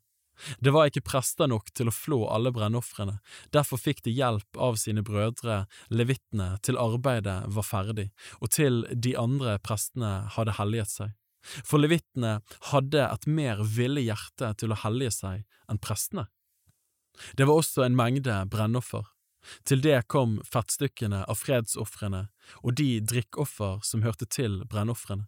[SPEAKER 1] Det var ikke prester nok til å flå alle brennofrene, derfor fikk de hjelp av sine brødre levittene til arbeidet var ferdig, og til de andre prestene hadde helliget seg. For levittene hadde et mer ville hjerte til å hellige seg enn prestene. Det var også en mengde brennoffer. Til det kom fettstykkene av fredsofrene og de drikkoffer som hørte til brennofrene.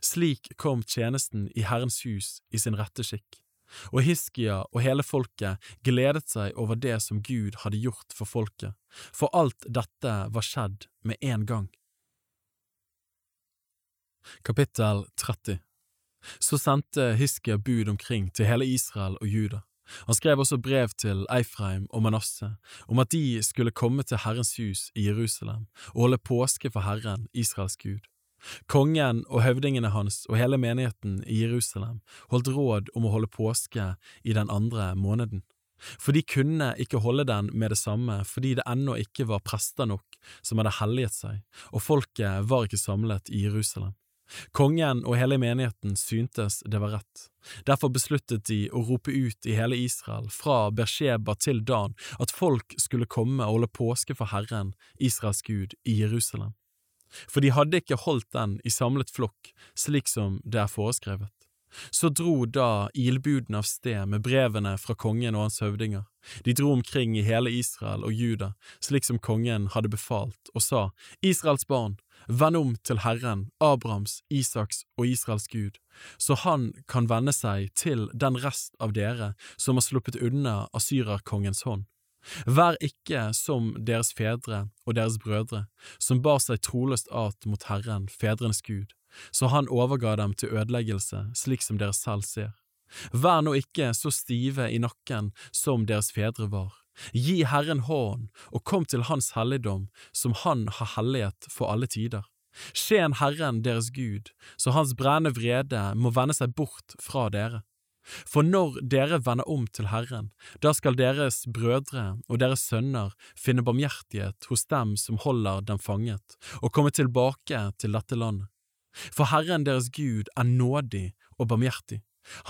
[SPEAKER 1] Slik kom tjenesten i Herrens hus i sin rette skikk. Og Hiskia og hele folket gledet seg over det som Gud hadde gjort for folket, for alt dette var skjedd med en gang. Kapittel 30 Så sendte Hiskia bud omkring til hele Israel og Juda. Han skrev også brev til Eifreim og Manasseh om at de skulle komme til Herrens hus i Jerusalem og holde påske for Herren, Israels Gud. Kongen og høvdingene hans og hele menigheten i Jerusalem holdt råd om å holde påske i den andre måneden. For de kunne ikke holde den med det samme fordi det ennå ikke var prester nok som hadde helliget seg, og folket var ikke samlet i Jerusalem. Kongen og hele menigheten syntes det var rett. Derfor besluttet de å rope ut i hele Israel, fra Bersheba til Dan, at folk skulle komme og holde påske for Herren, Israels Gud, i Jerusalem. For de hadde ikke holdt den i samlet flokk, slik som det er foreskrevet. Så dro da ilbudene av sted med brevene fra kongen og hans høvdinger. De dro omkring i hele Israel og Juda, slik som kongen hadde befalt, og sa, Israels barn, Vend om til Herren, Abrahams, Isaks og Israels Gud, så han kan vende seg til den rest av dere som har sluppet unna asyrerkongens hånd. Vær ikke som deres fedre og deres brødre, som bar seg troløst at mot Herren, fedrenes Gud, så han overga dem til ødeleggelse, slik som dere selv ser. Vær nå ikke så stive i nakken som deres fedre var Gi Herren hånd, og kom til Hans helligdom, som Han har hellighet for alle tider. Skjen Herren deres Gud, så Hans brennende vrede må vende seg bort fra dere. For når dere vender om til Herren, da skal deres brødre og deres sønner finne barmhjertighet hos dem som holder dem fanget, og komme tilbake til dette landet. For Herren deres Gud er nådig og barmhjertig,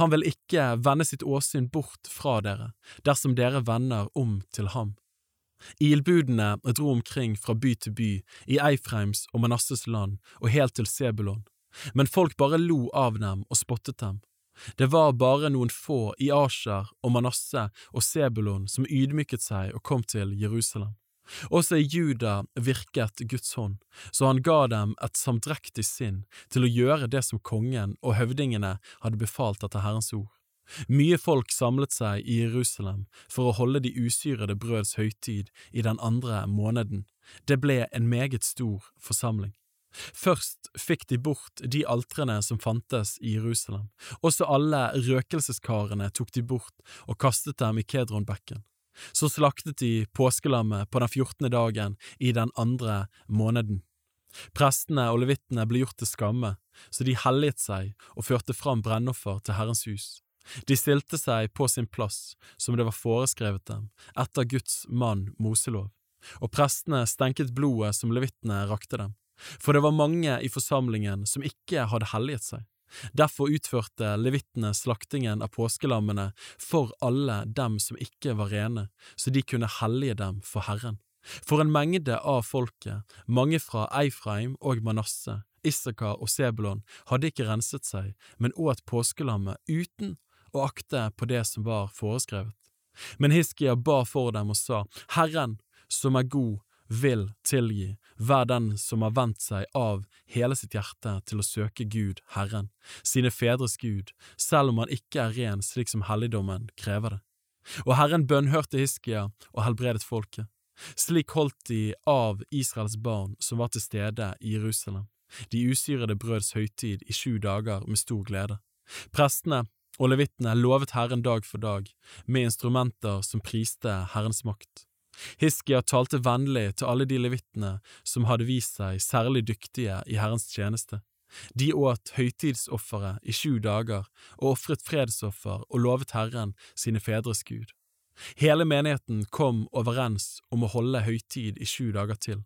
[SPEAKER 1] han vil ikke vende sitt åsyn bort fra dere, dersom dere vender om til ham. Ilbudene dro omkring fra by til by, i Eifreims og Manasses land og helt til Sebulon, men folk bare lo av dem og spottet dem. Det var bare noen få i Asher og Manasseh og Sebulon som ydmyket seg og kom til Jerusalem. Også i Juda virket Guds hånd, så han ga dem et samdrektig sinn til å gjøre det som kongen og høvdingene hadde befalt etter Herrens ord. Mye folk samlet seg i Jerusalem for å holde de usyrede brøds høytid i den andre måneden. Det ble en meget stor forsamling. Først fikk de bort de altrene som fantes i Jerusalem, også alle røkelseskarene tok de bort og kastet dem i Kedronbekken. Så slaktet de påskelammet på den fjortende dagen i den andre måneden. Prestene og levittene ble gjort til skamme, så de helliget seg og førte fram brennoffer til Herrens hus. De stilte seg på sin plass, som det var foreskrevet dem, etter Guds mann Moselov, og prestene stenket blodet som levittene rakte dem, for det var mange i forsamlingen som ikke hadde helliget seg. Derfor utførte levittene slaktingen av påskelammene for alle dem som ikke var rene, så de kunne hellige dem for Herren. For en mengde av folket, mange fra Eifraim og Manasseh, Issakar og Sebulon, hadde ikke renset seg, men åt påskelammet uten å akte på det som var foreskrevet. Men Hiskia ba for dem og sa, Herren, som er god, vil tilgi hver den som har vendt seg av hele sitt hjerte til å søke Gud, Herren, sine fedres Gud, selv om han ikke er ren slik som helligdommen krever det. Og Herren bønnhørte Hiskia og helbredet folket. Slik holdt de av Israels barn som var til stede i Jerusalem, de usyrede brøds høytid i sju dager med stor glede. Prestene og levittene lovet Herren dag for dag, med instrumenter som priste Herrens makt. Hiskia talte vennlig til alle de levittene som hadde vist seg særlig dyktige i Herrens tjeneste. De åt høytidsofferet i sju dager og ofret fredsoffer og lovet Herren sine fedres Gud. Hele menigheten kom overens om å holde høytid i sju dager til.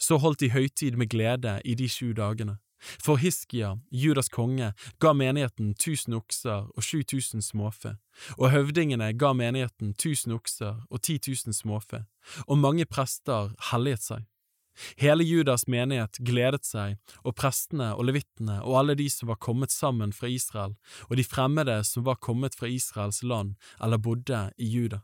[SPEAKER 1] Så holdt de høytid med glede i de sju dagene. For Hiskia, Judas konge, ga menigheten tusen okser og sju tusen småfe, og høvdingene ga menigheten tusen okser og ti tusen småfe, og mange prester helliget seg. Hele Judas menighet gledet seg, og prestene og levittene og alle de som var kommet sammen fra Israel, og de fremmede som var kommet fra Israels land eller bodde i Juda.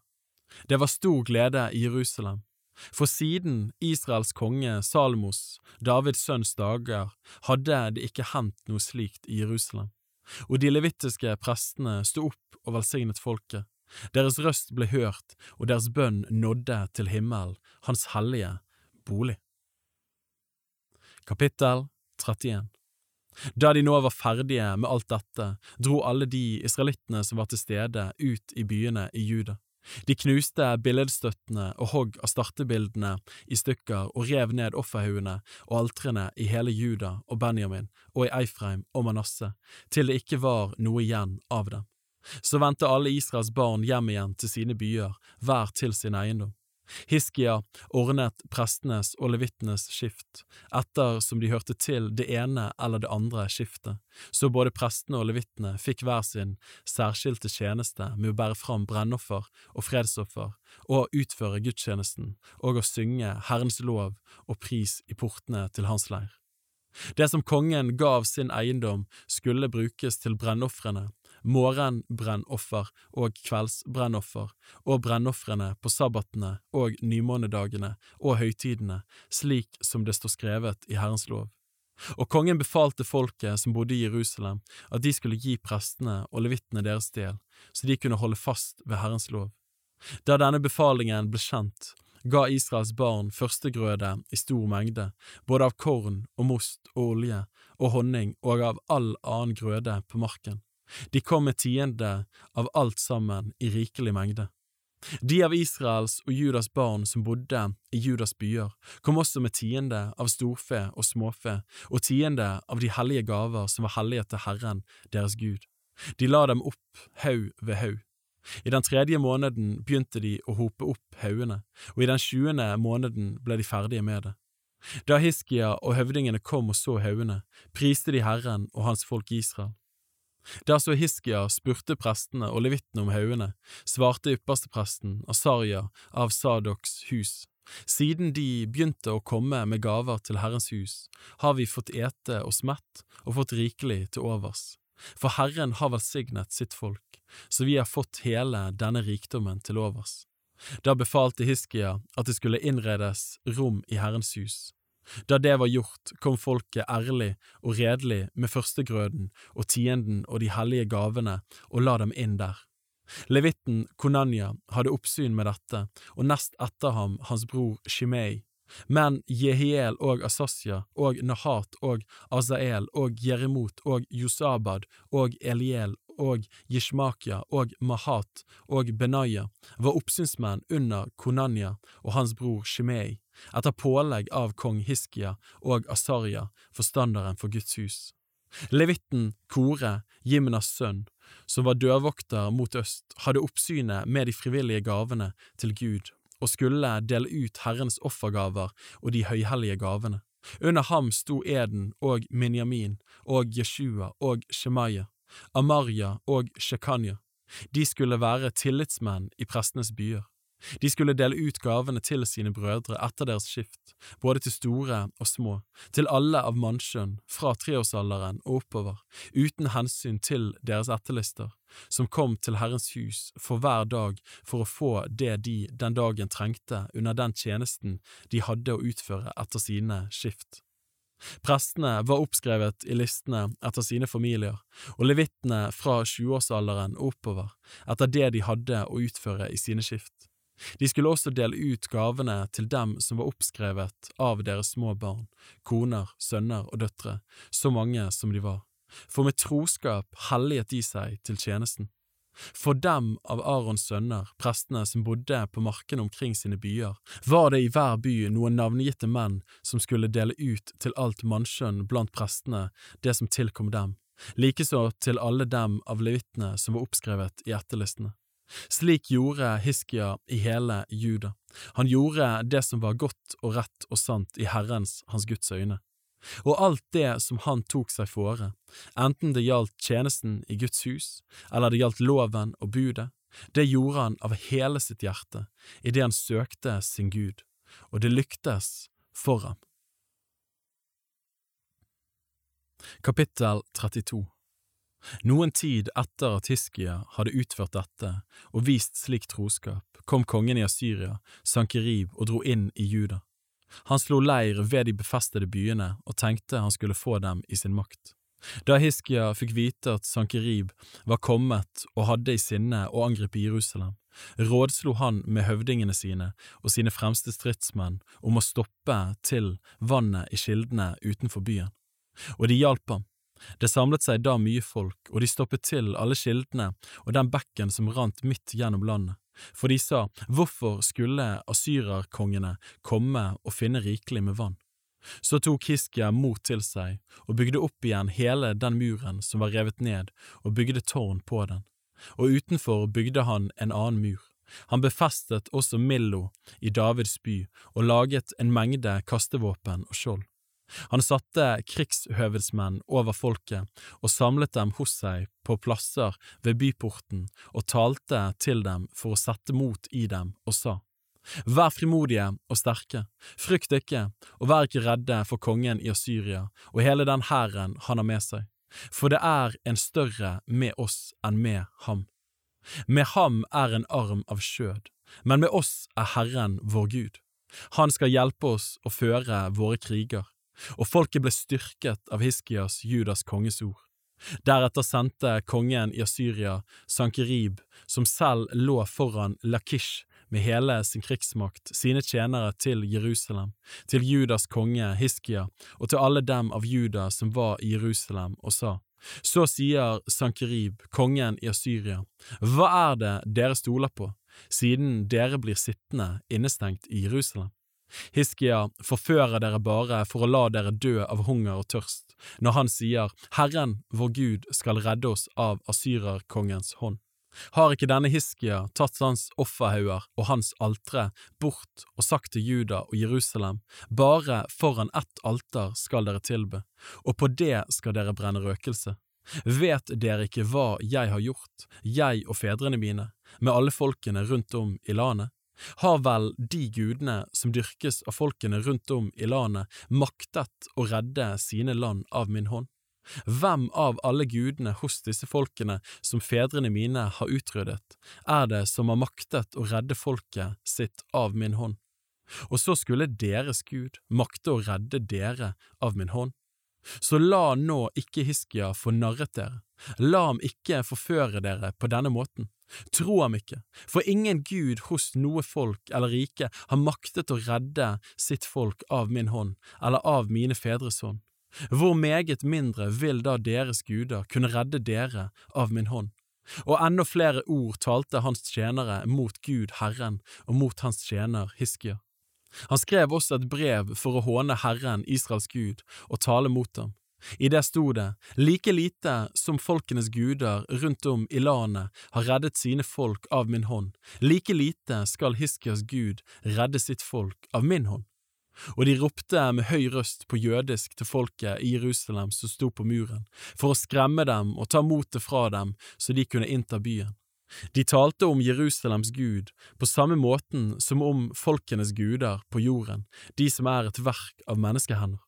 [SPEAKER 1] Det var stor glede i Jerusalem, for siden Israels konge Salomos, Davids sønns dager, hadde det ikke hendt noe slikt i Jerusalem. Og de levittiske prestene sto opp og velsignet folket. Deres røst ble hørt, og deres bønn nådde til himmelen, hans hellige bolig. Kapittel 31 Da de nå var ferdige med alt dette, dro alle de israelittene som var til stede, ut i byene i Juda. De knuste billedstøttene og hogg av startebildene i stykker og rev ned offerhaugene og altrene i hele Juda og Benjamin og i Eifreim og Manasseh, til det ikke var noe igjen av dem. Så vendte alle Israels barn hjem igjen til sine byer, hver til sin eiendom. Hiskia ordnet prestenes og levittenes skift, etter som de hørte til det ene eller det andre skiftet, så både prestene og levittene fikk hver sin særskilte tjeneste med å bære fram brennoffer og fredsoffer, og utføre gudstjenesten og å synge Herrens lov og pris i portene til hans leir. Det som kongen ga av sin eiendom, skulle brukes til brennofrene, morgenbrennoffer og kveldsbrennoffer, og brennofrene på sabbatene og nymånedagene og høytidene, slik som det står skrevet i Herrens lov. Og kongen befalte folket som bodde i Jerusalem, at de skulle gi prestene og levittene deres del, så de kunne holde fast ved Herrens lov. Da denne befalingen ble kjent, ga Israels barn førstegrøde i stor mengde, både av korn og most og olje og honning og av all annen grøde på marken. De kom med tiende av alt sammen i rikelig mengde. De av Israels og Judas barn som bodde i Judas byer, kom også med tiende av storfe og småfe og tiende av de hellige gaver som var hellige til Herren, deres Gud. De la dem opp haug ved haug. I den tredje måneden begynte de å hope opp haugene, og i den tjuende måneden ble de ferdige med det. Da Hiskia og høvdingene kom og så haugene, priste de Herren og hans folk Israel. Så Hiskia spurte prestene og levittene om haugene, svarte ypperstepresten Asarja av Sadoks hus. Siden de begynte å komme med gaver til Herrens hus, har vi fått ete oss mett og fått rikelig til overs. For Herren har velsignet sitt folk, så vi har fått hele denne rikdommen til overs. Da befalte Hiskia at det skulle innredes rom i Herrens hus. Da det var gjort, kom folket ærlig og redelig med førstegrøden og tienden og de hellige gavene og la dem inn der. Levitten Konanya hadde oppsyn med dette, og nest etter ham hans bror Shimei, men Jehiel og Asasya og Nahat og Azael og Jeremot og Josabad og Eliel og Jishmakia og Mahat og Benaya var oppsynsmenn under Konanya og hans bror Shimei, etter pålegg av kong Hiskia og Asarya, forstanderen for Guds hus. Levitten Kore, Jimnas sønn, som var dørvokter mot øst, hadde oppsynet med de frivillige gavene til Gud og skulle dele ut Herrens offergaver og de høyhellige gavene. Under ham sto Eden og Minyamin og Jeshua og Shemaya, Amarya og Shekanya. De skulle være tillitsmenn i prestenes byer. De skulle dele ut gavene til sine brødre etter deres skift, både til store og små, til alle av mannskjønn, fra treårsalderen og oppover, uten hensyn til deres etterlister, som kom til Herrens hus for hver dag for å få det de den dagen trengte under den tjenesten de hadde å utføre etter sine skift. Prestene var oppskrevet i listene etter sine familier, og levittene fra tjueårsalderen og oppover etter det de hadde å utføre i sine skift. De skulle også dele ut gavene til dem som var oppskrevet av deres små barn, koner, sønner og døtre, så mange som de var, for med troskap helliget de seg til tjenesten. For dem av Arons sønner, prestene som bodde på markene omkring sine byer, var det i hver by noen navngitte menn som skulle dele ut til alt mannskjønn blant prestene det som tilkom dem, likeså til alle dem av levittene som var oppskrevet i etterlistene. Slik gjorde Hiskia i hele Juda. Han gjorde det som var godt og rett og sant i Herrens, hans Guds øyne. Og alt det som han tok seg fore, enten det gjaldt tjenesten i Guds hus, eller det gjaldt loven og budet, det gjorde han av hele sitt hjerte, idet han søkte sin Gud, og det lyktes for ham. Kapittel 32 noen tid etter at Hiskia hadde utført dette og vist slik troskap, kom kongen i Asyria, Sankerib, og dro inn i Juda. Han slo leir ved de befestede byene og tenkte han skulle få dem i sin makt. Da Hiskia fikk vite at Sankerib var kommet og hadde i sinne å angripe Jerusalem, rådslo han med høvdingene sine og sine fremste stridsmenn om å stoppe til vannet i kildene utenfor byen. Og de hjalp ham, det samlet seg da mye folk, og de stoppet til alle kildene og den bekken som rant midt gjennom landet. For de sa, hvorfor skulle asyrerkongene komme og finne rikelig med vann? Så tok Hiskia mot til seg og bygde opp igjen hele den muren som var revet ned, og bygde tårn på den. Og utenfor bygde han en annen mur. Han befestet også Millo i Davids by og laget en mengde kastevåpen og skjold. Han satte krigshøvedsmenn over folket og samlet dem hos seg på plasser ved byporten og talte til dem for å sette mot i dem og sa, Vær frimodige og sterke, frykt ikke, og vær ikke redde for kongen i Asyria og hele den hæren han har med seg, for det er en større med oss enn med ham. Med ham er en arm av skjød, men med oss er Herren vår Gud. Han skal hjelpe oss å føre våre kriger og folket ble styrket av Hiskias, Judas konges ord. Deretter sendte kongen i Asyria, Sankerib, som selv lå foran Lakish med hele sin krigsmakt, sine tjenere til Jerusalem, til Judas konge Hiskia og til alle dem av Juda som var i Jerusalem, og sa, Så sier Sankerib, kongen i Asyria, hva er det dere stoler på, siden dere blir sittende innestengt i Jerusalem? Hiskia forfører dere bare for å la dere dø av hunger og tørst, når han sier Herren vår Gud skal redde oss av asyrerkongens hånd. Har ikke denne Hiskia tatt hans offerhauger og hans altre bort og sagt til Juda og Jerusalem, bare foran ett alter skal dere tilbe, og på det skal dere brenne røkelse? Vet dere ikke hva jeg har gjort, jeg og fedrene mine, med alle folkene rundt om i landet? Har vel de gudene som dyrkes av folkene rundt om i landet, maktet å redde sine land av min hånd? Hvem av alle gudene hos disse folkene som fedrene mine har utryddet, er det som har maktet å redde folket sitt av min hånd? Og så skulle deres Gud makte å redde dere av min hånd? Så la nå ikke Hiskia få narret dere, la ham ikke forføre dere på denne måten. Tro ham ikke, for ingen gud hos noe folk eller rike har maktet å redde sitt folk av min hånd eller av mine fedres hånd. Hvor meget mindre vil da deres guder kunne redde dere av min hånd? Og enda flere ord talte hans tjenere mot Gud Herren og mot hans tjener Hiskia. Han skrev også et brev for å håne Herren, Israels Gud, og tale mot ham. I det sto det, like lite som folkenes guder rundt om i landet har reddet sine folk av min hånd, like lite skal Hiskias Gud redde sitt folk av min hånd. Og de ropte med høy røst på jødisk til folket i Jerusalem som sto på muren, for å skremme dem og ta motet fra dem så de kunne innta byen. De talte om Jerusalems Gud på samme måten som om folkenes guder på jorden, de som er et verk av menneskehender.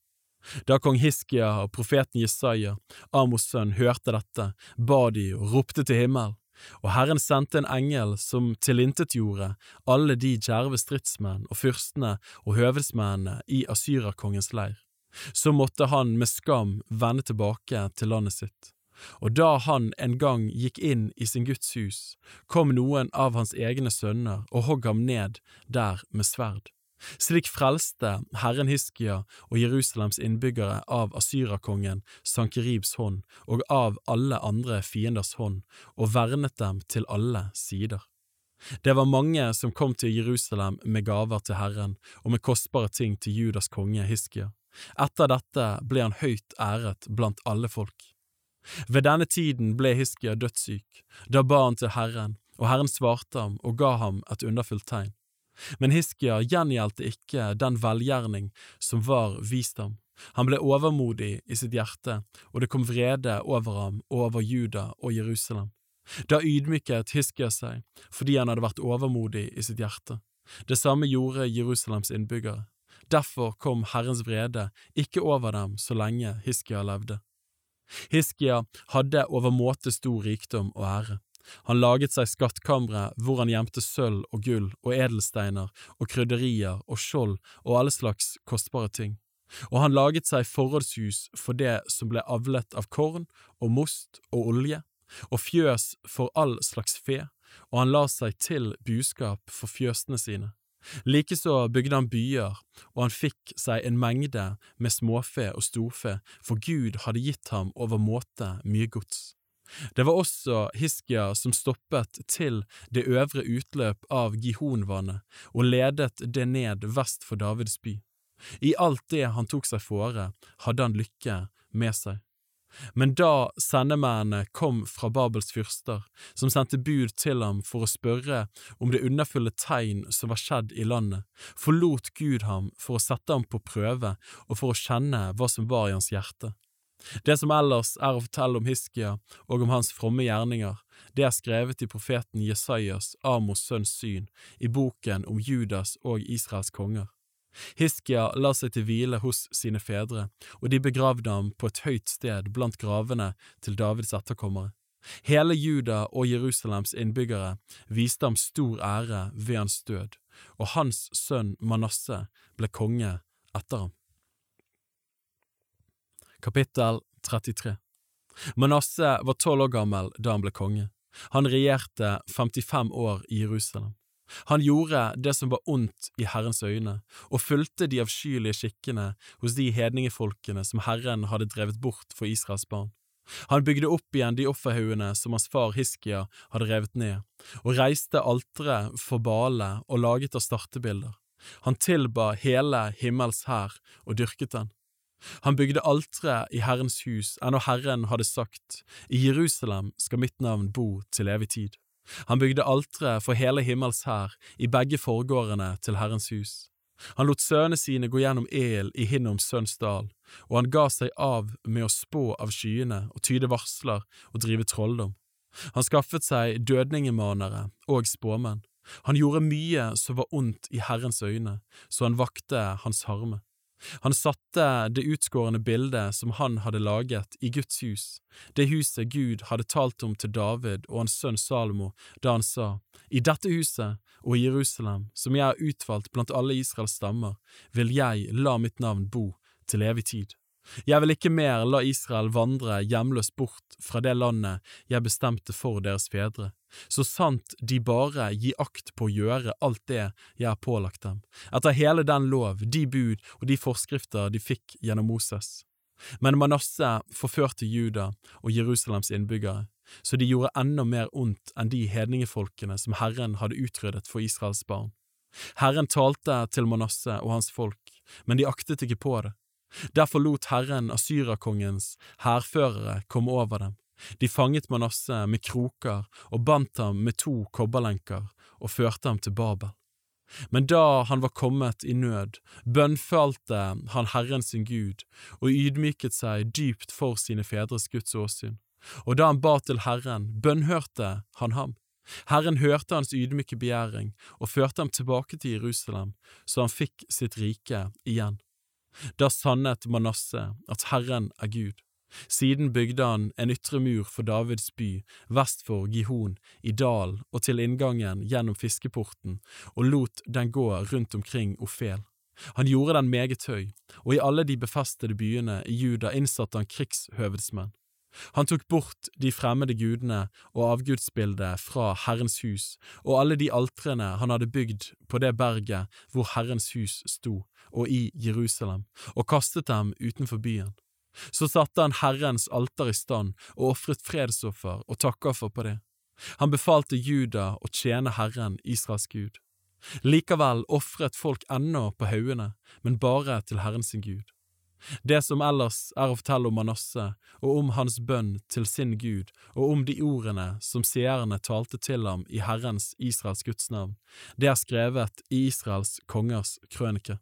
[SPEAKER 1] Da kong Hiskia og profeten Jesaja, Amos' sønn, hørte dette, ba de og ropte til himmel, Og Herren sendte en engel som tilintetgjorde alle de djerve stridsmenn og fyrstene og høvedsmennene i Asyrakongens leir. Så måtte han med skam vende tilbake til landet sitt. Og da han en gang gikk inn i sin Guds hus, kom noen av hans egne sønner og hogg ham ned der med sverd. Slik frelste Herren Hiskia og Jerusalems innbyggere av Asyrakongen Sankeribs hånd og av alle andre fienders hånd, og vernet dem til alle sider. Det var mange som kom til Jerusalem med gaver til Herren og med kostbare ting til Judas konge Hiskia. Etter dette ble han høyt æret blant alle folk. Ved denne tiden ble Hiskia dødssyk, da ba han til Herren, og Herren svarte ham og ga ham et underfullt tegn. Men Hiskia gjengjeldte ikke den velgjerning som var vist ham. Han ble overmodig i sitt hjerte, og det kom vrede over ham og over Juda og Jerusalem. Da ydmyket Hiskia seg, fordi han hadde vært overmodig i sitt hjerte. Det samme gjorde Jerusalems innbyggere. Derfor kom Herrens vrede ikke over dem så lenge Hiskia levde. Hiskia hadde overmåte stor rikdom og ære. Han laget seg skattkamre hvor han gjemte sølv og gull og edelsteiner og krydderier og skjold og alle slags kostbare ting. Og han laget seg forrådshus for det som ble avlet av korn og most og olje, og fjøs for all slags fe, og han la seg til buskap for fjøsene sine. Likeså bygde han byer, og han fikk seg en mengde med småfe og storfe, for Gud hadde gitt ham over måte mye gods. Det var også Hiskia som stoppet til det øvre utløp av Gihonvannet og ledet det ned vest for Davids by. I alt det han tok seg fore, hadde han lykke med seg. Men da sendemennene kom fra Babels fyrster, som sendte bud til ham for å spørre om det underfulle tegn som var skjedd i landet, forlot Gud ham for å sette ham på prøve og for å kjenne hva som var i hans hjerte. Det som ellers er å fortelle om Hiskia og om hans fromme gjerninger, det er skrevet i profeten Jesajas, Amos sønns syn, i boken om Judas og Israels konger. Hiskia la seg til hvile hos sine fedre, og de begravde ham på et høyt sted blant gravene til Davids etterkommere. Hele Juda og Jerusalems innbyggere viste ham stor ære ved hans død, og hans sønn Manasseh ble konge etter ham. Kapittel 33 Manasseh var tolv år gammel da han ble konge. Han regjerte 55 år i Jerusalem. Han gjorde det som var ondt i Herrens øyne, og fulgte de avskyelige skikkene hos de hedningefolkene som Herren hadde drevet bort for Israels barn. Han bygde opp igjen de offerhaugene som hans far Hiskia hadde revet ned, og reiste altere for Bale og laget av startebilder. Han tilba hele himmels hær og dyrket den. Han bygde altre i Herrens hus, ennå Herren hadde sagt, I Jerusalem skal mitt navn bo til evig tid. Han bygde altre for hele himmels hær i begge forgårdene til Herrens hus. Han lot sønnene sine gå gjennom el i Hinnoms sønns dal, og han ga seg av med å spå av skyene og tyde varsler og drive trolldom. Han skaffet seg dødningemanere og spåmenn. Han gjorde mye som var ondt i Herrens øyne, så han vakte hans harme. Han satte det utskårne bildet som han hadde laget, i Guds hus, det huset Gud hadde talt om til David og hans sønn Salomo da han sa, I dette huset og i Jerusalem, som jeg har utvalgt blant alle Israels stammer, vil jeg la mitt navn bo til evig tid. Jeg vil ikke mer la Israel vandre hjemløst bort fra det landet jeg bestemte for deres fedre, så sant de bare gir akt på å gjøre alt det jeg har pålagt dem, etter hele den lov, de bud og de forskrifter de fikk gjennom Moses. Men Manasseh forførte Juda og Jerusalems innbyggere, så de gjorde enda mer ondt enn de hedningefolkene som Herren hadde utryddet for Israels barn. Herren talte til Manasseh og hans folk, men de aktet ikke på det. Derfor lot Herren Assyrakongens hærførere komme over dem. De fanget Manasseh med kroker og bandt ham med to kobberlenker og førte ham til Babel. Men da han var kommet i nød, bønnfalte han Herren sin Gud og ydmyket seg dypt for sine fedres Guds åsyn. Og da han ba til Herren, bønnhørte han ham. Herren hørte hans ydmyke begjæring og førte ham tilbake til Jerusalem, så han fikk sitt rike igjen. Da sannet Manasseh at Herren er Gud. Siden bygde han en ytre mur for Davids by, vest for Gihon, i dal og til inngangen gjennom fiskeporten, og lot den gå rundt omkring Ofel. Han gjorde den meget høy, og i alle de befestede byene i Juda innsatte han krigshøvedsmenn. Han tok bort de fremmede gudene og avgudsbildet fra Herrens hus og alle de altrene han hadde bygd på det berget hvor Herrens hus sto, og i Jerusalem, og kastet dem utenfor byen. Så satte han Herrens alter i stand og ofret fredsoffer og takkoffer på det. Han befalte Juda å tjene Herren, Israels Gud. Likevel ofret folk ennå på haugene, men bare til Herren sin Gud. Det som ellers er å fortelle om Manasseh og om hans bønn til sin Gud, og om de ordene som seerne talte til ham i Herrens Israels Guds navn, det er skrevet i Israels kongers krønike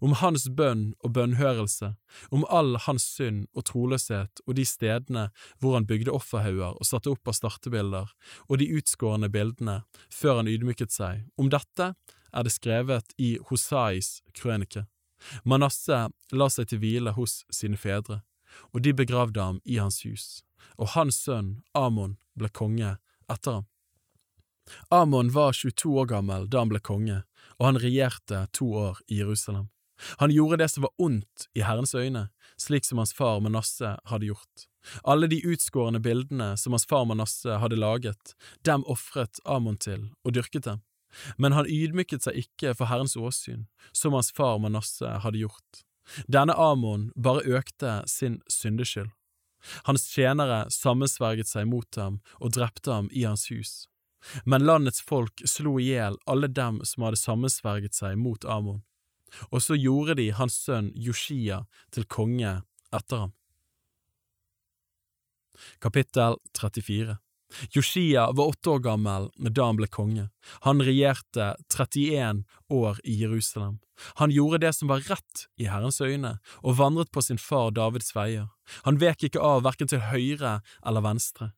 [SPEAKER 1] om hans bønn og bønnhørelse, om all hans synd og troløshet og de stedene hvor han bygde offerhauger og satte opp av startebilder, og de utskårne bildene, før han ydmyket seg. Om dette er det skrevet i Hosais krønike. Manasseh la seg til hvile hos sine fedre, og de begravde ham i hans hus, og hans sønn Amon ble konge etter ham. Amon var 22 år gammel da han ble konge, og han regjerte to år i Jerusalem. Han gjorde det som var ondt i Herrens øyne, slik som hans far Manasseh hadde gjort. Alle de utskårne bildene som hans far Manasseh hadde laget, dem ofret Amon til og dyrket dem. Men han ydmyket seg ikke for Herrens åsyn, som hans far Manasseh hadde gjort. Denne Amon bare økte sin syndeskyld. Hans tjenere sammensverget seg mot ham og drepte ham i hans hus. Men landets folk slo i hjel alle dem som hadde sammensverget seg mot Amon, og så gjorde de hans sønn Joshia til konge etter ham. Kapittel 34 Joshia var åtte år gammel da han ble konge. Han regjerte 31 år i Jerusalem. Han gjorde det som var rett i Herrens øyne, og vandret på sin far Davids veier. Han vek ikke av verken til høyre eller venstre.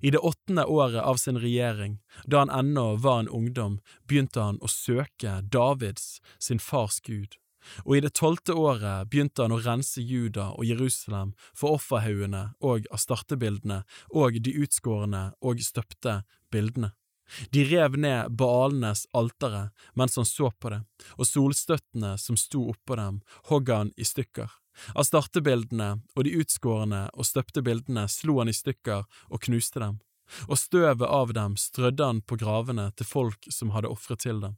[SPEAKER 1] I det åttende året av sin regjering, da han ennå var en ungdom, begynte han å søke Davids, sin fars Gud, og i det tolvte året begynte han å rense Juda og Jerusalem for offerhaugene og astartebildene og de utskårne og støpte bildene. De rev ned baalenes altere mens han så på det, og solstøttene som sto oppå dem, hogg han i stykker. Astartebildene og de utskårne og støpte bildene slo han i stykker og knuste dem, og støvet av dem strødde han på gravene til folk som hadde ofret til dem.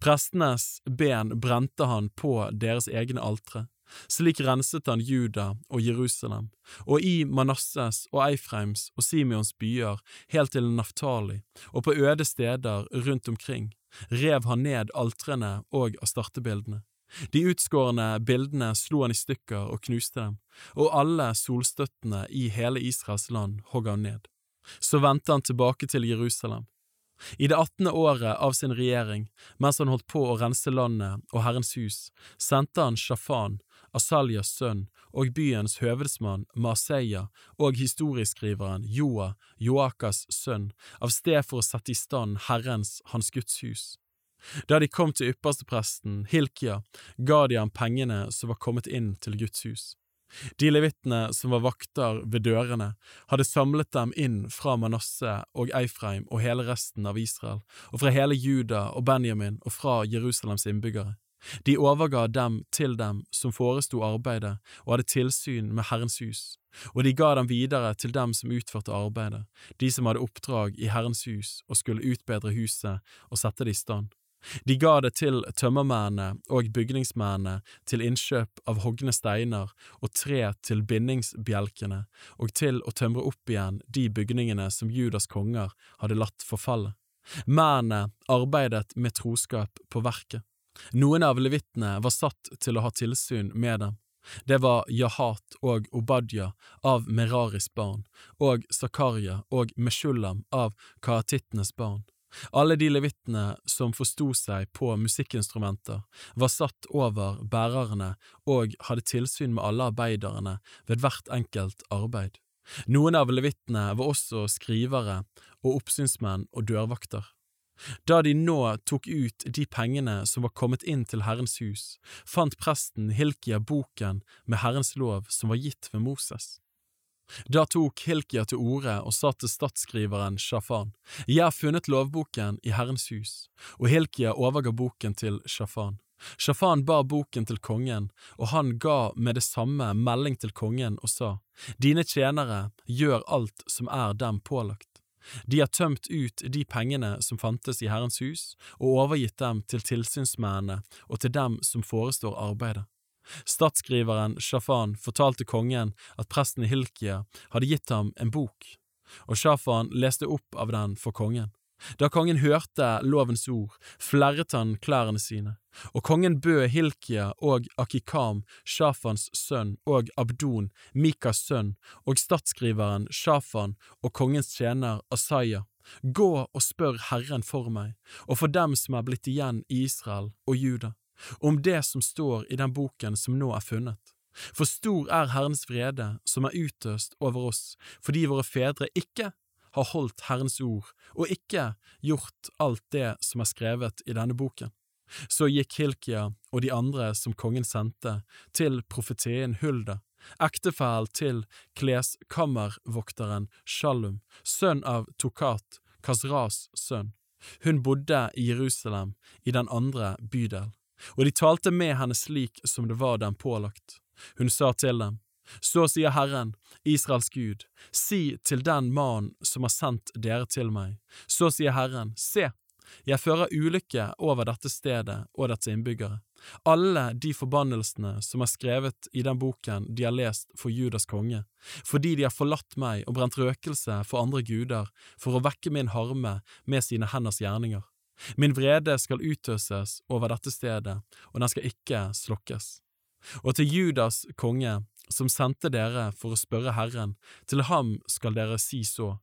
[SPEAKER 1] Prestenes ben brente han på deres egne altre. Slik renset han Juda og Jerusalem, og i Manasses og Eifreims og Simeons byer helt til Naftali, og på øde steder rundt omkring, rev han ned altrene og astartebildene. De utskårne bildene slo han i stykker og knuste dem, og alle solstøttene i hele Israels land hogg han ned. Så vendte han tilbake til Jerusalem. I det attende året av sin regjering, mens han holdt på å rense landet og Herrens hus, sendte han Shafan, Asaljas sønn, og byens høvedsmann Maseya og historieskriveren Joa, Joakas sønn, av sted for å sette i stand Herrens, hans Guds hus. Da de kom til ypperstepresten, Hilkia, ga de ham pengene som var kommet inn til Guds hus. De levittene som var vakter ved dørene, hadde samlet dem inn fra Manasseh og Eifreim og hele resten av Israel, og fra hele Juda og Benjamin og fra Jerusalems innbyggere. De overga dem til dem som foresto arbeidet og hadde tilsyn med Herrens hus, og de ga dem videre til dem som utførte arbeidet, de som hadde oppdrag i Herrens hus og skulle utbedre huset og sette det i stand. De ga det til tømmermennene og bygningsmennene til innkjøp av hogne steiner og tre til bindingsbjelkene og til å tømre opp igjen de bygningene som Judas konger hadde latt forfalle. Mennene arbeidet med troskap på verket. Noen av levittene var satt til å ha tilsyn med dem. Det var Jahat og Obadja av Meraris barn, og Zakaria og Meshulam av kaatittenes barn. Alle de levittene som forsto seg på musikkinstrumenter, var satt over bærerne og hadde tilsyn med alle arbeiderne ved hvert enkelt arbeid. Noen av levittene var også skrivere og oppsynsmenn og dørvakter. Da de nå tok ut de pengene som var kommet inn til Herrens hus, fant presten Hilkia boken med Herrens lov som var gitt ved Moses. Da tok Hilkia til orde og sa til statsskriveren Shafan, Jeg har funnet lovboken i Herrens hus, og Hilkia overga boken til Shafan. Shafan bar boken til kongen, og han ga med det samme melding til kongen og sa, Dine tjenere gjør alt som er dem pålagt. De har tømt ut de pengene som fantes i Herrens hus, og overgitt dem til tilsynsmennene og til dem som forestår arbeidet. Statsskriveren Shafan fortalte kongen at presten Hilkia hadde gitt ham en bok, og Shafan leste opp av den for kongen. Da kongen hørte lovens ord, flerret han klærne sine, og kongen bød Hilkia og Akikam, Shafans sønn, og Abdon, Mikas sønn, og statsskriveren Shafan og kongens tjener Asaya, gå og spør Herren for meg, og for dem som er blitt igjen i Israel og Juda, om det som står i den boken som nå er funnet. For stor er Herrens vrede som er utøst over oss, fordi våre fedre ikke har holdt Herrens ord og ikke gjort alt det som er skrevet i denne boken. Så gikk Hilkia og de andre som kongen sendte, til profeteen Hulda, ektefell til kleskammervokteren Shalum, sønn av Tokat, Kasras sønn. Hun bodde i Jerusalem, i den andre bydel, og de talte med henne slik som det var dem pålagt. Hun sa til dem, så sier Herren, Israels Gud, si til den mannen som har sendt dere til meg, så sier Herren, se, jeg fører ulykke over dette stedet og dets innbyggere. Alle de forbannelsene som er skrevet i den boken de har lest for Judas konge, fordi de har forlatt meg og brent røkelse for andre guder for å vekke min harme med sine henders gjerninger. Min vrede skal utøses over dette stedet, og den skal ikke slokkes. Og til Judas konge som sendte dere for å spørre Herren, til ham skal dere si så.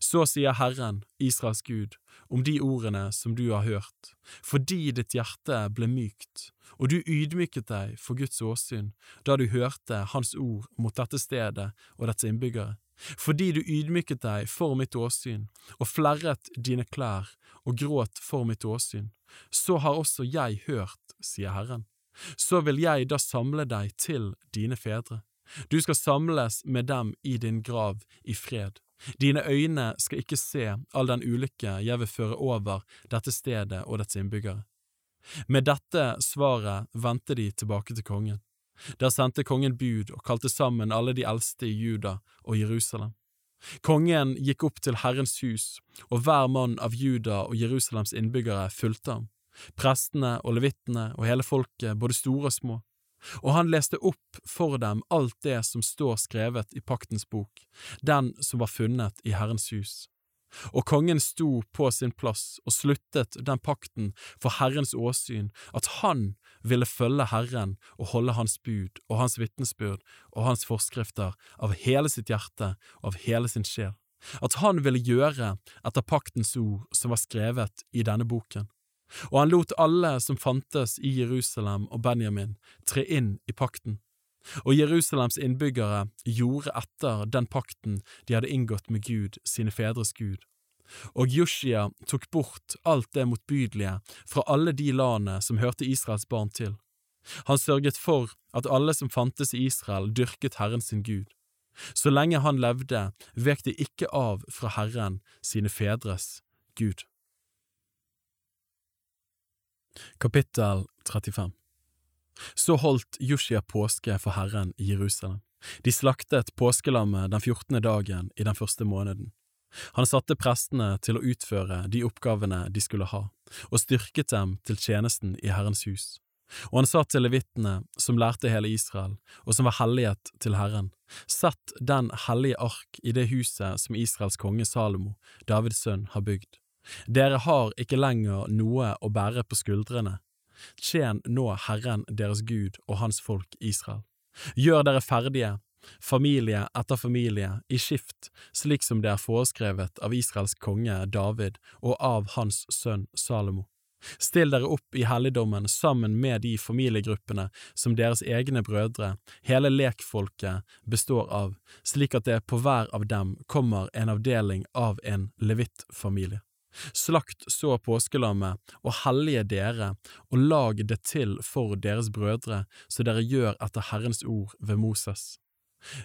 [SPEAKER 1] Så sier Herren, Israels Gud, om de ordene som du har hørt, fordi ditt hjerte ble mykt, og du ydmyket deg for Guds åsyn da du hørte Hans ord mot dette stedet og dets innbyggere, fordi du ydmyket deg for mitt åsyn og flerret dine klær og gråt for mitt åsyn, så har også jeg hørt, sier Herren så vil jeg da samle deg til dine fedre. Du skal samles med dem i din grav i fred. Dine øyne skal ikke se all den ulykke jeg vil føre over dette stedet og dets innbyggere. Med dette svaret vendte de tilbake til kongen. Der sendte kongen bud og kalte sammen alle de eldste i Juda og Jerusalem. Kongen gikk opp til Herrens hus, og hver mann av Juda og Jerusalems innbyggere fulgte ham prestene og levittene og hele folket, både store og små. Og han leste opp for dem alt det som står skrevet i paktens bok, den som var funnet i Herrens hus. Og kongen sto på sin plass og sluttet den pakten for Herrens åsyn, at han ville følge Herren og holde hans bud og hans vitnesbyrd og hans forskrifter av hele sitt hjerte og av hele sin sjel, at han ville gjøre etter paktens ord som var skrevet i denne boken og han lot alle som fantes i Jerusalem og Benjamin, tre inn i pakten. Og Jerusalems innbyggere gjorde etter den pakten de hadde inngått med Gud, sine fedres Gud. Og Joshia tok bort alt det motbydelige fra alle de landene som hørte Israels barn til. Han sørget for at alle som fantes i Israel, dyrket Herren sin Gud. Så lenge han levde, vek de ikke av fra Herren, sine fedres Gud. Kapittel 35 Så holdt Joshia påske for Herren i Jerusalem. De slaktet påskelammet den fjortende dagen i den første måneden. Han satte prestene til å utføre de oppgavene de skulle ha, og styrket dem til tjenesten i Herrens hus. Og han sa til levitene, som lærte hele Israel, og som var hellighet til Herren, sett den hellige ark i det huset som Israels konge Salomo, Davids sønn, har bygd. Dere har ikke lenger noe å bære på skuldrene. Tjen nå Herren deres Gud og hans folk Israel. Gjør dere ferdige, familie etter familie, i skift, slik som det er foreskrevet av Israels konge David og av hans sønn Salomo. Still dere opp i helligdommen sammen med de familiegruppene som deres egne brødre, hele lekfolket, består av, slik at det på hver av dem kommer en avdeling av en levittfamilie. Slakt så påskelammet og hellige dere, og lag det til for deres brødre, så dere gjør etter Herrens ord ved Moses.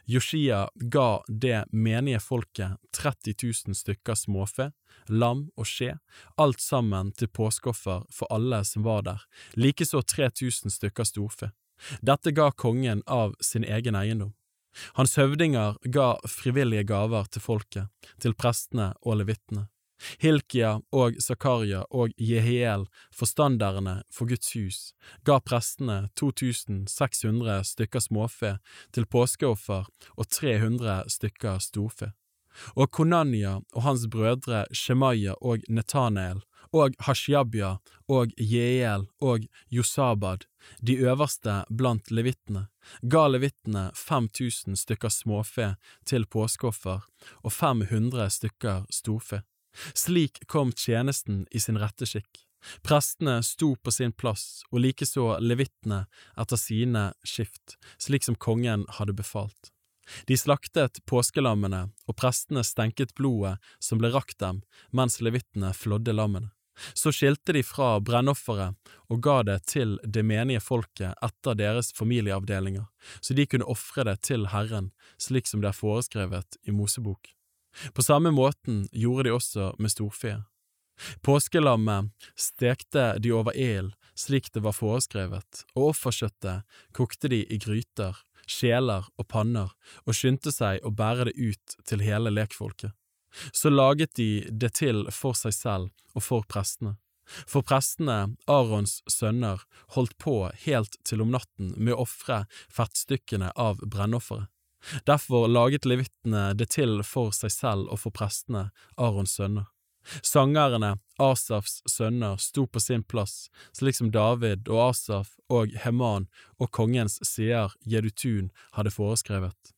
[SPEAKER 1] Joshia ga det menige folket 30 000 stykker småfe, lam og skje, alt sammen til påskeoffer for alle som var der, likeså 3000 stykker storfe. Dette ga kongen av sin egen eiendom. Hans høvdinger ga frivillige gaver til folket, til prestene og levittene. Hilkia og Zakaria og Jehiel, forstanderne for Guds hus, ga prestene 2600 stykker småfe til påskeoffer og 300 stykker storfe. Og Konania og hans brødre Shemaya og Netanael og Hashiabya og Jeel og Josabad, de øverste blant levittene, ga levittene 5000 stykker småfe til påskeoffer og 500 stykker storfe. Slik kom tjenesten i sin rette skikk. Prestene sto på sin plass, og likeså levittene etter sine skift, slik som kongen hadde befalt. De slaktet påskelammene, og prestene stenket blodet som ble rakt dem, mens levittene flådde lammene. Så skilte de fra brennofferet og ga det til det menige folket etter deres familieavdelinger, så de kunne ofre det til Herren, slik som det er foreskrevet i Mosebok. På samme måten gjorde de også med storfe. Påskelammet stekte de over ild slik det var foreskrevet, og offerkjøttet kokte de i gryter, skjeler og panner, og skyndte seg å bære det ut til hele lekfolket. Så laget de det til for seg selv og for prestene. For prestene, Arons sønner, holdt på helt til om natten med å ofre fettstykkene av brennofferet. Derfor laget levittene det til for seg selv og for prestene, Arons sønner. Sangerne, Asafs sønner, sto på sin plass, slik som David og Asaf og Heman og kongens seer Jedutun hadde foreskrevet.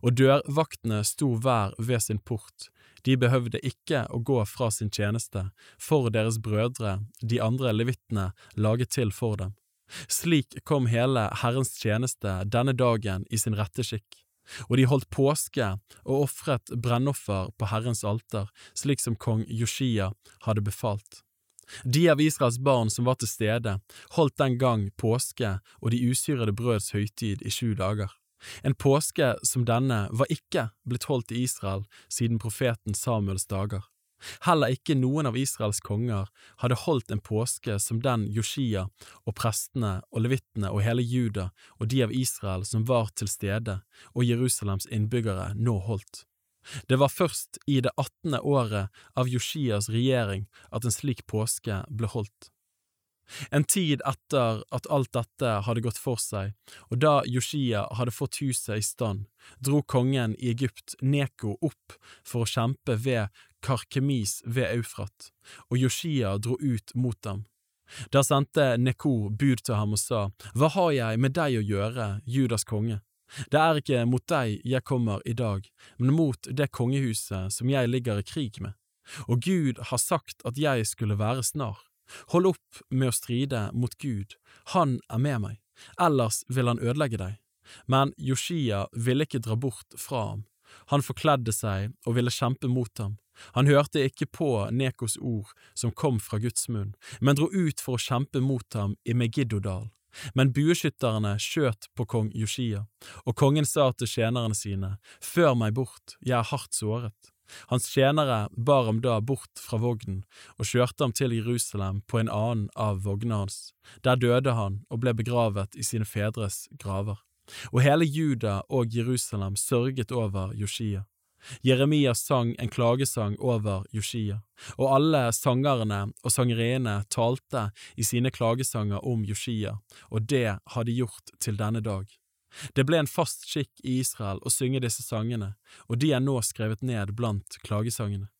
[SPEAKER 1] Og dørvaktene sto hver ved sin port, de behøvde ikke å gå fra sin tjeneste, for deres brødre, de andre levittene, laget til for dem. Slik kom hele Herrens tjeneste denne dagen i sin rette skikk og de holdt påske og ofret brennoffer på Herrens alter, slik som kong Joshia hadde befalt. De av Israels barn som var til stede, holdt den gang påske og de usyrede brøds høytid i sju dager. En påske som denne var ikke blitt holdt i Israel siden profeten Samuels dager. Heller ikke noen av Israels konger hadde holdt en påske som den Joshia og prestene og levittene og hele Juda og de av Israel som var til stede og Jerusalems innbyggere nå holdt. Det var først i det attende året av Joshias regjering at en slik påske ble holdt. En tid etter at alt dette hadde gått for seg, og da Joshia hadde fått huset i stand, dro kongen i Egypt Neko opp for å kjempe ved Karkemis ved Eufrat, og Joshia dro ut mot dem. Da sendte Neko bud til ham og sa, Hva har jeg med deg å gjøre, Judas konge? Det er ikke mot deg jeg kommer i dag, men mot det kongehuset som jeg ligger i krig med. Og Gud har sagt at jeg skulle være snar. Hold opp med å stride mot Gud, han er med meg, ellers vil han ødelegge deg. Men Joshia ville ikke dra bort fra ham. Han forkledde seg og ville kjempe mot ham. Han hørte ikke på Nekos ord som kom fra Guds munn, men dro ut for å kjempe mot ham i Megiddodal. Men bueskytterne skjøt på kong Joshia, og kongen sa til tjenerne sine, Før meg bort, jeg er hardt såret. Hans tjenere bar ham da bort fra vognen og kjørte ham til Jerusalem på en annen av vognene hans. Der døde han og ble begravet i sine fedres graver. Og hele Juda og Jerusalem sørget over Joshia. Jeremia sang en klagesang over Joshia, og alle sangerne og sangeriene talte i sine klagesanger om Joshia, og det har de gjort til denne dag. Det ble en fast skikk i Israel å synge disse sangene, og de er nå skrevet ned blant klagesangene.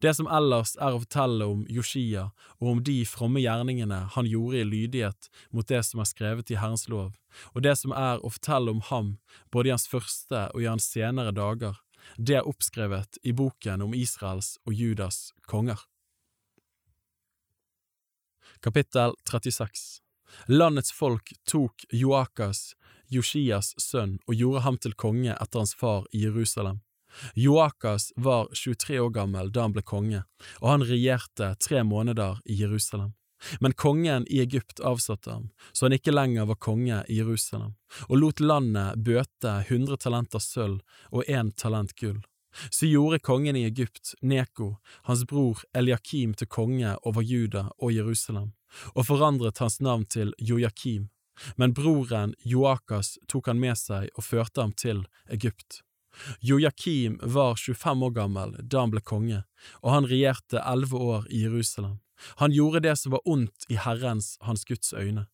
[SPEAKER 1] Det som ellers er å fortelle om Joshia og om de fromme gjerningene han gjorde i lydighet mot det som er skrevet i Herrens lov, og det som er å fortelle om ham både i hans første og i hans senere dager, det er oppskrevet i boken om Israels og Judas konger. Kapittel 36 Landets folk tok Joakas, Joshias sønn, og gjorde ham til konge etter hans far i Jerusalem. Joakas var 23 år gammel da han ble konge, og han regjerte tre måneder i Jerusalem. Men kongen i Egypt avsatte ham, så han ikke lenger var konge i Jerusalem, og lot landet bøte hundre talenter sølv og én talent gull. Så gjorde kongen i Egypt Neko, hans bror Eliakim, til konge over Juda og Jerusalem, og forandret hans navn til Jojakim, men broren Joakas tok han med seg og førte ham til Egypt. Jojakim var 25 år gammel da han ble konge, og han regjerte elleve år i Jerusalem. Han gjorde det som var ondt i Herrens, hans Guds øyne.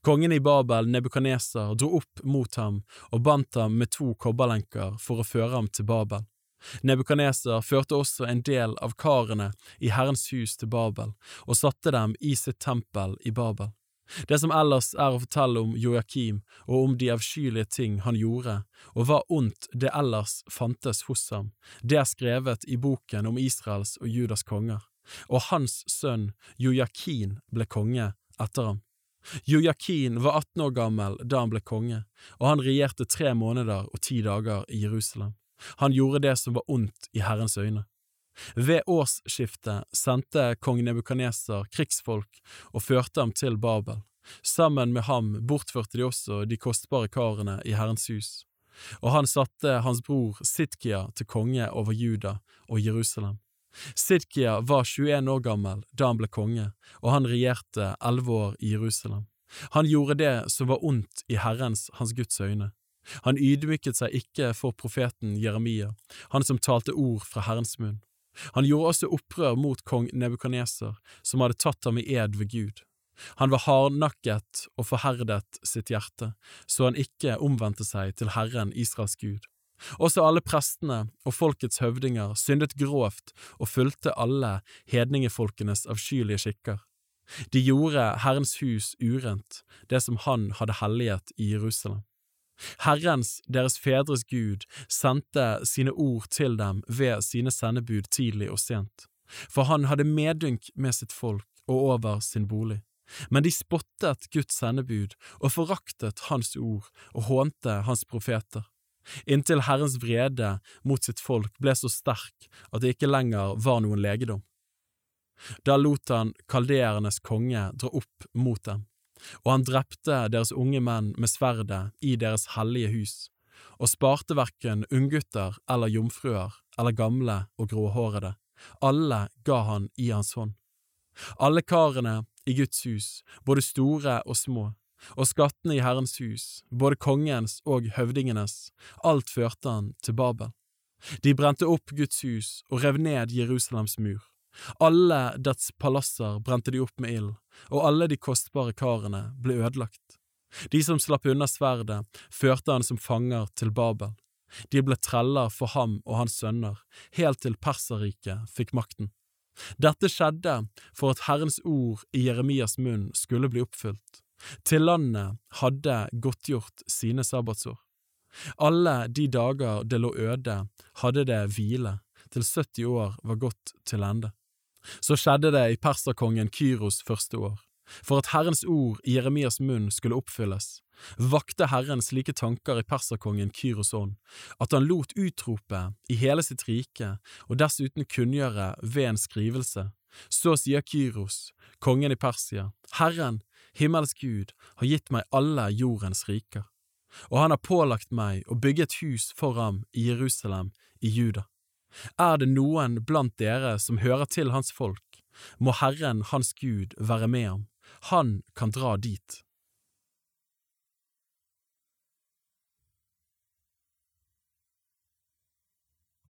[SPEAKER 1] Kongen i Babel, Nebukaneser, dro opp mot ham og bandt ham med to kobberlenker for å føre ham til Babel. Nebukaneser førte også en del av karene i Herrens hus til Babel og satte dem i sitt tempel i Babel. Det som ellers er å fortelle om Joakim og om de avskyelige ting han gjorde, og hva ondt det ellers fantes hos ham, det er skrevet i boken om Israels og Judas konger, og hans sønn Joakim ble konge etter ham. Joakim var 18 år gammel da han ble konge, og han regjerte tre måneder og ti dager i Jerusalem. Han gjorde det som var ondt i Herrens øyne. Ved årsskiftet sendte kong Nebukaneser krigsfolk og førte dem til Babel. Sammen med ham bortførte de også de kostbare karene i Herrens hus, og han satte hans bror Sidkia til konge over Juda og Jerusalem. Sidkia var 21 år gammel da han ble konge, og han regjerte elleve år i Jerusalem. Han gjorde det som var ondt i Herrens, hans Guds øyne. Han ydmyket seg ikke for profeten Jeremia, han som talte ord fra Herrens munn. Han gjorde også opprør mot kong Nebukadneser, som hadde tatt ham i ed ved Gud. Han var hardnakket og forherdet sitt hjerte, så han ikke omvendte seg til Herren Israels Gud. Også alle prestene og folkets høvdinger syndet grovt og fulgte alle hedningefolkenes avskyelige skikker. De gjorde Herrens hus urent, det som han hadde helliget i Jerusalem. Herrens, deres fedres Gud, sendte sine ord til dem ved sine sendebud tidlig og sent, for han hadde medynk med sitt folk og over sin bolig. Men de spottet Guds sendebud og foraktet hans ord og hånte hans profeter, inntil Herrens vrede mot sitt folk ble så sterk at det ikke lenger var noen legedom. Da lot han kalderernes konge dra opp mot dem og han drepte deres unge menn med sverdet i deres hellige hus, og sparte verken unggutter eller jomfruer eller gamle og gråhårede, alle ga han i hans hånd. Alle karene i Guds hus, både store og små, og skattene i Herrens hus, både kongens og høvdingenes, alt førte han til Babel. De brente opp Guds hus og rev ned Jerusalems mur. Alle dets palasser brente de opp med ild, og alle de kostbare karene ble ødelagt. De som slapp unna sverdet, førte han som fanger til Babel. De ble treller for ham og hans sønner, helt til Perserriket fikk makten. Dette skjedde for at Herrens ord i Jeremias munn skulle bli oppfylt, til landet hadde godtgjort sine sabbatsår. Alle de dager det lå øde, hadde det hvile, til 70 år var gått til ende. Så skjedde det i perserkongen Kyros første år. For at Herrens ord i Jeremias munn skulle oppfylles, vakte Herren slike tanker i perserkongen Kyros ånd, at han lot utrope i hele sitt rike og dessuten kunngjøre ved en skrivelse. Så sier Kyros, kongen i Persia, Herren, himmelsk Gud, har gitt meg alle jordens riker, og han har pålagt meg å bygge et hus for ham i Jerusalem i Juda. Er det noen blant dere som hører til hans folk, må Herren hans Gud være med ham, han kan dra dit.